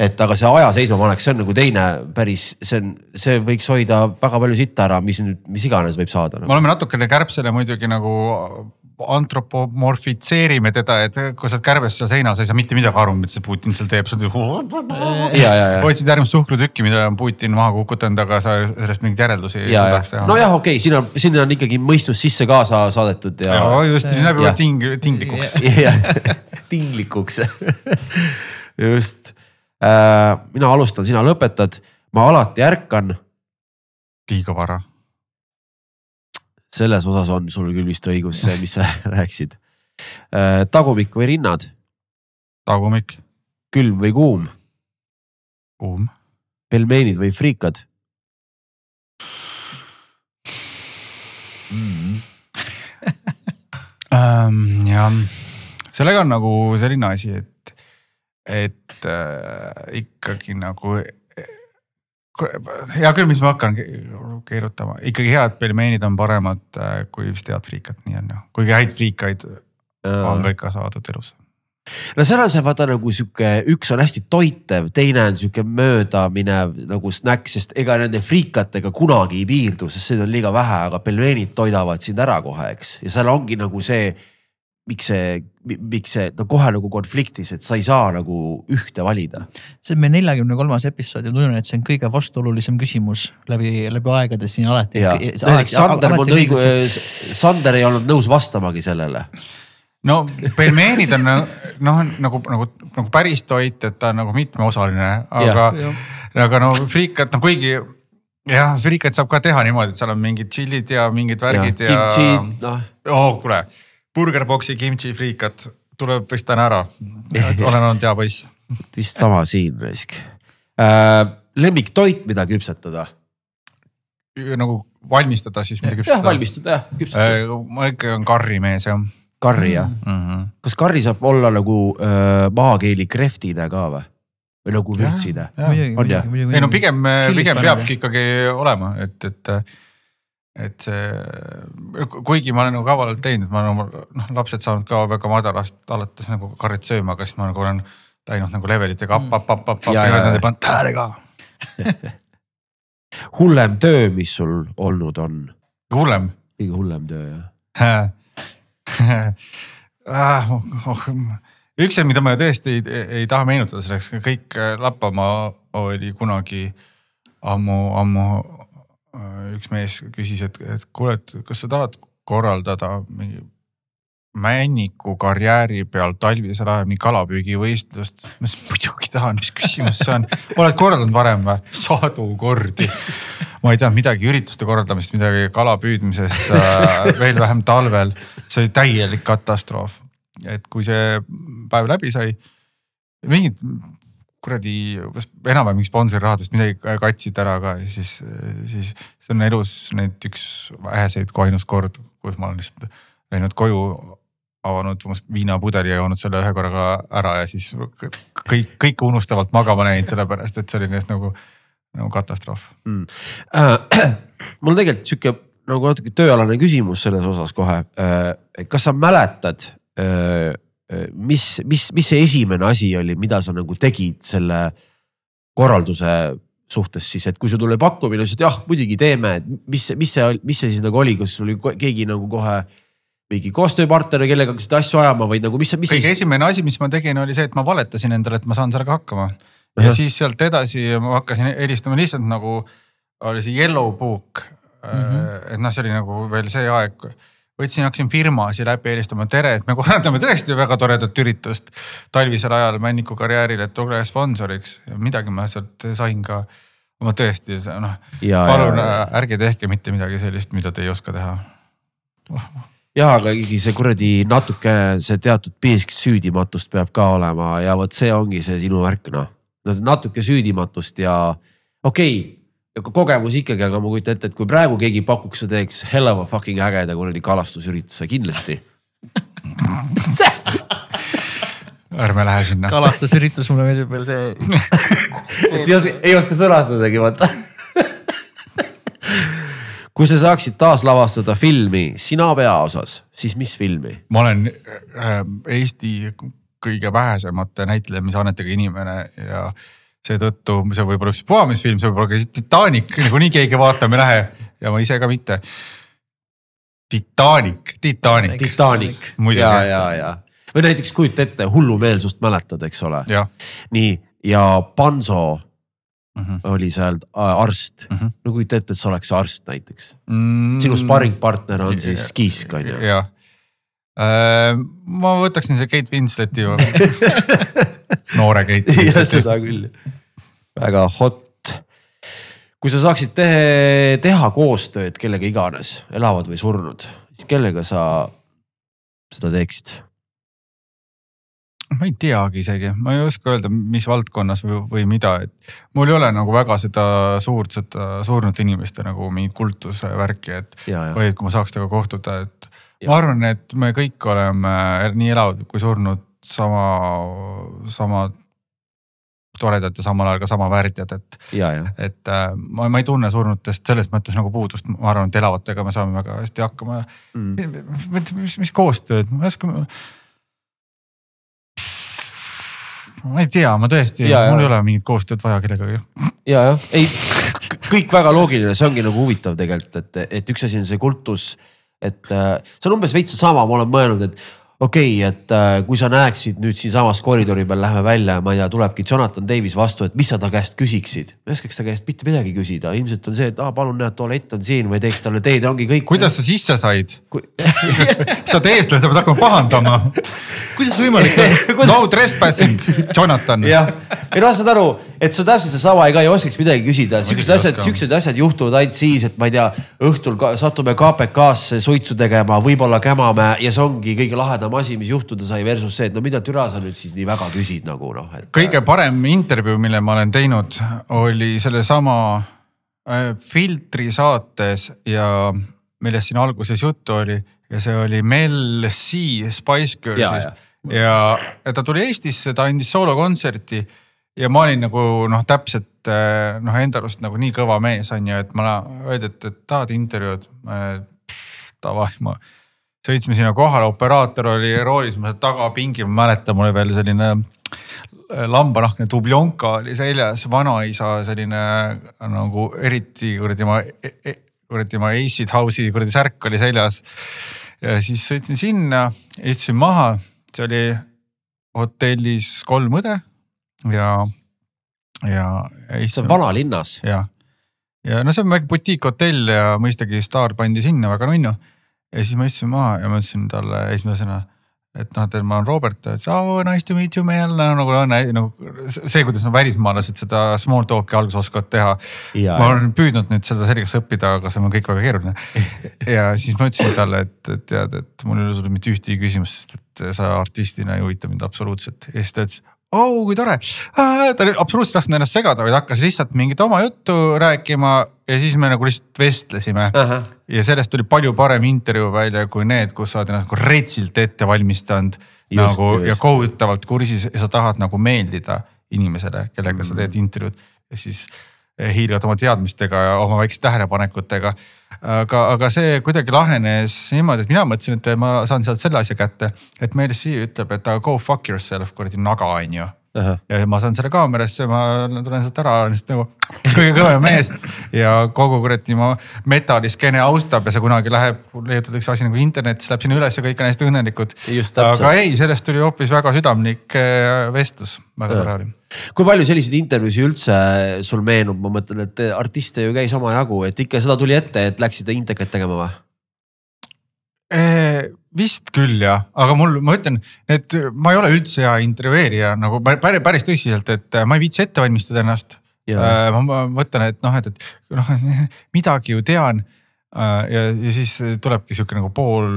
et aga see aja seismapanek, see on nagu teine päris, see on, see võiks hoida väga palju sitta ära, mis nüüd, mis iganes võib saada nagu.. me oleme natukene kärbsele muidugi nagu antropomorfitseerime teda, et kui sa oled kärbes seal seinal, sa ei saa mitte midagi aru, mida see Putin seal teeb, sa otsid järgmist suhkrutükki, mida on Putin maha kukutanud, aga sa sellest mingeid järeldusi ei ja, suudaks ja teha. nojah, okei okay,, siin on, siin on ikkagi mõistus sisse kaasa saadetud ja, ja just, nii läheb juba ting-, tinglikuks. tinglikuks. just äh,, mina alustan, sina lõpetad, ma alati ärkan, liiga vara. Selles osas on sul küll vist õigus, see, mis sa rääkisid äh,. tagumik või rinnad, tagumik, külm või kuum, kuum, pelmeenid või friikad, ähm,. jah, sellega on nagu selline asi, et, et äh, ikkagi nagu. Hea küll, mis ma hakkan ke- keerutama, ikkagi head pelmeenid on paremad äh, kui vist head friikad, nii on ju, kuigi häid friikaid on ka ikka saadud elus. no seal on see vaata nagu sihuke, üks on hästi toitev, teine on sihuke möödaminev nagu snäkk, sest ega nende friikatega kunagi ei piirdu, sest seda on liiga vähe, aga pelmeenid toidavad sind ära kohe, eks, ja seal ongi nagu see. Miks see, miks see no kohe nagu konfliktis, et sa ei saa nagu ühte valida. see on meie neljakümne kolmas episood ja tunnen, et see on kõige vastuolulisem küsimus läbi, läbi aegade siin alati. Sander, mul õigu-, Sander ei olnud nõus vastamagi sellele. no pelmeenid on noh, nagu, nagu, nagu päris toit, et ta on nagu mitmeosaline, aga, aga no friikad, no kuigi jah, friikaid saab ka teha niimoodi, et seal on mingid tšillid ja mingid värgid ja, ja..., noh, oh kuule, Burgerboxi kimchi friikad tuleb vist täna ära. olen olnud hea poiss. vist sama siin raisk äh,. lemmiktoit, mida küpsetada? nagu valmistada siis midagi jah, valmistada jah, küpsetada. ma ikkagi olen karrimees jah karri jah, mm -hmm. kas karri saab olla nagu äh, maakeeli krehvtine ka või? või nagu vürtsine? On jah? ei no pigem, Chillit pigem peabki ikkagi olema, et, et, et see, kuigi ma olen nagu kavalalt teinud, ma olen oma noh lapsed saanud ka väga madalast alates nagu karrit sööma, aga siis ma nagu olen läinud nagu levelitega Mm. app, app, app, app Ja, ja ja, nad ei pannud tähele ka. hullem töö, mis sul olnud on? hullem kõige hullem töö jah? Ah, oh, üks asi, mida ma tõesti ei, ei taha meenutada selleks, kõik äh, Lapamaa oli kunagi ammu, ammu äh, üks mees küsis, et, et kuule, et kas sa tahad korraldada mingi männiku karjääri peal talvisel ajal mingi kalapüügivõistlust. ma ütlesin muidugi tahan, mis küsimus see on, oled korraldanud varem või? sadu kordi. ma ei tea midagi ürituste korraldamist, midagi kala püüdmisest äh,, veel vähem talvel. see oli täielik katastroof, et kui see päev läbi sai, mingid kuradi enam-vähem mingi sponsorirahadest midagi katsid ära ka ja siis, siis see on elus nüüd üks väheseid kui ainus kord, kus ma olen lihtsalt läinud koju avanud viinapudeli ja joonud selle ühe korraga ära ja siis kõik, kõike unustavalt magama läinud, sellepärast et see oli nüüd nagu, nagu katastroof. mm.. Äh, mul on tegelikult sihuke nagu natuke tööalane küsimus selles osas kohe äh,. kas sa mäletad äh,, mis, mis, mis see esimene asi oli, mida sa nagu tegid selle korralduse suhtes siis, et kui sul tuli pakkumine, siis jah, muidugi teeme, et mis, mis see, mis see siis nagu oli, kas sul oli keegi nagu kohe mingi koostööpartner, kellega hakkasid asju ajama või nagu mis, mis kõige siis? esimene asi, mis ma tegin, oli see, et ma valetasin endale, et ma saan sellega hakkama. ja Ahah. siis sealt edasi ma hakkasin helistama lihtsalt nagu oli see Yellow Book mm. -hmm. et noh, see oli nagu veel see aeg, võtsin, hakkasin firmasid läbi helistama, tere, et me korraldame tõesti väga toredat üritust talvisel ajal Männiku karjäärile, et tule sponsoriks ja midagi ma sealt sain ka. ma tõesti noh, ja, palun äh, ärge tehke mitte midagi sellist, mida te ei oska teha. ja aga ikkagi see kuradi natuke see teatud piisk süüdimatust peab ka olema ja vot see ongi see sinu värk noh. no natuke süüdimatust ja okei okay, kogemus ikkagi, aga ma kujutan ette, et kui praegu keegi pakuks, sa teeks hell of a fucking ägeda kuradi kalastusürituse kindlasti. ärme lähe sinna. kalastusüritus, mulle meeldib veel see. et ei oska, ei oska sõnastadagi vaata. kui sa saaksid taaslavastada filmi sina peaosas, siis mis filmi? ma olen äh, Eesti kõige vähesemate näitlemisaanetega inimene ja seetõttu see võib olla ükspuha mis film, see võib olla ka Titanic, niikuinii keegi vaatama ei lähe ja ma ise ka mitte. Titanic, Titanic, Titanic Muidugi. ja, ja, ja või näiteks kujuta ette, hullumeelsust mäletad, eks ole. nii ja Panso mm. -hmm. oli seal äh, arst mm. -hmm. no kujuta ette, et sa oleks arst näiteks Mm, sinu sparringpartner on siis Kiisk on ju. jah äh,, ma võtaksin see Kate Winsleti noore Kate ja Winsleti. seda küll. väga hot. kui sa saaksid tehe, teha koostööd kellega iganes, elavad või surnud, siis kellega sa seda teeksid? ma ei teagi isegi, ma ei oska öelda, mis valdkonnas või, või mida, et mul ei ole nagu väga seda suurt, seda surnud inimeste nagu mingit kultuse värki, et. või et kui ma saaks temaga kohtuda, et ja. ma arvan, et me kõik oleme nii elavad kui surnud sama, sama toredad ja samal ajal ka sama väärtjad, et. et äh, ma, ma ei tunne surnutest selles mõttes nagu puudust, ma arvan, et elavatega me saame väga hästi hakkama mm.. mis, mis, mis koostööd, ma ei oska ma ei tea, ma tõesti, mul ei ole mingit koostööd vaja kellegagi. ja, jah, ei kõik väga loogiline, see ongi nagu huvitav tegelikult, et, et üks asi on see kultus. et äh, see on umbes veits sama, ma olen mõelnud, et okei okay,, et äh, kui sa näeksid nüüd siinsamas koridori peal, lähme välja ja ma ei tea, tulebki Jonathan Davis vastu, et mis sa ta käest küsiksid. ma ei oskaks ta käest mitte midagi küsida, ilmselt on see, et ah, palun näed, tualett on siin või teeks talle teed, ongi kõik. kuidas sa sisse said? Kui... sa oled eestlane, sa pead hakkama pahandama. Kuidas võimalik on? No trespassing, Jonathan. jah, ei noh, saad aru, et sa täpselt seesama ei, ka ei oskaks midagi küsida, siuksed asjad, siuksed asjad juhtuvad ainult siis, et ma ei tea, õhtul ka, satume KPK-sse suitsu tegema, võib-olla kämame ja see ongi kõige lahedam enam asi, mis juhtuda sai, versus see, et no mida türa sa nüüd siis nii väga küsid nagu noh et.... kõige parem intervjuu, mille ma olen teinud, oli sellesama äh, Filtri saates ja millest siin alguses juttu oli ja see oli Mel C Spice Girlsist. ja, ja, ja ta tuli Eestisse, ta andis soolokontserti ja ma olin nagu noh, täpselt äh, noh, enda arust nagu nii kõva mees on ju, et ma öeldi, et, et tahad intervjuud. davai, ma sõitsime sinna kohale, operaator oli roolis, ma tagapingil, ma mäletan, mul oli veel selline äh, lambanahkne dubljonka oli seljas, vanaisa selline nagu eriti kuradi ma, e, e, kuradi ma Acid House'i kuradi särk oli seljas. ja siis sõitsin sinna, istusin maha, see oli hotellis kolm õde ja, ja. see on vanalinnas. ja, ja no see on väike butiikhotell ja mõistagi staar pandi sinna, väga nunnu ja siis ma istusin maha ja ma ütlesin talle esimesena, et noh, et ma olen Robert, ta ütles oh nice to meet you man, nagu on nagu see, kuidas no, välismaalased seda small talk'i alguses oskavad teha. ma olen püüdnud nüüd seda selgeks õppida, aga see on kõik väga keeruline. ja siis ma ütlesin talle, et, et tead, et mul ei ole sulle mitte ühtegi küsimust, sest et sa artistina ei huvita mind absoluutselt. ja siis ta ütles oh kui tore. ta absoluutselt ei lasknud ennast segada, vaid hakkas lihtsalt mingit oma juttu rääkima ja siis me nagu lihtsalt vestlesime uh. -huh. ja sellest tuli palju parem intervjuu välja kui need, kus sa oled ennast nagu retsilt ette valmistanud. nagu just. ja kohutavalt kursis ja sa tahad nagu meeldida inimesele, kellega mm -hmm. sa teed intervjuud ja siis eh, hiilivad oma teadmistega ja oma väikeste tähelepanekutega. aga, aga see kuidagi lahenes niimoodi, et mina mõtlesin, et ma saan sealt selle asja kätte, et Mercy ütleb, et go fuck yourself kuradi naga on ju -huh. ja ma saan selle kaamerasse, ma tulen sealt ära, olen lihtsalt nagu kõige kõvem mees ja kogu kuradi ma metalliskeene austab ja see kunagi läheb, leiutatakse asi nagu internetis, läheb sinna üles ja kõik on hästi õnnelikud. aga ei, sellest tuli hoopis väga südamlik äh, vestlus, väga tore oli kui palju selliseid intervjuusid üldse sul meenub, ma mõtlen, et artiste ju käis omajagu, et ikka seda tuli ette, et läksite intekat tegema või? vist küll jah, aga mul, ma ütlen, et ma ei ole üldse hea intervjueerija nagu päris, päris tõsiselt, et ma ei viitsi ette valmistada ennast. Äh, ma mõtlen, et noh, et, et noh, midagi ju tean. Ja, ja siis tulebki sihuke nagu pool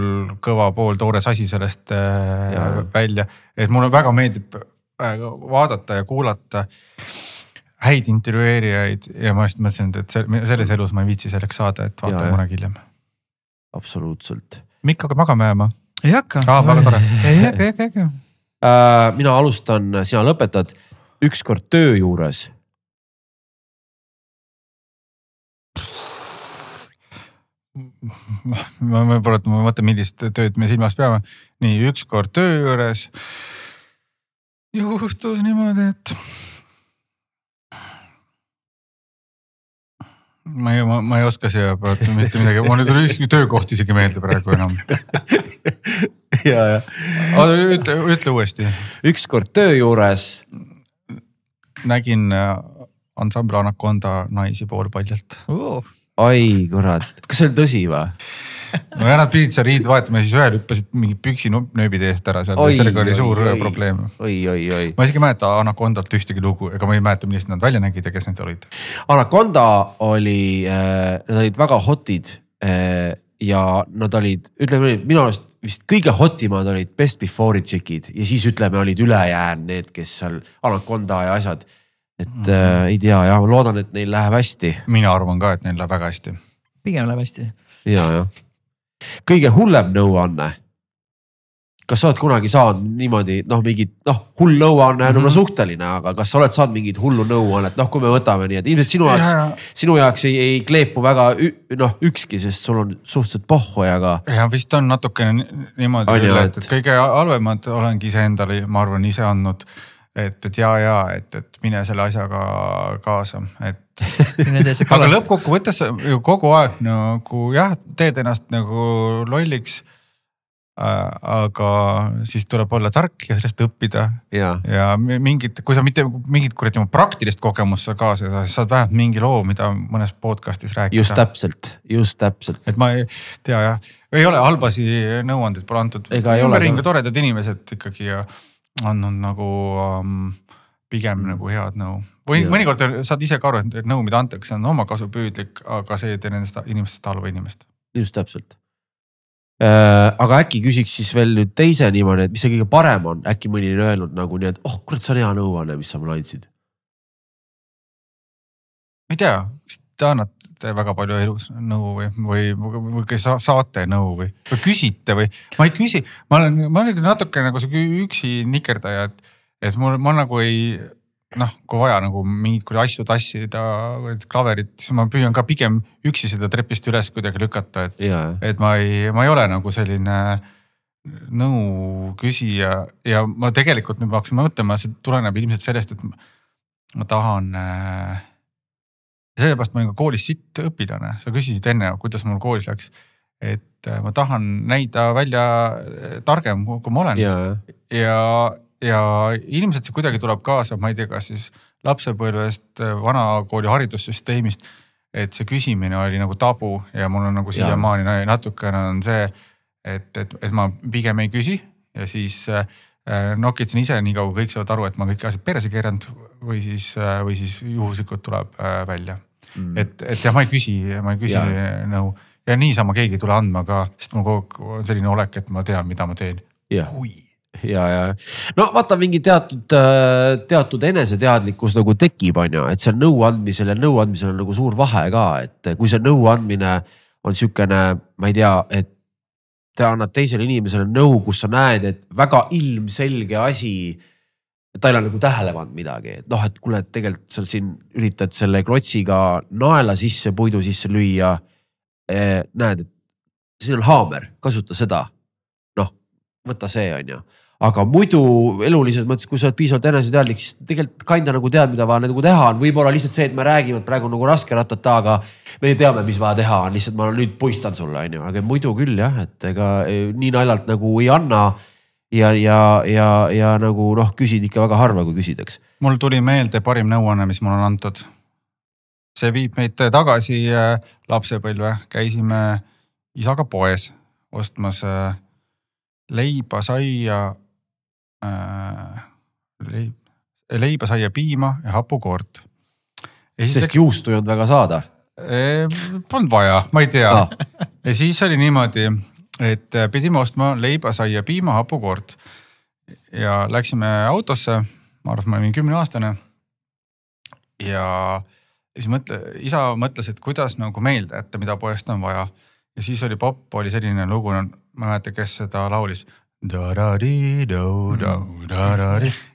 kõva, pool toores asi sellest ja. välja, et mulle väga meeldib vaadata ja kuulata häid intervjueerijaid ja ma just mõtlesin, et selles elus ma ei viitsi selleks saada, et vaatan kunagi hiljem. absoluutselt Mikk hakkab magama jääma? ei hakka. aa, väga tore. ei hakka, ei hakka, ei hakka äh,. mina alustan, sina lõpetad. ükskord töö juures. ma võib-olla, et ma mõtlen, millist tööd me silmas peame. nii, ükskord töö juures juhtus niimoodi, et ma ei, ma ei oska siia praegu mitte midagi, mul ei tule ükski töökoht isegi meelde praegu enam. ja, ja. ütle, ütle uuesti. ükskord töö juures. nägin äh, ansambel Anaconda naisi poolpaljalt oh.. Ai kurat, kas see on tõsi või? no ja nad pidid seal riid vahetama, siis ühel hüppasid mingid püksinööbid eest ära seal, sellega oli suur oi, probleem. oi, oi, oi. ma isegi ei mäleta Anacondalt ühtegi lugu, ega ma ei mäleta, millised nad välja nägid ja kes need olid. Anaconda oli äh,, nad olid väga hot'id äh, ja nad olid, ütleme nii, minu arust vist kõige hot imad olid Best Before'i tšikid ja siis ütleme, olid ülejäänud need, kes seal Anaconda ja asjad. Et mm -hmm. äh, ei tea jah, ma loodan, et neil läheb hästi. mina arvan ka, et neil läheb väga hästi. pigem läheb hästi. ja, jah kõige hullem nõuanne. kas sa oled kunagi saanud niimoodi noh, mingit noh, hull nõuanne on mm -hmm. suhteline, aga kas sa oled saanud mingit hullu nõuannet, noh, kui me võtame nii, et ilmselt sinu jaoks ja,, sinu jaoks ei, ei kleepu väga noh, ükski, sest sul on suhteliselt pohhu ja ka. ja vist on natukene niimoodi et, et kõige halvemad olengi iseendale, ma arvan, ise andnud et, et ja, ja et, et mine selle asjaga kaasa, et aga lõppkokkuvõttes ju kogu aeg nagu jah, teed ennast nagu lolliks äh,. aga siis tuleb olla tark ja sellest õppida. ja, ja mingit, kui sa mitte mingit kuradi praktilist kogemust sa kaasa ei saa, siis saad vähemalt mingi loo, mida mõnes podcast'is rääkida. just täpselt, just täpselt. et ma ei tea jah, ei ole halbasi nõuandeid pole antud. ümberringi toredad inimesed ikkagi ja andnud nagu um, pigem mm. nagu head nõu. või ja. mõnikord saad ise ka aru, et nõu, mida antakse, on omakasupüüdlik, aga see ei tee nendest inimestest halba inimest. just täpselt äh,. aga äkki küsiks siis veel nüüd teise niimoodi, et mis see kõige parem on, äkki mõni on öelnud nagu nii, et oh kurat, see on hea nõuanne, mis sa mulle andsid. ma ei tea, te annate väga palju elus nõu või, või, või, kas saate nõu või, või küsite või? ma ei küsi, ma olen, ma olen natuke nagu sihuke üksi nikerdaja, et, et mul, ma nagu ei noh, kui vaja nagu mingeid asju tassida, klaverit, siis ma püüan ka pigem üksi seda trepist üles kuidagi lükata, et, et ma ei, ma ei ole nagu selline nõu küsija ja ma tegelikult nüüd ma hakkasin mõtlema, see tuleneb ilmselt sellest, et ma tahan äh, ja sellepärast ma olin ka koolis sitt õpilane, sa küsisid enne, kuidas mul koolis läks. et äh, ma tahan näida välja äh, targem, kui ma olen yeah. ja, ja ilmselt see kuidagi tuleb kaasa, ma ei tea, kas siis lapsepõlvest, äh, vanakooli haridussüsteemist. et see küsimine oli nagu tabu ja mul on nagu siiamaani natukene on see, et, et, et ma pigem ei küsi ja siis äh, nokitsen ise nii kaua, kõik saavad aru, et ma kõik asjad perse keeranud või siis, või siis juhuslikult tuleb välja. Mm.. et, et jah, ma ei küsi, ma ei küsi nõu. Ja niisama keegi ei tule andma ka, sest mul kogu aeg on selline olek, et ma tean, mida ma teen. kui? Ja, ja no vaata mingi teatud, äh, teatud eneseteadlikkus nagu tekib, on ju, et seal nõuandmisel ja nõuandmisel on nagu suur vahe ka, et kui see nõuandmine on sihukene, ma ei tea, et sa annad teisele inimesele nõu, kus sa näed, et väga ilmselge asi ta ei ole nagu tähele pannud midagi, et noh, et kuule, et tegelikult sa siin üritad selle klotsiga naela sisse, puidu sisse lüüa eh,. näed, et siin on haamer, kasuta seda. noh, võta see, on ju. Aga muidu elulises mõttes, kui sa oled piisavalt eneseteadlik, siis tegelikult kinda nagu tead, mida vaja nagu teha on, võib-olla lihtsalt see, et me räägime, et praegu nagu raske ratata, aga me teame, mis vaja teha on, lihtsalt ma nüüd puistan sulle, on ju, aga muidu küll jah, et ega eh, nii naljalt nagu ei anna. Ja, ja, ja, ja nagu noh, küsid ikka väga harva, kui küsid, eks. mul tuli meelde parim nõuanne, mis mulle on antud. see viib meid tagasi äh, lapsepõlve, käisime isaga poes ostmas leiba, saia äh,, leib, leiba, saia, piima ja hapukoort. sest juustu ei olnud väga saada? Polnud vaja, ma ei tea ah. ja siis oli niimoodi et äh, pidime ostma leiba, saia, piima, hapukoort. ja läksime autosse, ma arvan, et ma olin kümneaastane. ja siis mõtle, isa mõtles, et kuidas nagu meelde jätta, mida poest on vaja. ja siis oli popp, oli selline lugu, ma ei mäleta, kes seda laulis.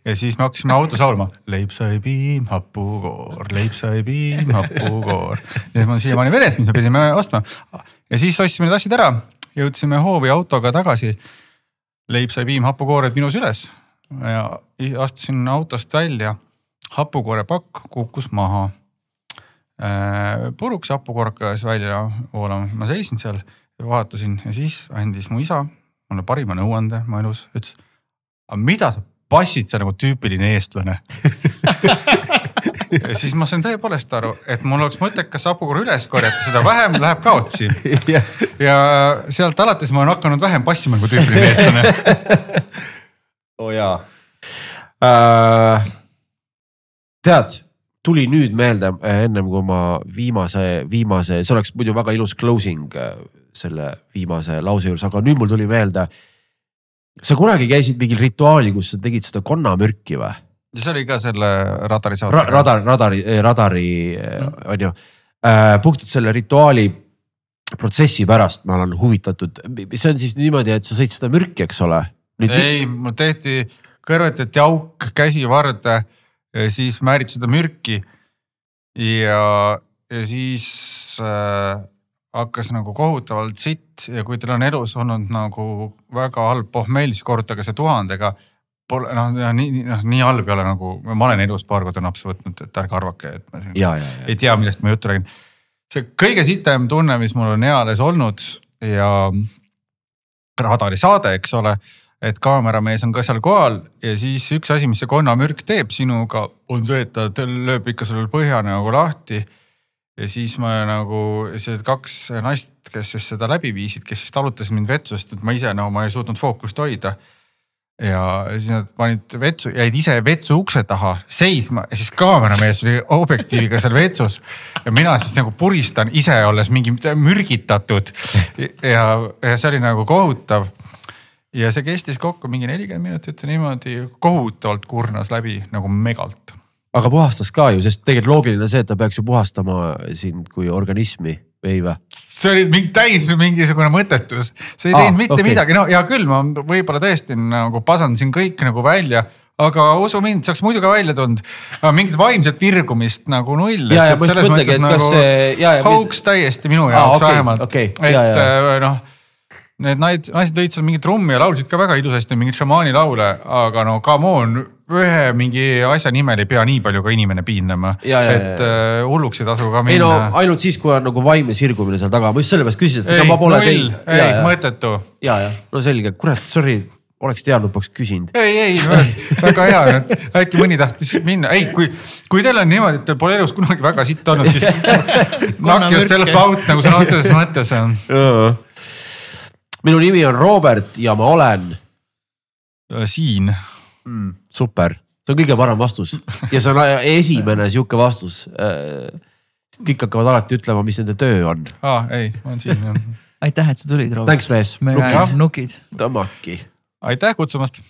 Ja siis me hakkasime autos laulma leib sai piim, hapukoor, leib sai piim, hapukoor. ja mul on siiamaani meeles, mis me pidime ostma. ja siis ostsime need asjad ära jõudsime hoovi autoga tagasi. leib sai piim hapukoored minus üles ja astusin autost välja. hapukoorepakk kukkus maha. äh, puruks, hapukork hakkas välja voolama, ma seisin seal vaatasin ja siis andis mu isa mulle parima nõuande mu elus, ütles. aga mida sa passid, sa nagu tüüpiline eestlane ja siis ma sain tõepoolest aru, et mul oleks mõttekas hapukoor üles korjata, seda vähem läheb kaotsi. ja sealt alates ma olen hakanud vähem passima kui tüüpiline eestlane. oo oh, jaa äh,. tead, tuli nüüd meelde äh, ennem kui ma viimase, viimase, see oleks muidu väga ilus closing äh, selle viimase lause juures, aga nüüd mul tuli meelde. sa kunagi käisid mingil rituaali, kus sa tegid seda konnamürki või? ja see oli ka selle radari saate Ra. radar, radari, radari mm. on ju äh,, puhtalt selle rituaali protsessi pärast ma olen huvitatud, see on siis niimoodi, et sa sõid seda mürki, eks ole? ei, mul tehti, kõrvetati auk käsivarde ja siis määriti seda mürki. ja, ja siis äh, hakkas nagu kohutavalt sitt ja kui teil on elus olnud nagu väga halb pohmell, siis korrutage see tuhandega pole noh, nii, noh nii halb ei ole nagu, ma olen elus paar korda napsu võtnud, et ärge arvake, et ma ja, ja, ja. ei tea, millest ma juttu räägin. see kõige sitem tunne, mis mul on eales olnud ja radarisaade, eks ole. et kaameramees on ka seal kohal ja siis üks asi, mis see konnamürk teeb sinuga, on see, et ta lööb ikka sul põhja nagu lahti ja siis ma nagu, siis kaks naist, kes siis seda läbi viisid, kes siis talutasid mind vetsust, et ma ise no ma ei suutnud fookust hoida ja siis nad panid vetsu, jäid ise vetsu ukse taha seisma ja siis kaameramees oli objektiiviga seal vetsus. ja mina siis nagu puristan ise olles mingi mürgitatud ja, ja see oli nagu kohutav. ja see kestis kokku mingi nelikümmend minutit ja niimoodi kohutavalt kurnas läbi nagu megalt. Aga puhastas ka ju, sest tegelikult loogiline see, et ta peaks ju puhastama sind kui organismi või või? see oli mingi täis mingisugune mõttetus, see ei teinud mitte okay. midagi, no hea küll, ma võib-olla tõesti nagu pasandasin kõik nagu välja aga usu mind, see oleks muidu ka välja tulnud. mingit vaimset virgumist nagu null. ja, ja ma just mõtlengi, et nagu kas see. hauks mis... täiesti minu jaoks okay, vähemalt okay,. et äh, noh need naised, naised lõid seal mingit trummi ja laulsid ka väga ilusasti mingeid šamaani laule, aga no come on, ühe mingi asja nimel ei pea nii palju ka inimene piinlema. et uh, hulluks ei tasu ka minna. ei no ainult siis, kui on nagu vaimne sirgumine seal taga, ma just sellepärast küsisin, et ega ma pole teinud. ei, mõttetu. ja, ja no selge, kurat, sorry oleks teadnud, poleks küsinud. ei, ei, väga hea, et äkki mõni tahtis minna, ei, kui, kui teil on niimoodi, et teil pole elus kunagi väga sitt olnud, siis knock yourself out nagu sõna otseses mõttes minu nimi on Robert ja ma olen. Äh, siin mm,. super, see on kõige parem vastus ja see on esimene sihuke vastus. Äh, kõik hakkavad alati ütlema, mis nende töö on. aa, ei, ma olen siin jah aitäh, et sa tulid, Robert. Thanks mees. nukid, nukid. tõmmaki. aitäh kutsumast